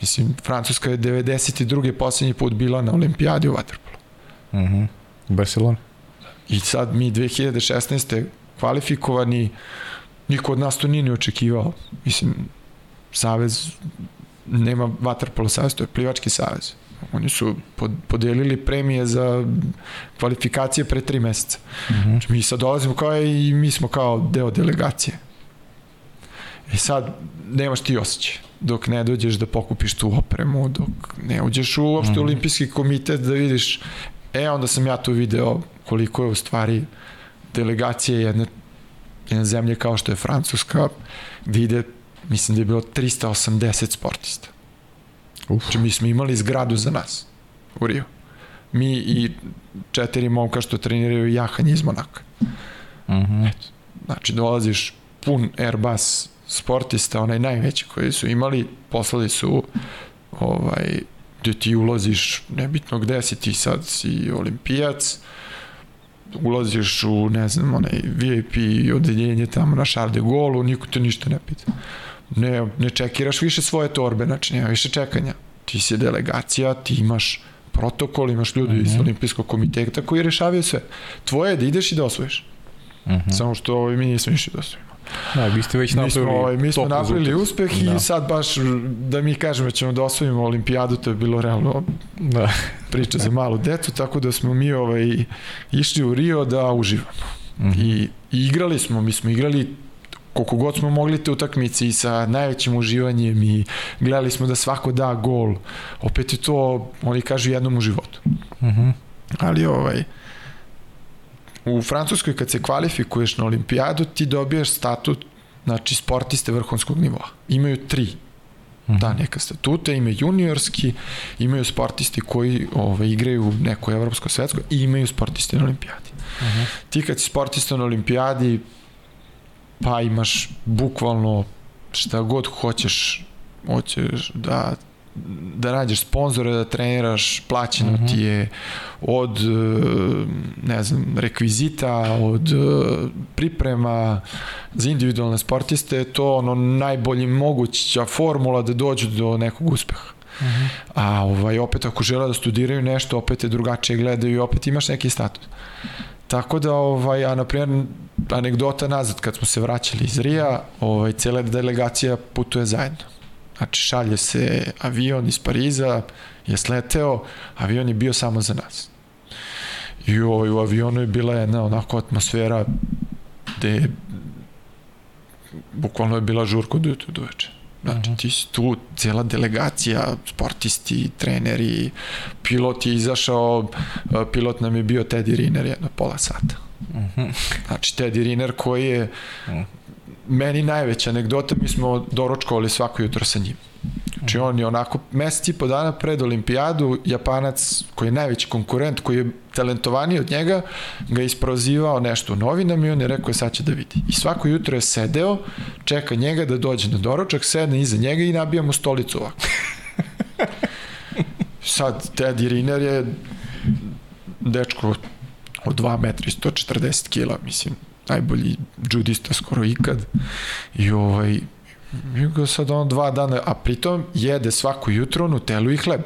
mislim Francuska je 92. poslednji put bila na olimpijadi u vaterpolu. Mhm. Mm Barcelona. I sad mi 2016. kvalifikovani niko od nas to nije ni očekivao. Mislim, savez nema vaterpolo savez, to je plivački savez. Oni su podelili premije za kvalifikacije pre tri meseca. Mm -hmm. Znači, mi sad dolazimo kao i mi smo kao deo delegacije. I sad nemaš ti osjećaj dok ne dođeš da pokupiš tu opremu, dok ne uđeš u uopšte mm -hmm. olimpijski komitet da vidiš e onda sam ja tu video koliko je u stvari delegacije jedne, jedne zemlje kao što je Francuska gde ide mislim da je bilo 380 sportista. Uf. Znači mi smo imali zgradu za nas u Rio. Mi i četiri momka što treniraju jahanje iz Monaka. Mm -hmm. Eto. Znači dolaziš pun Airbus sportista, onaj najveći koji su imali, poslali su ovaj, gde ti ulaziš, nebitno gde si ti sad, si olimpijac, ulaziš u, ne znam, onaj VIP odeljenje tamo na Charles de Gaulle, niko te ništa ne pita. Ne, ne čekiraš više svoje torbe, znači nema više čekanja. Ti si delegacija, ti imaš protokol, imaš ljudi mm -hmm. iz mhm. olimpijskog komiteta koji rešavaju sve. Tvoje je da ideš i da osvojiš. Mm -hmm. Samo što ovaj, mi nismo išli da osvojimo. Da, vi ste već napravili mi smo, ovaj, mi smo napravili uspeh da. i sad baš da mi kažemo da ćemo da osvojimo olimpijadu, to je bilo realno da. priča za malu decu, tako da smo mi ovaj, išli u Rio da uživamo. Mm -hmm. I, I igrali smo, mi smo igrali koliko god smo mogli te utakmice i sa najvećim uživanjem i gledali smo da svako da gol. Opet je to, oni kažu, jednom u životu. Mm -hmm. Ali ovaj, u Francuskoj kad se kvalifikuješ na olimpijadu ti dobijaš statut znači sportiste vrhunskog nivoa. Imaju tri mm. da neka statuta, imaju juniorski, imaju sportisti koji ove, ovaj, igraju u nekoj evropsko svetsko i imaju sportiste na olimpijadi. Mm -hmm. Ti kad si sportista na olimpijadi pa imaš bukvalno šta god hoćeš hoćeš da da nađeš sponzore, da treniraš, plaćeno mm -hmm. ti je od, ne znam, rekvizita, od priprema za individualne sportiste, to ono najbolji moguća formula da dođu do nekog uspeha. Mm -hmm. A ovaj, opet ako žele da studiraju nešto, opet je drugačije gledaju i opet imaš neki status. Tako da, ovaj, a na primjer, anegdota nazad, kad smo se vraćali iz Rija, ovaj, cela delegacija putuje zajedno. Znači, šalje se avion iz Pariza, je sleteo, avion je bio samo za nas. I ovaj, u avionu je bila jedna onako atmosfera gde bukvalno je bila žurka od jutra do večera. Znači, ti si tu, cijela delegacija, sportisti, treneri, pilot je izašao, pilot nam je bio Teddy Riner jedno pola sata. Znači, Teddy Riner koji je meni najveća anegdota, mi smo doručkovali svako jutro sa njim. Znači on je onako mesec i po dana pred olimpijadu, Japanac koji je najveći konkurent, koji je talentovaniji od njega, ga je isprozivao nešto u novinama i on je rekao sad će da vidi. I svako jutro je sedeo, čeka njega da dođe na doručak, sedne iza njega i nabija mu stolicu ovako. [LAUGHS] Sad, Teddy Riner je dečko od 2 metra i 140 kila, mislim, najbolji judista skoro ikad. I ovaj, mi ga sad on dva dana, a pritom jede svako jutro nutelu i hleb.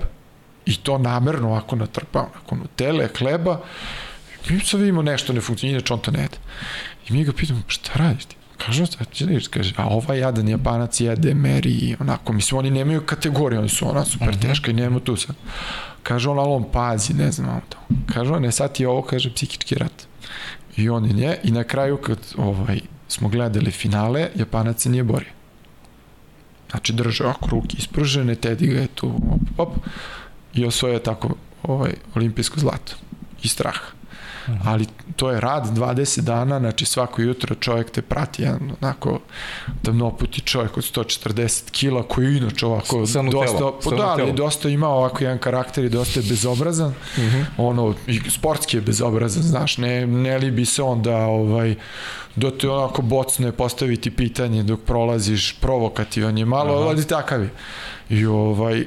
I to namerno ovako natrpao, onako nutele, hleba. Mi sad vidimo nešto ne funkcionira, inače on to ne jede. I mi ga pitamo, šta radiš ti? Kaže, šta će da kaže, a ovaj jadan japanac jede, meri, onako, mislim, oni nemaju kategorije, oni su ona super mhm. teška i nemamo tu sad. Kaže on, ali on pazi, ne znam. Kaže on, ne, sad ti ovo, kaže, psihički rat. I on je nje, i na kraju kad ovaj, smo gledali finale, Japanac se nije borio. Znači drže ovako ruke ispružene, Teddy ga je tu op, op, i osvoje tako ovaj, olimpijsko zlato i strah. -hmm. ali to je rad 20 dana, znači svako jutro čovjek te prati, jedan onako tamnoputi čovjek od 140 kila koji je inače ovako Sanu dosta, telo. pa da, ali dosta ima ovako jedan karakter i dosta je bezobrazan, mm -hmm. ono, i sportski je bezobrazan, znaš, ne, ne li bi se on da ovaj, do da te onako bocne postaviti pitanje dok prolaziš, provokativan je malo, Aha. ali takav je. I ovaj,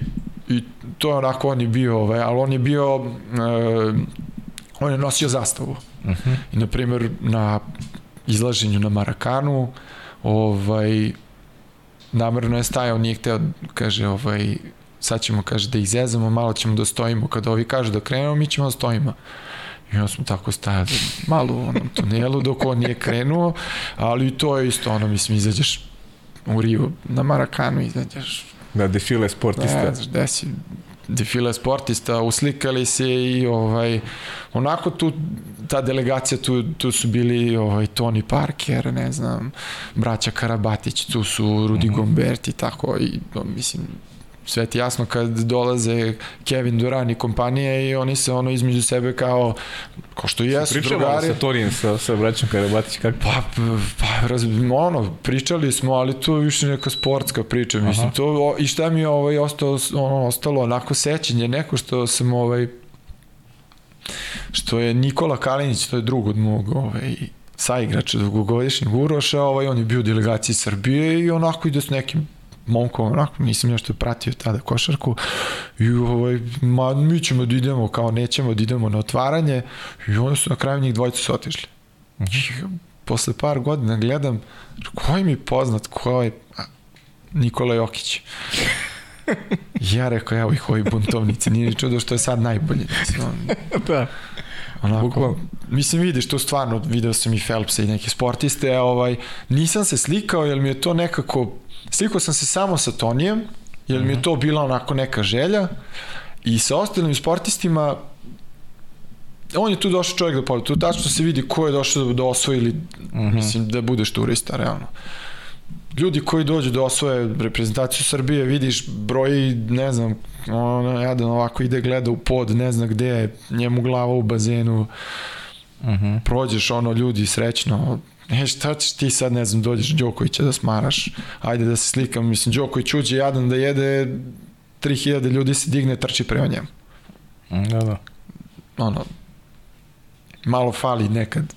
i to je onako on je bio, ovaj, ali on je bio e, on je nosio zastavu. Uh. -huh. I, na primjer, na izlaženju na Marakanu, ovaj, namerno je stajao, nije hteo, kaže, ovaj, sad ćemo, kaže, da izezamo, malo ćemo da stojimo, kada ovi kažu da krenemo, mi ćemo da stojimo. I onda smo tako stajali malo u onom tunelu dok on nije krenuo, ali to je isto ono, mislim, izađeš u Rio, na Marakanu izađeš. Da, defile sportista. Ne znaš, gde si defile sportista, uslikali se i ovaj, onako tu, ta delegacija, tu, tu su bili ovaj, Tony Parker, ne znam, braća Karabatić, tu su Rudi mm -hmm. Gombert i tako, i mislim, sve ti jasno kad dolaze Kevin Durant i kompanije i oni se ono između sebe kao ko što jesu Pričamo drugari. sa Torijem, sa, sa braćom Karabatić, kako? Pa, pa raz, ono, pričali smo, ali to je više neka sportska priča, Aha. mislim, to, i šta mi je ovaj, ostalo, ono, ostalo onako sećanje, neko što sam ovaj, što je Nikola Kalinić, to je drug od mog ovaj, saigrača dugogodišnjeg Uroša, ovaj, on je bio u delegaciji Srbije i onako ide s nekim momkom, onako, nisam nešto pratio tada košarku i ovaj, ma, mi ćemo da idemo, kao nećemo da idemo na otvaranje i onda su na kraju njih dvojica su otišli. Mm -hmm. Posle par godina gledam, ko je mi poznat, ko je Nikola Jokić. ja rekao, evo ih ovi buntovnici, nije ni čudo što je sad najbolji. [LAUGHS] Da. Onako, Bukval. mislim vidiš to stvarno, video sam i Phelpsa i neke sportiste, ovaj, nisam se slikao jer mi je to nekako Slikao sam se samo sa Tonijem, jer mi je to bila onako neka želja i sa ostalim sportistima on je tu došao čovjek da pobedi. Tu tačno se vidi ko je došao da osvoji ili, mm -hmm. mislim, da budeš turista, realno. Ljudi koji dođu da osvoje reprezentaciju Srbije, vidiš broj, ne znam, ono, jedan ovako ide gleda u pod, ne znam gde je, njemu glava u bazenu, mm -hmm. prođeš ono, ljudi srećno, E, šta ćeš ti sad, ne znam, dođeš Đokovića da smaraš, ajde da se slikam, mislim, Đoković uđe jadan da jede, 3000 ljudi se digne, trči prema njemu. Da, da. Ono, malo fali nekad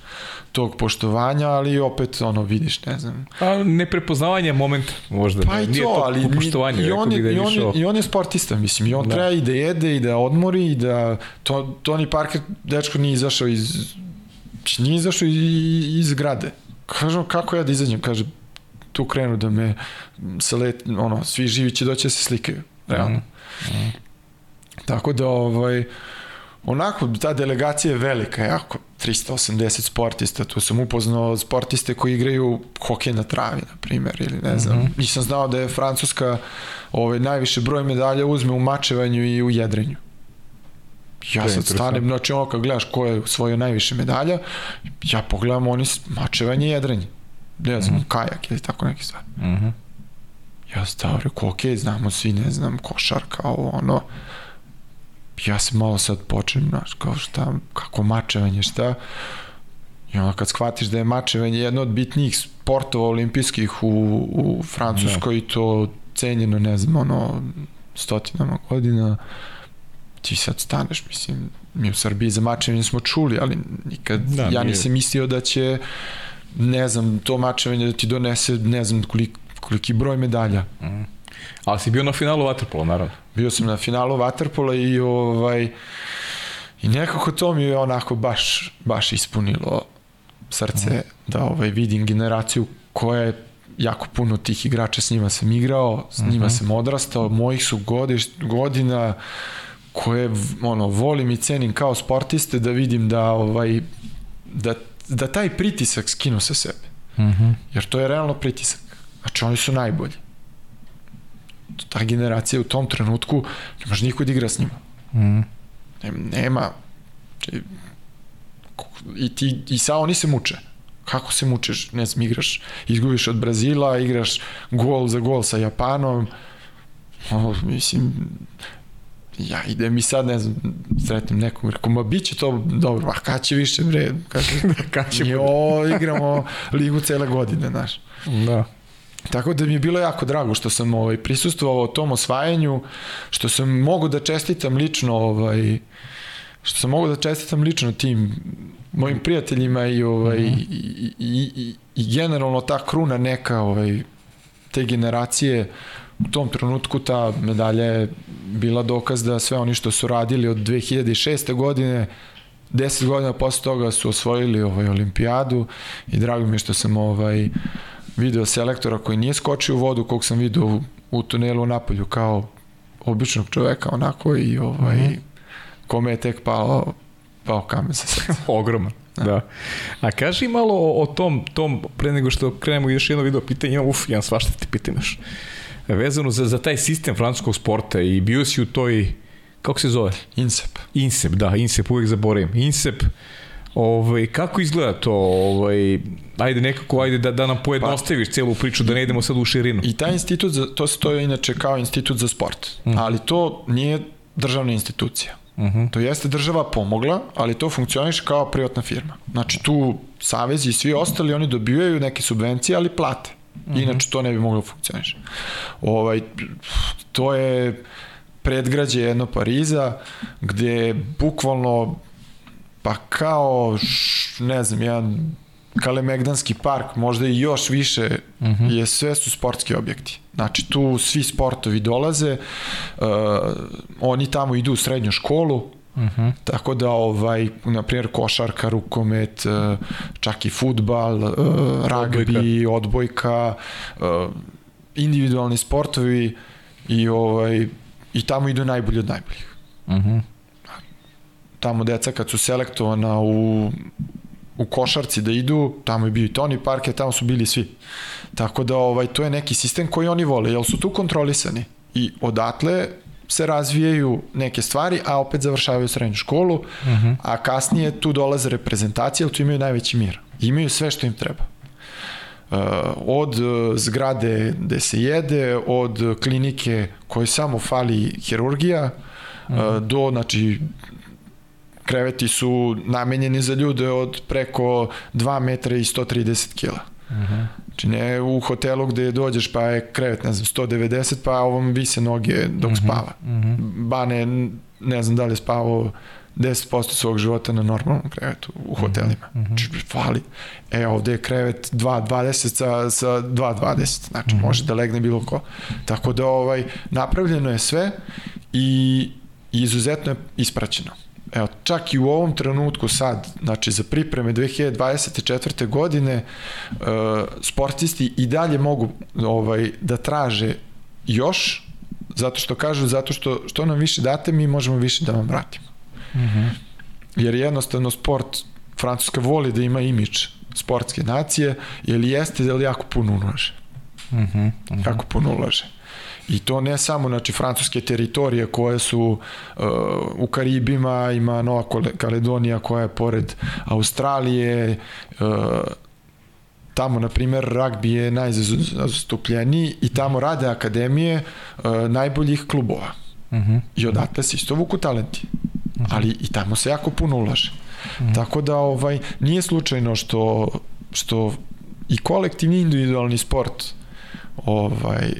tog poštovanja, ali opet ono vidiš, ne znam. A neprepoznavanje moment možda. Pa i to, to ali poštovanje, i on, je, da je i, on je, i on je sportista, mislim, i on da. treba i da jede i da odmori i da to, Tony Parker, dečko nije izašao iz Znači, nije izašao iz grade. Kažem, kako ja da izađem? Kaže, tu krenu da me sa let, ono, svi živi će doći da se slikaju. Realno. Mm. Mm. Tako da, ovaj, onako, ta delegacija je velika, jako, 380 sportista, tu sam upoznao sportiste koji igraju hokej na travi, na primjer, ili ne znam. Mm -hmm. Nisam znao da je Francuska ovaj, najviše broj medalja uzme u mačevanju i u jedrenju. Ja sad stanem, znači ono kad gledaš ko je svoje najviše medalja, ja pogledam oni mačevanje i jedrenje. Ne znam, mm -hmm. kajak ili tako neki stvar. Mm -hmm. Ja stao, rekao, ok, znamo svi, ne znam, košarka, ovo, ono. Ja se malo sad počnem, znaš, kao šta, kako mačevanje, šta. I onda kad shvatiš da je mačevanje jedno od bitnijih sportova olimpijskih u, u Francuskoj, da. to cenjeno, ne znam, ono, stotinama godina, ti sad staneš, mislim, mi u Srbiji za mačevanje smo čuli, ali nikad, da, ja nisam mislio da će, ne znam, to mačevanje da ti donese, ne znam, kolik, koliki broj medalja. Mm. Ali si bio na finalu Waterpola, naravno. Bio sam na finalu Waterpola i ovaj, i nekako to mi je onako baš, baš ispunilo srce, mm. da ovaj, vidim generaciju koja je jako puno tih igrača s njima sam igrao, s njima mm -hmm. sam odrastao, mojih su godiš, godina, koje ono volim i cenim kao sportiste da vidim da ovaj da da taj pritisak skinu sa sebe. Mhm. Mm Jer to je realno pritisak. Znači oni su najbolji. Ta generacija u tom trenutku ne može niko da igra s njima. Mhm. Mm nema i ti i sa oni se muče. Kako se mučeš? Ne znam, igraš, izgubiš od Brazila, igraš gol za gol sa Japanom. O, mislim, ja idem i sad, ne znam, sretnem nekog, rekao, ma bit će to dobro, a kad će više, bre, kaže, [LAUGHS] kad će... o, igramo ligu cele godine, znaš. Da. Tako da mi je bilo jako drago što sam ovaj, prisustvovao tom osvajanju, što sam mogu da čestitam lično ovaj, što sam mogu da čestitam lično tim mojim prijateljima i ovaj mm -hmm. i, i, i, i generalno ta kruna neka ovaj te generacije u tom trenutku ta medalja je bila dokaz da sve oni što su radili od 2006. godine 10 godina posle toga su osvojili ovaj olimpijadu i drago mi je što sam ovaj video selektora koji nije skočio u vodu kog sam video u, u tunelu u Napolju kao običnog čoveka onako i ovaj mm -hmm. kome je tek pao pao kamen sa srca. [LAUGHS] Ogroman. Da. A kaži malo o, o tom, tom, pre nego što krenemo još jedno video pitanje, imam, uf, imam svašta ti pitam još. Vezano za, za taj sistem francuskog sporta i bio si u toj, kako se zove? Insep. Insep, da, Insep, uvek zaboravim. Insep, Ovaj, kako izgleda to? Ovaj, ajde nekako, ajde da, da nam pojednostaviš pa, celu priču, da ne idemo sad u širinu. I taj institut, za, to se to je inače kao institut za sport, mm. ali to nije državna institucija. Uh mhm. -huh. To jeste država pomogla, ali to funkcioniše kao privatna firma. Znači tu savezi i svi ostali, oni dobijaju neke subvencije, ali plate. Mhm. Inače to ne bi moglo funkcioniše. Ovaj, to je predgrađe jedno Pariza, gde bukvalno pa kao, ne znam, jedan Kalemegdanski park, možda i još više, uh mhm. -huh. je sve su sportski objekti. Znači tu svi sportovi dolaze, uh, oni tamo idu u srednju školu, uh mhm. -huh. tako da ovaj na primjer košarka, rukomet, uh, čak i fudbal, uh, ragbi, odbojka, odbojka individualni sportovi i ovaj i tamo idu najbolji od najboljih. Uh mhm. -huh tamo deca kad su selektovana u u košarci da idu, tamo je bio i Tony Parker, tamo su bili svi. Tako da ovaj to je neki sistem koji oni vole, jer su tu kontrolisani. I odatle se razvijaju neke stvari, a opet završavaju srednju školu, uh mhm. -huh. a kasnije tu dolaze reprezentacije, ali tu imaju najveći mir. Imaju sve što im treba. Uh, od zgrade gde se jede, od klinike koje samo fali hirurgija, uh mhm. -huh. do znači kreveti su namenjeni za ljude od preko 2 metra i 130 kila. Uh -huh. Znači ne u hotelu gde dođeš pa je krevet, ne znam, 190, pa ovom vise noge dok uh -huh. spava. Uh -huh. Bane, ne znam da li je spavao 10% svog života na normalnom krevetu u hotelima. Uh -huh. Znači, fali. E, ovde je krevet 2.20 sa, sa 2.20. Znači, uh -huh. može da legne bilo ko. Tako da, ovaj, napravljeno je sve i, izuzetno je ispraćeno evo, čak i u ovom trenutku sad, znači za pripreme 2024. godine, uh, sportisti i dalje mogu ovaj, da traže još, zato što kažu, zato što što nam više date, mi možemo više da vam vratimo. Mm -hmm. Jer jednostavno sport, Francuska voli da ima imidž sportske nacije, jer jeste da li jako puno ulaže. Mm -hmm. Mm -hmm. Jako puno ulaže. I to ne samo znači francuske teritorije koje su uh, u Karibima, ima Nova Kaledonija koja je pored Australije, uh, tamo na primjer ragbi je najzastupljeniji i tamo rade akademije uh, najboljih klubova. Uh mhm. -huh. I odatle se isto vuku talenti. Uh mhm. -huh. Ali i tamo se jako puno ulaže. Uh mhm. -huh. Tako da ovaj nije slučajno što što i kolektivni individualni sport ovaj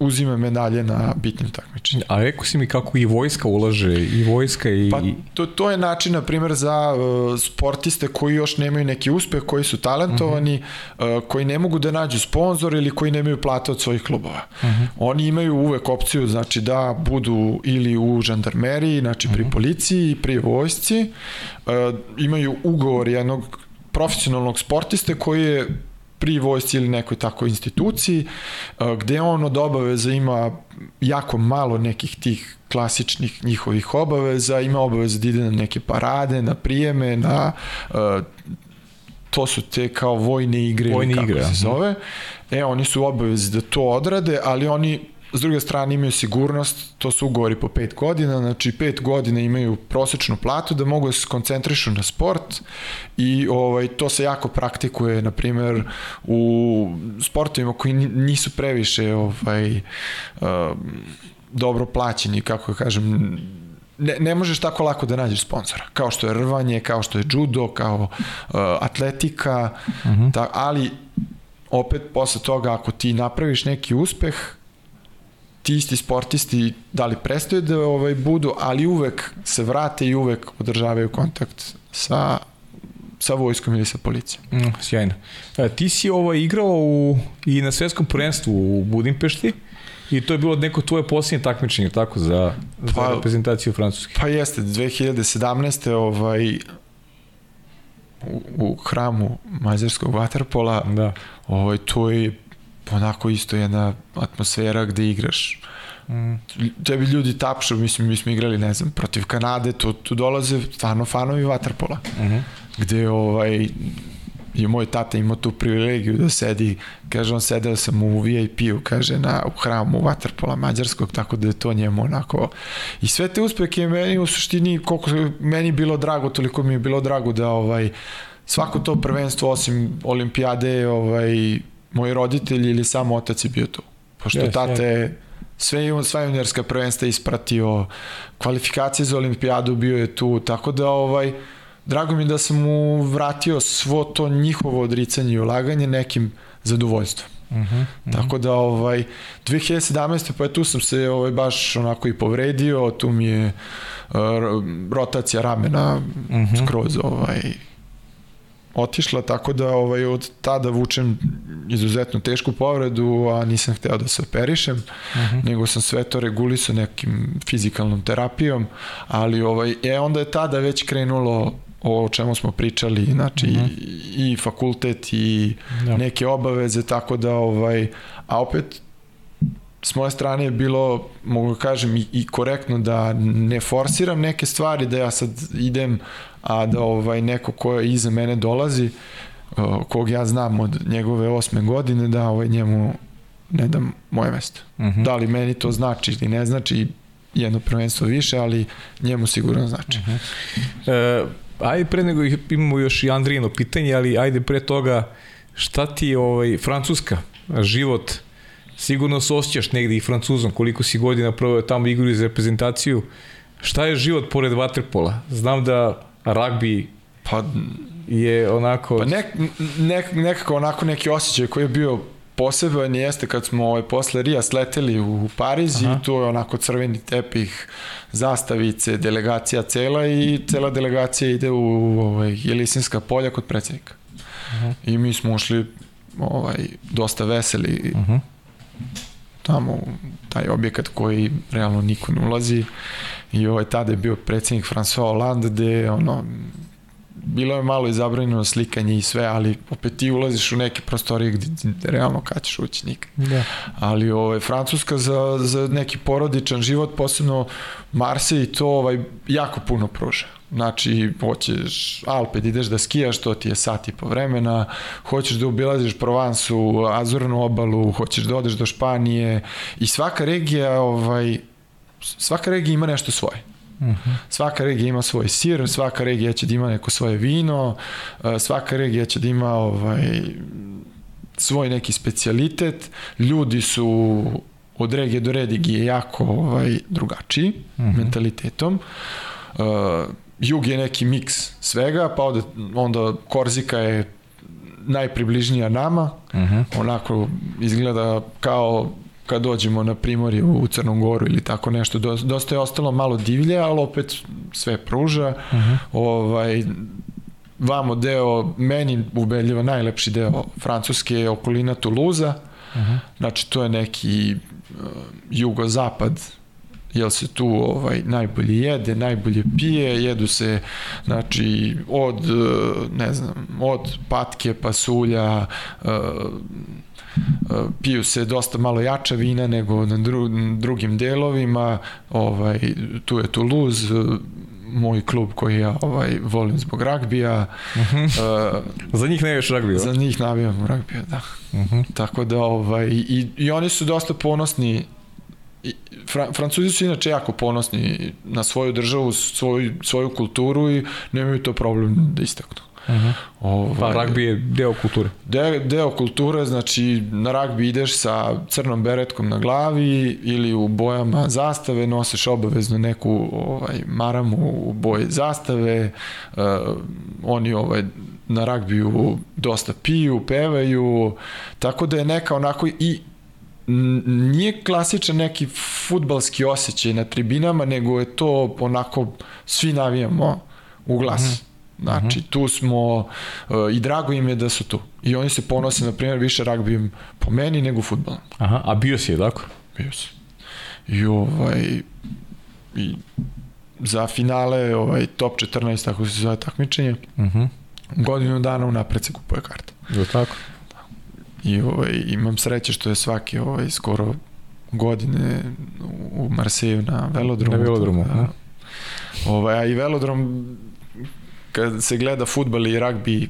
uzima medalje na bitnim takmičenjima. A rekao si mi kako i vojska ulaže, i vojska i... Pa to, to je način, na primjer, za uh, sportiste koji još nemaju neki uspeh, koji su talentovani, uh -huh. uh, koji ne mogu da nađu sponsor ili koji nemaju plate od svojih klubova. Uh -huh. Oni imaju uvek opciju, znači, da budu ili u žandarmeriji, znači pri uh -huh. policiji, pri vojsci, uh, imaju ugovor jednog profesionalnog sportiste koji je pri vojsci ili nekoj takoj instituciji, gde on od obaveza ima jako malo nekih tih klasičnih njihovih obaveza, ima obaveza da ide na neke parade, na prijeme, na to su te kao vojne igre vojne ili kako igre, se zove. E, oni su obavezi da to odrade, ali oni S druge strane imaju sigurnost, to su ugovori po 5 godina, znači 5 godina imaju prosečnu platu da mogu da se koncentrišu na sport i ovaj to se jako praktikuje na primer u sportovima koji nisu previše ovaj uh, dobro plaćeni, kako kažem, ne, ne možeš tako lako da nađeš sponsora, kao što je rvanje, kao što je judo, kao uh, atletika, uh mhm. -huh. ta, ali opet posle toga ako ti napraviš neki uspeh, ti isti sportisti da li prestaju da ovaj, budu, ali uvek se vrate i uvek održavaju kontakt sa sa vojskom ili sa policijom. Mm, sjajno. E, ti si ovaj igrao u, i na svetskom prvenstvu u Budimpešti i to je bilo neko tvoje posljednje takmičenje, tako, za, za pa, reprezentaciju Francuske. Pa jeste, 2017. ovaj, u, u hramu Mađarskog vaterpola, da. ovaj, to je onako isto jedna atmosfera gde igraš Mm. Tebi ljudi tapšu, mislim, mi smo igrali, ne znam, protiv Kanade, tu, tu dolaze stvarno fanovi Waterpola. Mm -hmm. Gde ovaj, je moj tata imao tu privilegiju da sedi, kaže on sedeo sam u VIP-u, kaže na, u hramu Waterpola Mađarskog, tako da je to njemu onako i sve te uspehe meni u suštini koliko meni bilo drago, toliko mi je bilo drago da ovaj svako to prvenstvo osim olimpijade ovaj moji roditelji ili samo otac je bio tu. Pošto yes, tate yes. sve sva juniorska prvenstva ispratio, kvalifikacije za olimpijadu bio je tu, tako da ovaj drago mi da sam mu vratio svo to njihovo odricanje i ulaganje nekim zadovoljstvom. Uh -huh, uh -huh. Tako da ovaj 2017. pa tu sam se ovaj baš onako i povredio, tu mi je uh, rotacija ramena uh -huh. skroz ovaj otišla, tako da ovaj, od tada vučem izuzetno tešku povredu, a nisam hteo da se operišem, uh mhm. -huh. nego sam sve to regulisao nekim fizikalnom terapijom, ali ovaj, e, onda je tada već krenulo o čemu smo pričali, znači uh mhm. -huh. i, i fakultet i ja. neke obaveze, tako da ovaj, a opet s moje strane je bilo, mogu da kažem, i, i korektno da ne forsiram neke stvari, da ja sad idem, a da ovaj neko ko je iza mene dolazi, kog ja znam od njegove osme godine, da ovaj njemu ne dam moje mesto. Uh mhm. -huh. Da li meni to znači ili ne znači, jedno prvenstvo više, ali njemu sigurno znači. Uh -huh. e, ajde pre nego imamo još i Andrijino pitanje, ali ajde pre toga šta ti je ovaj, Francuska, život, sigurno se osjećaš negde i Francuzom, koliko si godina proveo tamo igru iz reprezentaciju, šta je život pored Waterpola? Znam da ragbi pa je onako... Pa nek, nek, nekako onako neki osjećaj koji je bio poseban jeste kad smo ovaj, posle Rija sleteli u Pariz Aha. i tu je onako crveni tepih, zastavice, delegacija cela i cela delegacija ide u ovaj, Jelisinska polja kod predsednika. Aha. I mi smo ušli ovaj, dosta veseli Aha. Tamo u taj objekat koji realno niko ne ulazi i ovaj, tada je bio predsednik François Hollande gde ono, bilo je malo izabranjeno slikanje i sve, ali opet ti ulaziš u neke prostorije gde, gde realno kad ćeš ući nikad. Da. Ali ovaj, Francuska za, za neki porodičan život, posebno Marse i to ovaj, jako puno pruža. Znači, hoćeš Alpe da ideš da skijaš, to ti je sat i po vremena, hoćeš da obilaziš Provansu, Azurnu obalu, hoćeš da odeš do Španije i svaka regija, ovaj, svaka regija ima nešto svoje. Uh mhm. -huh. Svaka regija ima svoj sir, svaka regija će da ima neko svoje vino, e, svaka regija će da ima ovaj, svoj neki specialitet, ljudi su od regije do regije jako ovaj, drugačiji uh mhm. -huh. mentalitetom. Uh, jug je neki miks svega, pa onda, onda Korzika je najpribližnija nama, uh mhm. -huh. onako izgleda kao kad dođemo na primorje u Crnom Goru ili tako nešto, dosta je ostalo malo divlje, ali opet sve pruža. Uh mhm. -huh. ovaj, vamo deo, meni ubedljivo najlepši deo Francuske je okolina Tuluza, uh mhm. -huh. znači to je neki uh, jugozapad jel se tu ovaj najbolje jede, najbolje pije, jedu se znači od uh, ne znam, od patke, pasulja, uh, piju se dosta malo jača vina nego na dru, drugim delovima, ovaj, tu je Toulouse, moj klub koji ja ovaj volim zbog ragbija. Uh -huh. uh, za njih ne ragbija? Za njih navijam ragbija, da. Uh -huh. Tako da ovaj i, i oni su dosta ponosni I, Fra, Francuzi su inače jako ponosni na svoju državu, svoju, svoju kulturu i nemaju to problem da istaknu. Uh -huh. ovaj, pa ragbi je deo kulture. De, deo kulture, znači na ragbi ideš sa crnom beretkom na glavi ili u bojama zastave, nosiš obavezno neku ovaj, maramu u boji zastave, uh, oni ovaj, na ragbiju dosta piju, pevaju, tako da je neka onako i nije klasičan neki futbalski osjećaj na tribinama, nego je to onako svi navijamo u glas. Mm -hmm. Znači, -huh. tu smo uh, i drago im je da su tu. I oni se ponose, na primjer, više ragbijem po meni nego futbolom. Aha, a bio si je, tako? Bio si. I ovaj, i za finale ovaj, top 14, tako se zove takmičenje, uh -huh. godinu dana unapred se kupuje karta. Je tako? I ovaj, imam sreće što je svaki ovaj, skoro godine u Marseju na velodromu. Na velodromu, da. Ovaj, a i velodrom, kad se gleda futbal i ragbi,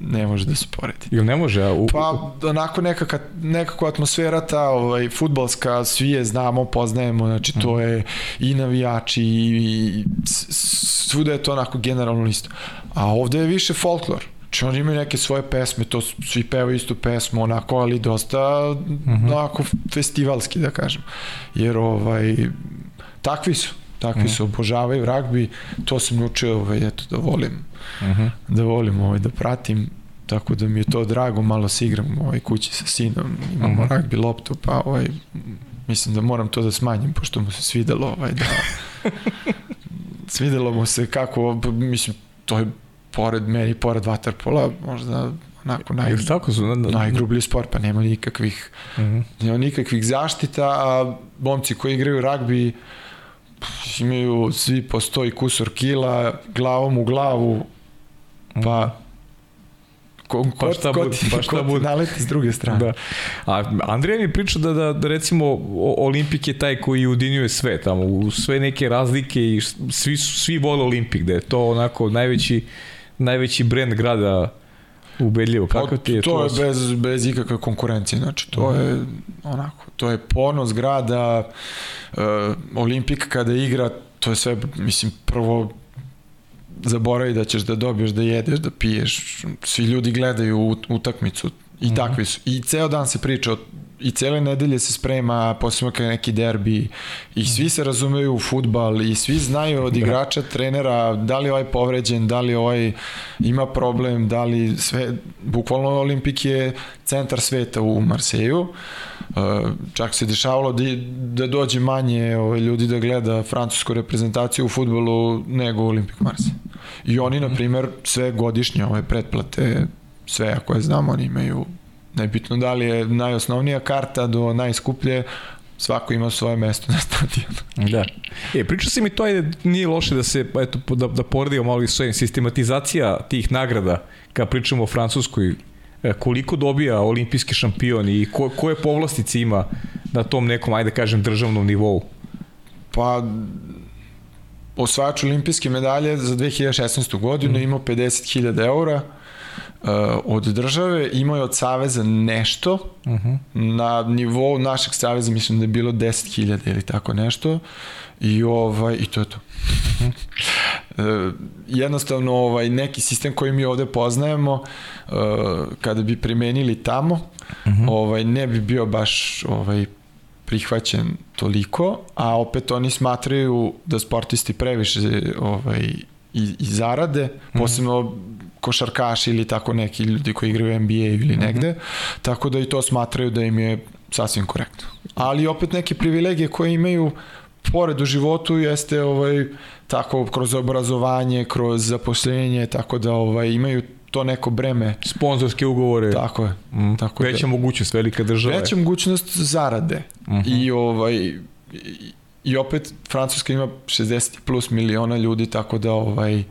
ne može da se poredi. Ili ne može? A u... Pa onako nekaka, nekako atmosfera ta ovaj, futbalska, svi je znamo, poznajemo, znači to Mhm. je i navijači i, i svuda je to onako generalno isto. A ovde je više folklor. Znači oni imaju neke svoje pesme, to svi pevaju istu pesmu, onako, ali dosta Mhm. onako festivalski, da kažem. Jer ovaj, takvi su takvi Mhm. su, obožavaju ragbi, to sam naučio, ovaj, eto, da volim Mhm. da volim ovaj, da pratim tako da mi je to drago, malo se igram ovaj, kući sa sinom, imamo Mhm. -huh. ragbi loptu, pa ovaj, mislim da moram to da smanjim, pošto mu se svidelo ovaj, da [LAUGHS] svidelo mu se kako, mislim, to je pored meni, pored vaterpola, možda onako naj, tako su? Na, na, najgrublji sport, pa nema nikakvih Mhm. nema nikakvih zaštita, a momci koji igraju ragbi imaju svi po 100 i kusor kila, glavom u glavu, pa ko, ko, Pa šta bude, pa šta bude. naleti s druge strane. Da. A Andrija mi priča da, da, da recimo Olimpik je taj koji udinjuje sve tamo, u sve neke razlike i svi, svi vole Olimpik, da je to onako najveći, najveći brend grada ubedljivo. Kako ti je Pa to? to? Je bez, bez ikakve konkurencije, znači to Mhm. je onako, to je ponos grada, uh, Olimpik kada igra, to je sve, mislim, prvo zaboravi da ćeš da dobiješ, da jedeš, da piješ, svi ljudi gledaju ut- utakmicu i Mhm. takvi su. I ceo dan se priča i cele nedelje se sprema, posebno je neki derbi i svi se razumeju u futbal i svi znaju od igrača, trenera, da li ovaj povređen, da li ovaj ima problem, da li sve, bukvalno Olimpik je centar sveta u Marseju, Uh, čak se dešavalo da, da dođe manje ovaj, ljudi da gleda francusku reprezentaciju u futbolu nego Olimpik Marseille. I oni, na primer, sve godišnje ove pretplate, sve ako je znamo, oni imaju nebitno da li je najosnovnija karta do najskuplje, svako ima svoje mesto na stadionu. Da. E, pričao si mi to, ajde, nije loše da se, eto, da, da poredimo malo i sve, sistematizacija tih nagrada, kad pričamo o Francuskoj, e, koliko dobija olimpijski šampion i ko, koje povlastice ima na tom nekom, ajde da kažem, državnom nivou? Pa, osvajač olimpijske medalje za 2016. godinu mm. imao 50.000 eura od države, imao je od saveza nešto, uh -huh. na nivou našeg saveza mislim da je bilo 10.000 ili tako nešto, i ovaj i to je to. Uh, jednostavno ovaj neki sistem koji mi ovde poznajemo uh, kada bi primenili tamo uh -huh. ovaj ne bi bio baš ovaj prihvaćen toliko, a opet oni smatraju da sportisti previše ovaj, i, i zarade, posebno mm -hmm. Košarkaši ili tako neki ljudi koji igraju NBA ili negde, mm -hmm. tako da i to smatraju da im je sasvim korektno. Ali opet neke privilegije koje imaju pored u životu jeste ovaj tako kroz obrazovanje, kroz zaposlenje, tako da ovaj imaju to neko breme. Sponzorske ugovore. Tako je. Mm. Tako Veća da, mogućnost, velika država. Veća mogućnost zarade. Mm -hmm. I ovaj i, i opet Francuska ima 60 plus miliona ljudi, tako da ovaj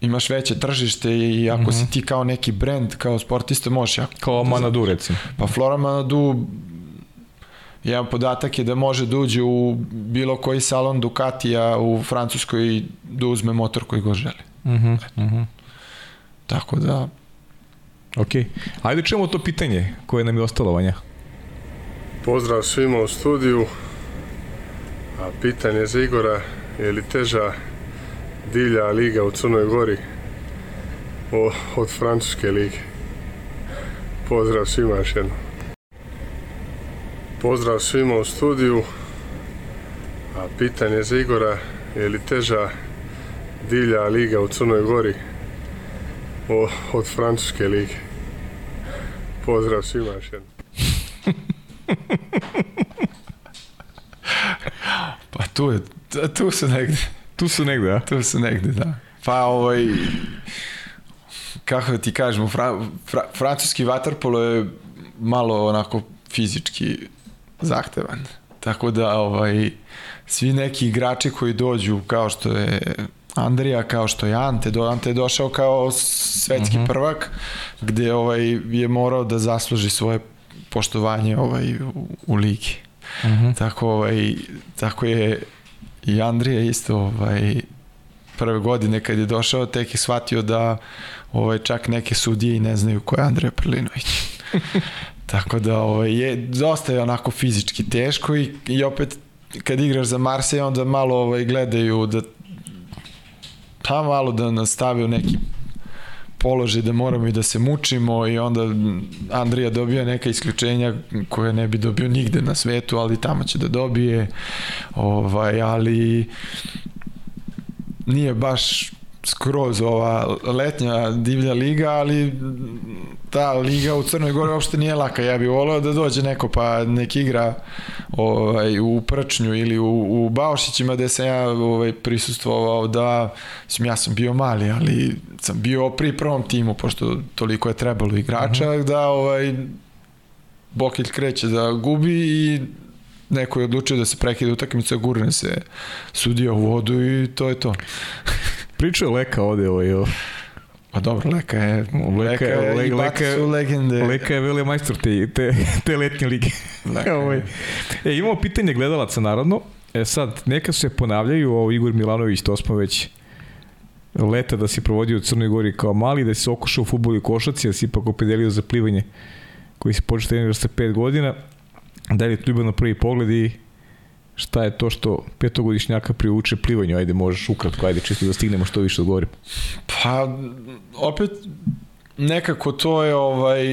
imaš veće tržište i ako mm -hmm. si ti kao neki brend, kao sportista, možeš jako. Kao Manadu, recimo. Pa Flora Manadu jedan podatak je da može da uđe u bilo koji salon Ducatija u Francuskoj i da uzme motor koji go želi. Mhm, mm mhm. Mm Tako da... Ok. Ajde čujemo to pitanje koje nam je ostalo, Vanja. Pozdrav svima u studiju. A pitanje za Igora, je li teža divlja liga u Crnoj Gori o, od Francuske lige? Pozdrav svima još jednom. Pozdrav svima u studiju. A pitanje za Igora, je li teža divlja liga u Crnoj Gori o, od Francuske lige? Pozdrav svima još jednom. [LAUGHS] pa tu je, tu su negde. Tu su negde, a? Tu su negde, da. Pa ovaj, kako da ti kažemo, fra, fra, francuski vaterpolo je malo onako fizički zahtevan. Tako da ovaj, svi neki igrači koji dođu kao što je Andrija, kao što je Ante, do Ante je došao kao svetski uh -huh. prvak, gde ovaj, je morao da zasluži svoje poštovanje ovaj, u, u ligi. Uh -huh. Tako, ovaj, tako je i Andrija isto ovaj, prve godine kad je došao tek je shvatio da ovaj, čak neke sudije i ne znaju ko je Andrija Prlinović. [LAUGHS] Tako da ovaj, je, dosta je onako fizički teško i, i opet kad igraš za Marseille onda malo ovaj, gledaju da pa malo da nastave neki položaj da moramo i da se mučimo i onda Andrija dobija neka isključenja koje ne bi dobio nigde na svetu, ali tamo će da dobije ovaj, ali nije baš skroz ova letnja divlja liga, ali ta liga u Crnoj Gori uopšte nije laka. Ja bih voleo da dođe neko pa nek igra ovaj, u Prčnju ili u, u Baošićima gde sam ja ovaj, prisustvovao da sam, ja sam bio mali, ali sam bio pri prvom timu, pošto toliko je trebalo igrača, uh mhm. -huh. da ovaj, Bokilj kreće da gubi i neko je odlučio da se prekida utakmica, gurne se sudija u vodu i to je to. [LAUGHS] Pričao je Leka ovde ovaj, o... Pa dobro, Leka je, Leka, Leka, le, i Leka, su legende. Leka je veli majstor te, te, te letnje lige. Leka. [LAUGHS] ovaj. E, imamo pitanje gledalaca, narodno. E sad, neka se ponavljaju, ovo Igor Milanović, to smo već leta da si provodio u Crnoj Gori kao mali, da si okušao u futbolu i košaci, da si ipak opedelio za plivanje koji si počeo trenirati sa 5 godina. Da li je to na prvi pogled i šta je to što petogodišnjaka priuče plivanju? Ajde, možeš ukratko, ajde, čisto da stignemo što više odgovorim. Pa, opet, nekako to je ovaj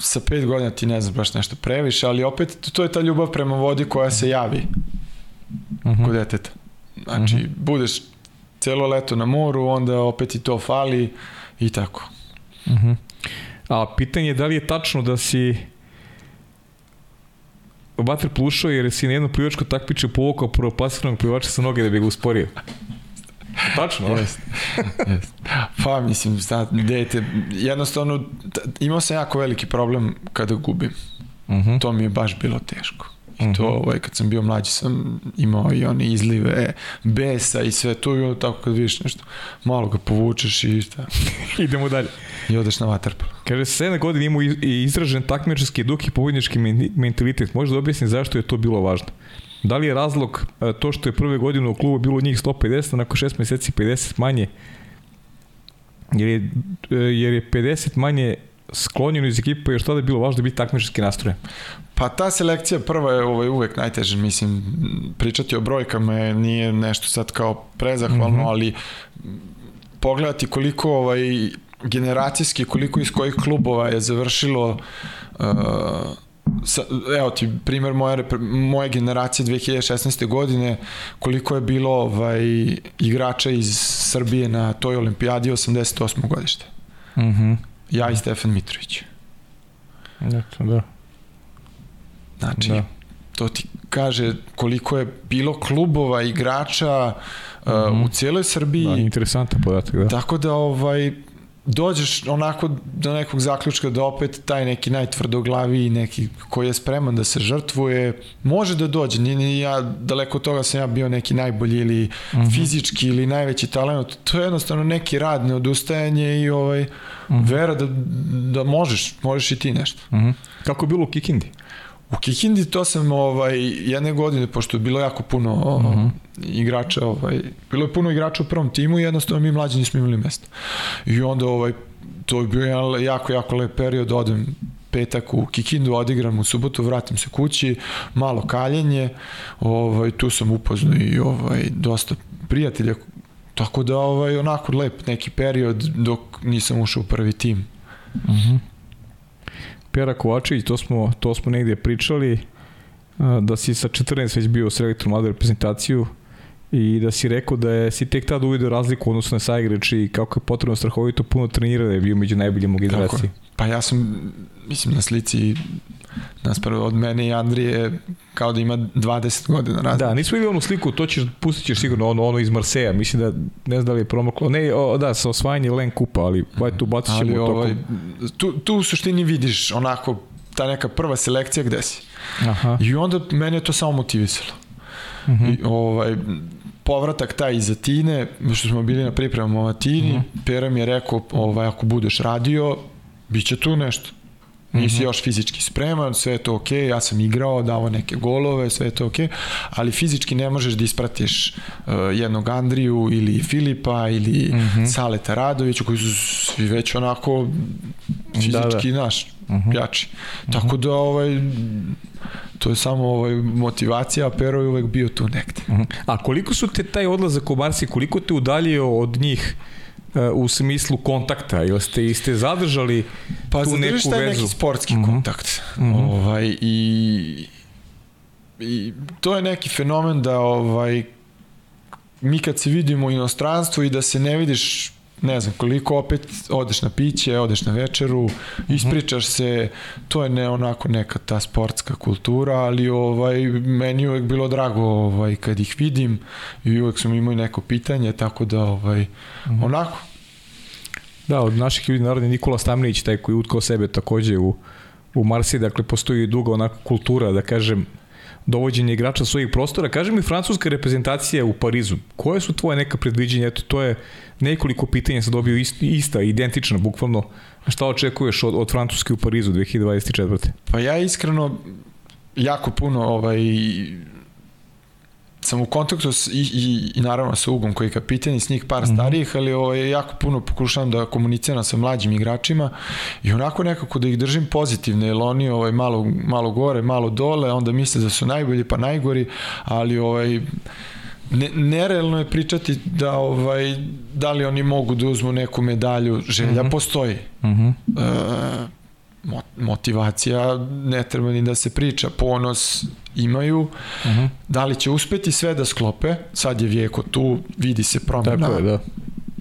sa pet godina ti ne znam baš nešto previše, ali opet to je ta ljubav prema vodi koja se javi uh mhm. -huh. kod deteta. Znači, uh mhm. -huh. budeš celo leto na moru, onda opet i to fali i tako. Uh mhm. -huh. A pitanje je da li je tačno da si vater plušao jer si na jedno plivačko takmiče povukao prvoplasiranog plivača sa noge da bi ga usporio. Tačno, jest, jest. Pa, mislim, šta, dete, jednostavno, imao sam jako veliki problem kada gubim. Uh mhm. -huh. To mi je baš bilo teško. I to, uh mhm. -huh. ovaj, kad sam bio mlađi, sam imao i one izlive besa i sve to, i onda tako kad vidiš nešto, malo ga povučeš i šta. [LAUGHS] Idemo dalje. I odeš na vaterpolo. Kaže, sa 7 godina imao izražen takmičarski duk i pobjednički mentalitet. Može da objasni zašto je to bilo važno? Da li je razlog e, to što je prve godine u klubu bilo njih 150, a nakon 6 meseci 50 manje? Jer je, e, jer je 50 manje sklonjeno iz ekipa, još tada je bilo važno da biti takmičarski nastrojen. Pa ta selekcija prva je ovaj, uvek najteža, mislim, pričati o brojkama nije nešto sad kao prezahvalno, mm -hmm. ali pogledati koliko ovaj, generacijski, koliko iz kojih klubova je završilo uh, sa, evo ti primer moje, moje generacije 2016. godine koliko je bilo ovaj, igrača iz Srbije na toj olimpijadi 88. godište. Mm -hmm. Ja i Stefan Mitrović. Eto, da. Znači, da. to ti kaže koliko je bilo klubova, igrača mm -hmm. uh, u mhm. cijeloj Srbiji. Da, interesantan podatak, da. Tako da, ovaj, dođeš onako do nekog zaključka da opet taj neki najtvrdoglaviji neki koji je spreman da se žrtvuje može da dođe ni, ja daleko od toga sam ja bio neki najbolji ili mhm. -huh. fizički ili najveći talent to je jednostavno neki rad neodustajanje i ovaj mhm. -huh. vera da, da možeš možeš i ti nešto mhm. -huh. kako je bilo u Kikindi U Kikindi to sam ovaj, jedne godine, pošto je bilo jako puno uh -huh. igrača, ovaj, bilo je puno igrača u prvom timu i jednostavno mi mlađi nismo imali mesta. I onda ovaj, to je bio jedan jako, jako lep period, odem petak u Kikindu, odigram u subotu, vratim se kući, malo kaljenje, ovaj, tu sam upoznao i ovaj, dosta prijatelja, tako da ovaj, onako lep neki period dok nisam ušao u prvi tim. Mhm. Uh -huh. Pera Kovačević, to smo, to smo negdje pričali, da si sa 14 već bio u selektoru mladu reprezentaciju i da si rekao da je, si tek tada uvidio razliku odnosno na saigrači i kako je potrebno strahovito puno trenirati da je bio među najboljim u generaciji. Pa ja sam, mislim, na slici naspravo od mene i Andrije kao da ima 20 godina razlika. Da, nismo videli onu sliku, to ćeš, pustit ćeš sigurno ono, ono iz Marseja, mislim da, ne znam da li je promaklo, ne, o, da, sa osvajanje Len Kupa, ali baj tu bacit ćemo ali, ovaj, tu, tu u suštini vidiš onako ta neka prva selekcija gde si. Aha. I onda mene je to samo motivisalo. Uh mhm. -huh. I, ovaj, povratak taj iz Atine, što smo bili na pripremama u Atini, uh mhm. -huh. Pera mi je rekao, ovaj, ako budeš radio, bit će tu nešto. Nisi mm -hmm. još fizički spreman, sve je to ok, ja sam igrao, davo neke golove, sve je to ok, ali fizički ne možeš da ispratiš uh, jednog Andriju ili Filipa ili mm -hmm. Saleta Radovića koji su svi već onako fizički da, da. naš, mm -hmm. jači. Mm -hmm. Tako da ovaj to je samo ovaj motivacija, a Pero je uvek bio tu negde. Mm -hmm. A koliko su te taj odlazak u Barsi, koliko te udaljio od njih u smislu kontakta ili ste ste zadržali pa, tu neku vezu? Pa neki sportski mm -hmm. kontakt. Mm -hmm. Ovaj, i, I to je neki fenomen da ovaj mi kad se vidimo u inostranstvu i da se ne vidiš ne znam koliko opet odeš na piće, odeš na večeru, mhm. ispričaš se, to je ne onako neka ta sportska kultura, ali ovaj meni uvek bilo drago ovaj kad ih vidim i uvek sam imao neko pitanje, tako da ovaj -hmm. onako Da, od naših ljudi narodni Nikola Stamnić, taj koji utkao sebe takođe u, u Marsi, dakle postoji duga onaka kultura, da kažem, dovođenje igrača svojih prostora. Kaže mi francuska reprezentacija u Parizu. Koje su tvoje neka predviđenja? Eto, to je nekoliko pitanja sam dobio ist, ista, identična, bukvalno. Šta očekuješ od, od Francuske u Parizu 2024. Pa ja iskreno jako puno ovaj sam u kontaktu s, i, i, i naravno sa Ugom koji je kapitan i s njih par mm -hmm. starijih, ali ovaj, jako puno pokušavam da komuniciram sa mlađim igračima i onako nekako da ih držim pozitivne, jer oni ovaj, malo, malo gore, malo dole, onda misle da su najbolji pa najgori, ali ovaj, ne, nerealno je pričati da ovaj da li oni mogu da uzmu neku medalju, želja mm -hmm. postoji. Mm -hmm. e, motivacija ne treba ni da se priča, ponos imaju, uh mhm. -huh. da li će uspeti sve da sklope, sad je Vijeko tu, vidi se promena, Tako je, da.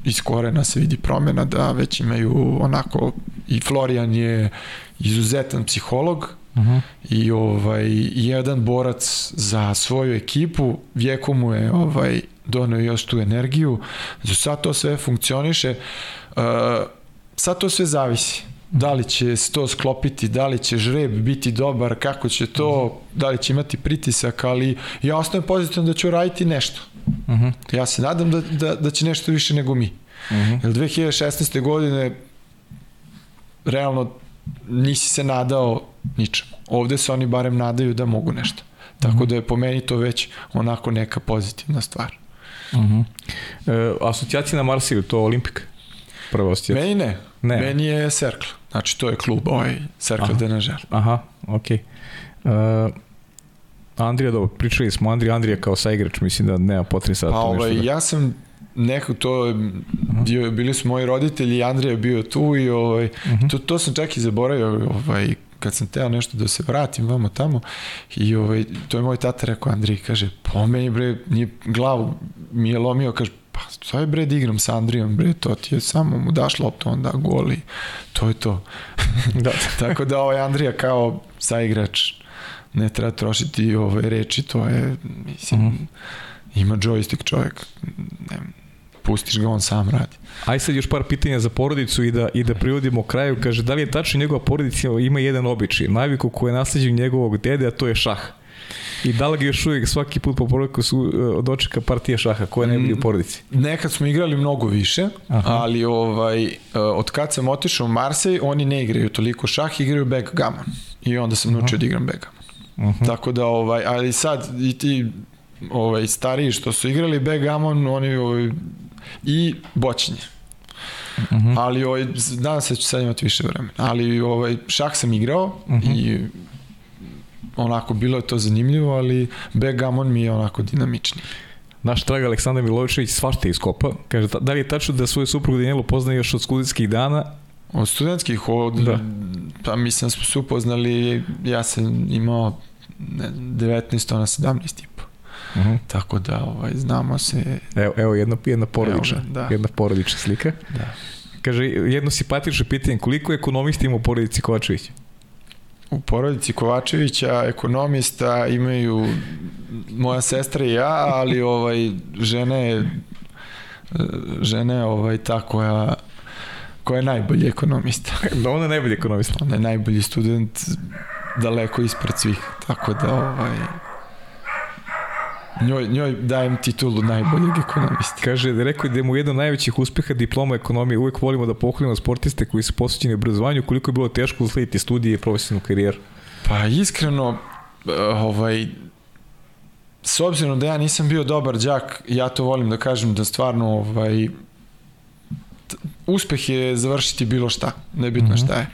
iz korena se vidi promena, da već imaju onako, i Florian je izuzetan psiholog, Uh mhm. -huh. i ovaj jedan borac za svoju ekipu, Vjeko mu je ovaj doneo još tu energiju. Znači sad to sve funkcioniše. Uh, sad to sve zavisi da li će se to sklopiti, da li će žreb biti dobar, kako će to, da li će imati pritisak, ali ja ostajem pozitivno da ću raditi nešto. Uh mhm. -huh. Ja se nadam da, da, da će nešto više nego mi. Uh mhm. -huh. Jer 2016. godine realno nisi se nadao ničemu. Ovde se oni barem nadaju da mogu nešto. Tako mhm. da je po meni to već onako neka pozitivna stvar. Uh -huh. e, asocijacija na Marsiju, to Olimpik? Prva asocijacija? Meni ne. ne. Meni je Cercle. Znači, to je klub, ovaj Cercle de Nažar. Aha, okej. Okay. Uh, Andrija, dobro, pričali smo Andrija, Andrija kao saigrač, mislim da nema potrebe sad pa, ovaj, da... ja sam neko to bio, bili su moji roditelji Andrija je bio tu i ovaj uh mhm. -huh. to, to sam čak i zaboravio ovaj kad sam teo nešto da se vratim vamo tamo i ovaj to je moj tata rekao Andrij kaže po meni bre nije glavu mi je lomio kaže pa to je bre da igram sa Andrijom, bre, to ti je samo mu daš loptu, onda goli, to je to. [LAUGHS] da. [LAUGHS] Tako da ovaj Andrija kao saigrač ne treba trošiti ove reči, to je, mislim, mm -hmm. ima joystick čovjek, ne, pustiš ga, on sam radi. Aj sad još par pitanja za porodicu i da, i da privodimo kraju. Kaže, da li je tačno njegova porodica ima jedan običaj, naviku koji je nasleđen njegovog dede, a to je šah. I da li ga još uvijek svaki put po porodku su e, dočeka partija šaha, koja ne bi u porodici? Nekad smo igrali mnogo više, Aha. ali ovaj, e, od kad sam otišao u Marsej, oni ne igraju toliko šah, igraju backgammon. I onda sam naučio da igram backgammon. -huh. Tako da, ovaj, ali sad i ti ovaj, stariji što su igrali backgammon, oni ovaj, i boćenje. Uh -huh. Ali ovaj, nadam se da ću sad imati više vremena. Ali ovaj, šah sam igrao uh -huh. i onako bilo je to zanimljivo, ali backgammon mi je onako dinamični. Naš trag Aleksandar Milovičević svašta iskopa. Kaže, da li je tačno da svoju suprugu Danijelu poznaje još od studentskih dana? Od studentskih, od, da. pa mislim da smo se upoznali, ja sam imao ne, 19, ona 17 -huh. Tako da ovaj, znamo se... Evo, evo jedna, jedna porodična, evo, da. jedna porodična slika. Da. Kaže, jedno simpatično pitanje, koliko ekonomista ima u porodici Kovačevića? u porodici Kovačevića ekonomista imaju moja sestra i ja, ali ovaj žena je žena je ovaj ta koja koja je najbolji ekonomista. Da, [LAUGHS] ona je najbolji ekonomista. Ona je najbolji student daleko ispred svih. Tako da ovaj njoj, njoj dajem titulu najboljeg ekonomista. Kaže, da rekao je da je mu jedan od najvećih uspeha diploma ekonomije. Uvek volimo da pohvalimo sportiste koji su posvećeni obrazovanju, koliko je bilo teško uslediti studije i profesionalnu karijeru. Pa iskreno, ovaj, s obzirom da ja nisam bio dobar đak, ja to volim da kažem da stvarno ovaj, uspeh je završiti bilo šta, nebitno mm -hmm. šta je.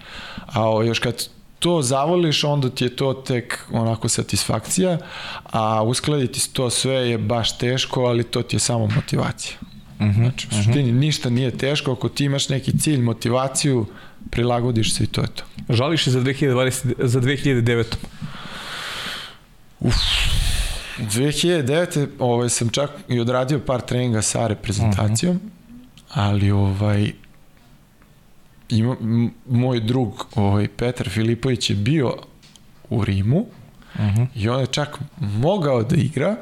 A o, još kad to zavoliš, onda ti je to tek onako satisfakcija, a uskladiti to sve je baš teško, ali to ti je samo motivacija. Mm -hmm. Znači, u suštini mm -hmm. ništa nije teško, ako ti imaš neki cilj, motivaciju, prilagodiš se i to je to. Žališ se za 2020, za 2009. Uf, 2009. Ovaj, sam čak i odradio par treninga sa reprezentacijom, mm -hmm. ali ovaj, ima, moj drug ovaj, Petar Filipović je bio u Rimu uh mhm. -huh. i on je čak mogao da igra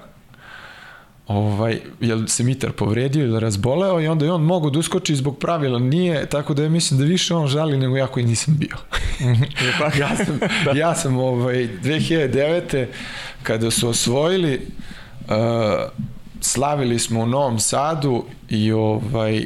ovaj, jel se Mitar povredio ili razboleo i onda je on mogao da uskoči zbog pravila, nije, tako da ja mislim da više on žali nego ja koji nisam bio. Mhm. [LAUGHS] ja sam, da. ja sam ovaj, 2009. kada su osvojili uh, slavili smo u Novom Sadu i ovaj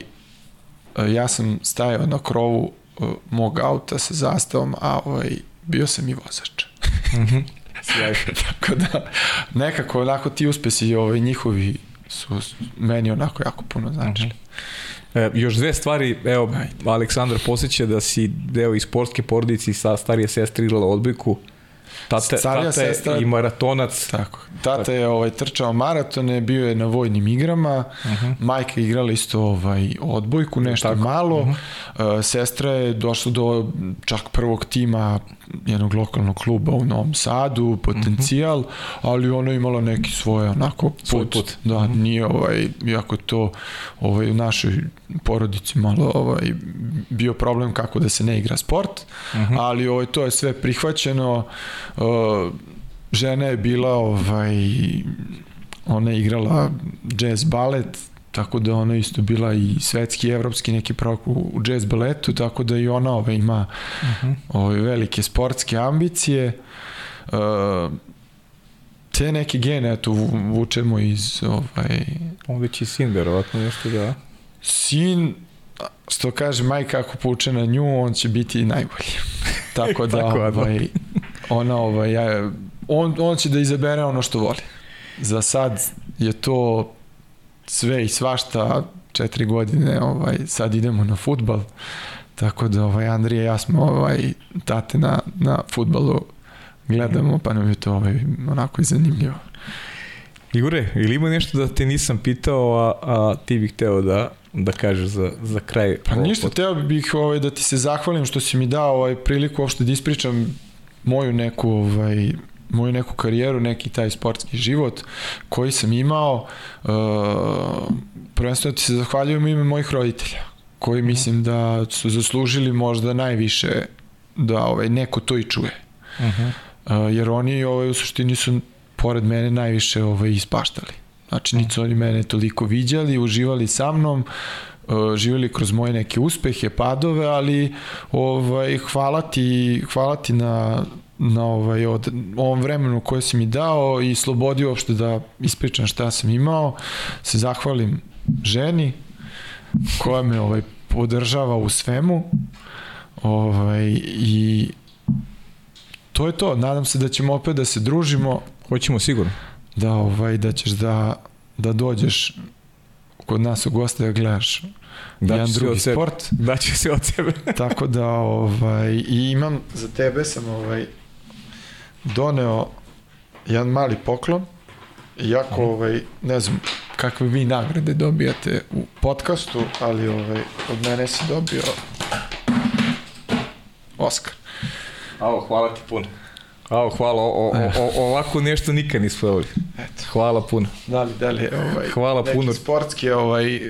ja sam stajao na krovu uh, mog auta sa zastavom, a ovaj, bio sam i vozač. Mhm. [LAUGHS] Tako da, nekako onako ti uspesi ovaj, njihovi su meni onako jako puno značili. -hmm. E, još dve stvari, evo, Ajde. Aleksandar posjeća da si deo i sportske porodici sa starije sestre igrala odbojku. Tata, tata sestra, i maratonac. Tako. Tata je ovaj, trčao maratone, bio je na vojnim igrama, uh mhm. -huh. majka je igrala isto ovaj, odbojku, nešto tako. malo. Uh -huh. uh, sestra je došla do čak prvog tima jednog lokalnog kluba u Novom Sadu, potencijal, mm -hmm. ali ona je imala neki svoj onako put, svoj put. da mm -hmm. nije ovaj iako to ovaj u našoj porodici malo ovaj bio problem kako da se ne igra sport, mm -hmm. ali ovaj to je sve prihvaćeno. Uh, žena je bila ovaj ona je igrala jazz balet tako da ona isto bila i svetski, evropski neki prvak u jazz baletu, tako da i ona ove, ima uh mhm. -huh. ove, velike sportske ambicije. Uh, te neke gene, eto, vučemo iz ovaj... On već i sin, verovatno, nešto da... Sin, što kaže majka, ako pouče na nju, on će biti najbolji. [LAUGHS] Tako da, Tako, ovaj, ona, ovaj, ja, on, on će da izabere ono što voli. Za sad je to sve i svašta, četiri godine, ovaj, sad idemo na futbal, tako da ovaj, Andrija i ja smo ovaj, tate na, na futbalu gledamo, pa nam je to ovaj, onako i zanimljivo. Igore, ili ima nešto da te nisam pitao, a, a ti bih hteo da, da kažeš za, za kraj? Pa ništa, teo bih ovaj, da ti se zahvalim što si mi dao ovaj, priliku uopšte da ispričam moju neku ovaj, moju neku karijeru, neki taj sportski život koji sam imao, uh, prvenstveno ti se zahvaljujem ime mojih roditelja, koji mhm. mislim da su zaslužili možda najviše da ovaj, neko to i čuje. Uh -huh. uh, jer oni ovaj, u suštini su pored mene najviše ovaj, ispaštali. Znači, nisu oni mene toliko viđali, uživali sa mnom, uh, živjeli kroz moje neke uspehe, padove, ali ovaj, hvala, ti, hvala ti na na ovaj, od, ovom vremenu koje si mi dao i slobodi uopšte da ispričam šta sam imao, se zahvalim ženi koja me ovaj, podržava u svemu ovaj, i to je to, nadam se da ćemo opet da se družimo hoćemo sigurno da, ovaj, da ćeš da, da dođeš kod nas u goste da gledaš da jedan drugi sport. Da će se od sebe. [LAUGHS] Tako da, ovaj, i imam za tebe sam ovaj, doneo jedan mali poklon, iako, ovaj, ne znam, kakve vi nagrade dobijate u podcastu, ali ovaj, od mene si dobio Oskar. Alo, hvala ti puno. Alo, hvala, o, o, o, ovako nešto nikad nismo dobili. Eto. Hvala puno. Da li, da li, ovaj, hvala neki puno. sportski ovaj,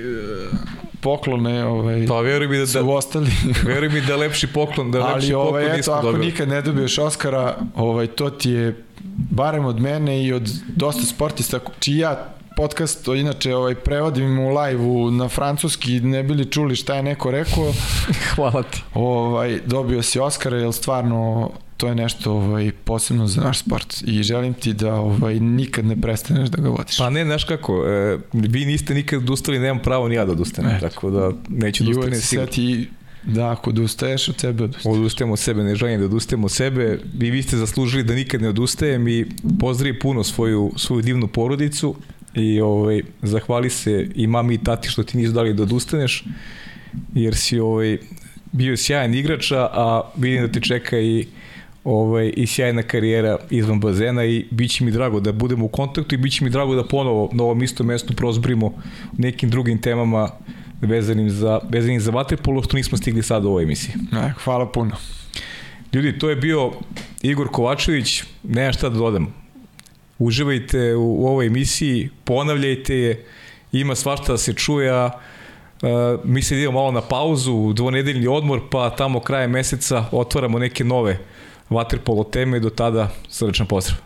poklone ovaj, pa, veruj mi da, su da, ostali. [LAUGHS] veruj mi da lepši poklon, da lepši Ali, ovaj, poklon eto, ako dobili. nikad ne dobiješ Oskara, ovaj, to ti je barem od mene i od dosta sportista čiji ja podcast, to inače ovaj, prevodim u live na francuski, ne bili čuli šta je neko rekao. [LAUGHS] Hvala ti. Ovaj, dobio si Oscara, jer stvarno to je nešto ovaj, posebno za naš sport i želim ti da ovaj, nikad ne prestaneš da ga vodiš. Pa ne, znaš kako, e, vi niste nikad odustali, nemam pravo ni ja da odustanem, Eto. tako da neću da uvek se sigurno. sjeti da ako odustaješ od sebe, odustaješ. Odustajem od sebe, ne želim da odustajem od sebe. I vi ste zaslužili da nikad ne odustajem i pozdravi puno svoju, svoju divnu porodicu i ovaj, zahvali se i mami i tati što ti nisu dali da odustaneš, jer si ovaj, bio sjajan igrača, a vidim da te čeka i ovaj, i sjajna karijera izvan bazena i bit će mi drago da budemo u kontaktu i bit će mi drago da ponovo na ovom istom mestu prozbrimo nekim drugim temama vezanim za, vezanim za vaterpolo što nismo stigli sad u ovoj emisiji. Ne, hvala puno. Ljudi, to je bio Igor Kovačević, nema šta da dodam. Uživajte u, u ovoj emisiji, ponavljajte je, ima svašta da se čuje, a Uh, mi se idemo malo na pauzu, dvonedeljni odmor, pa tamo krajem meseca otvaramo neke nove vaterpolo teme do tada srečan pozdrav.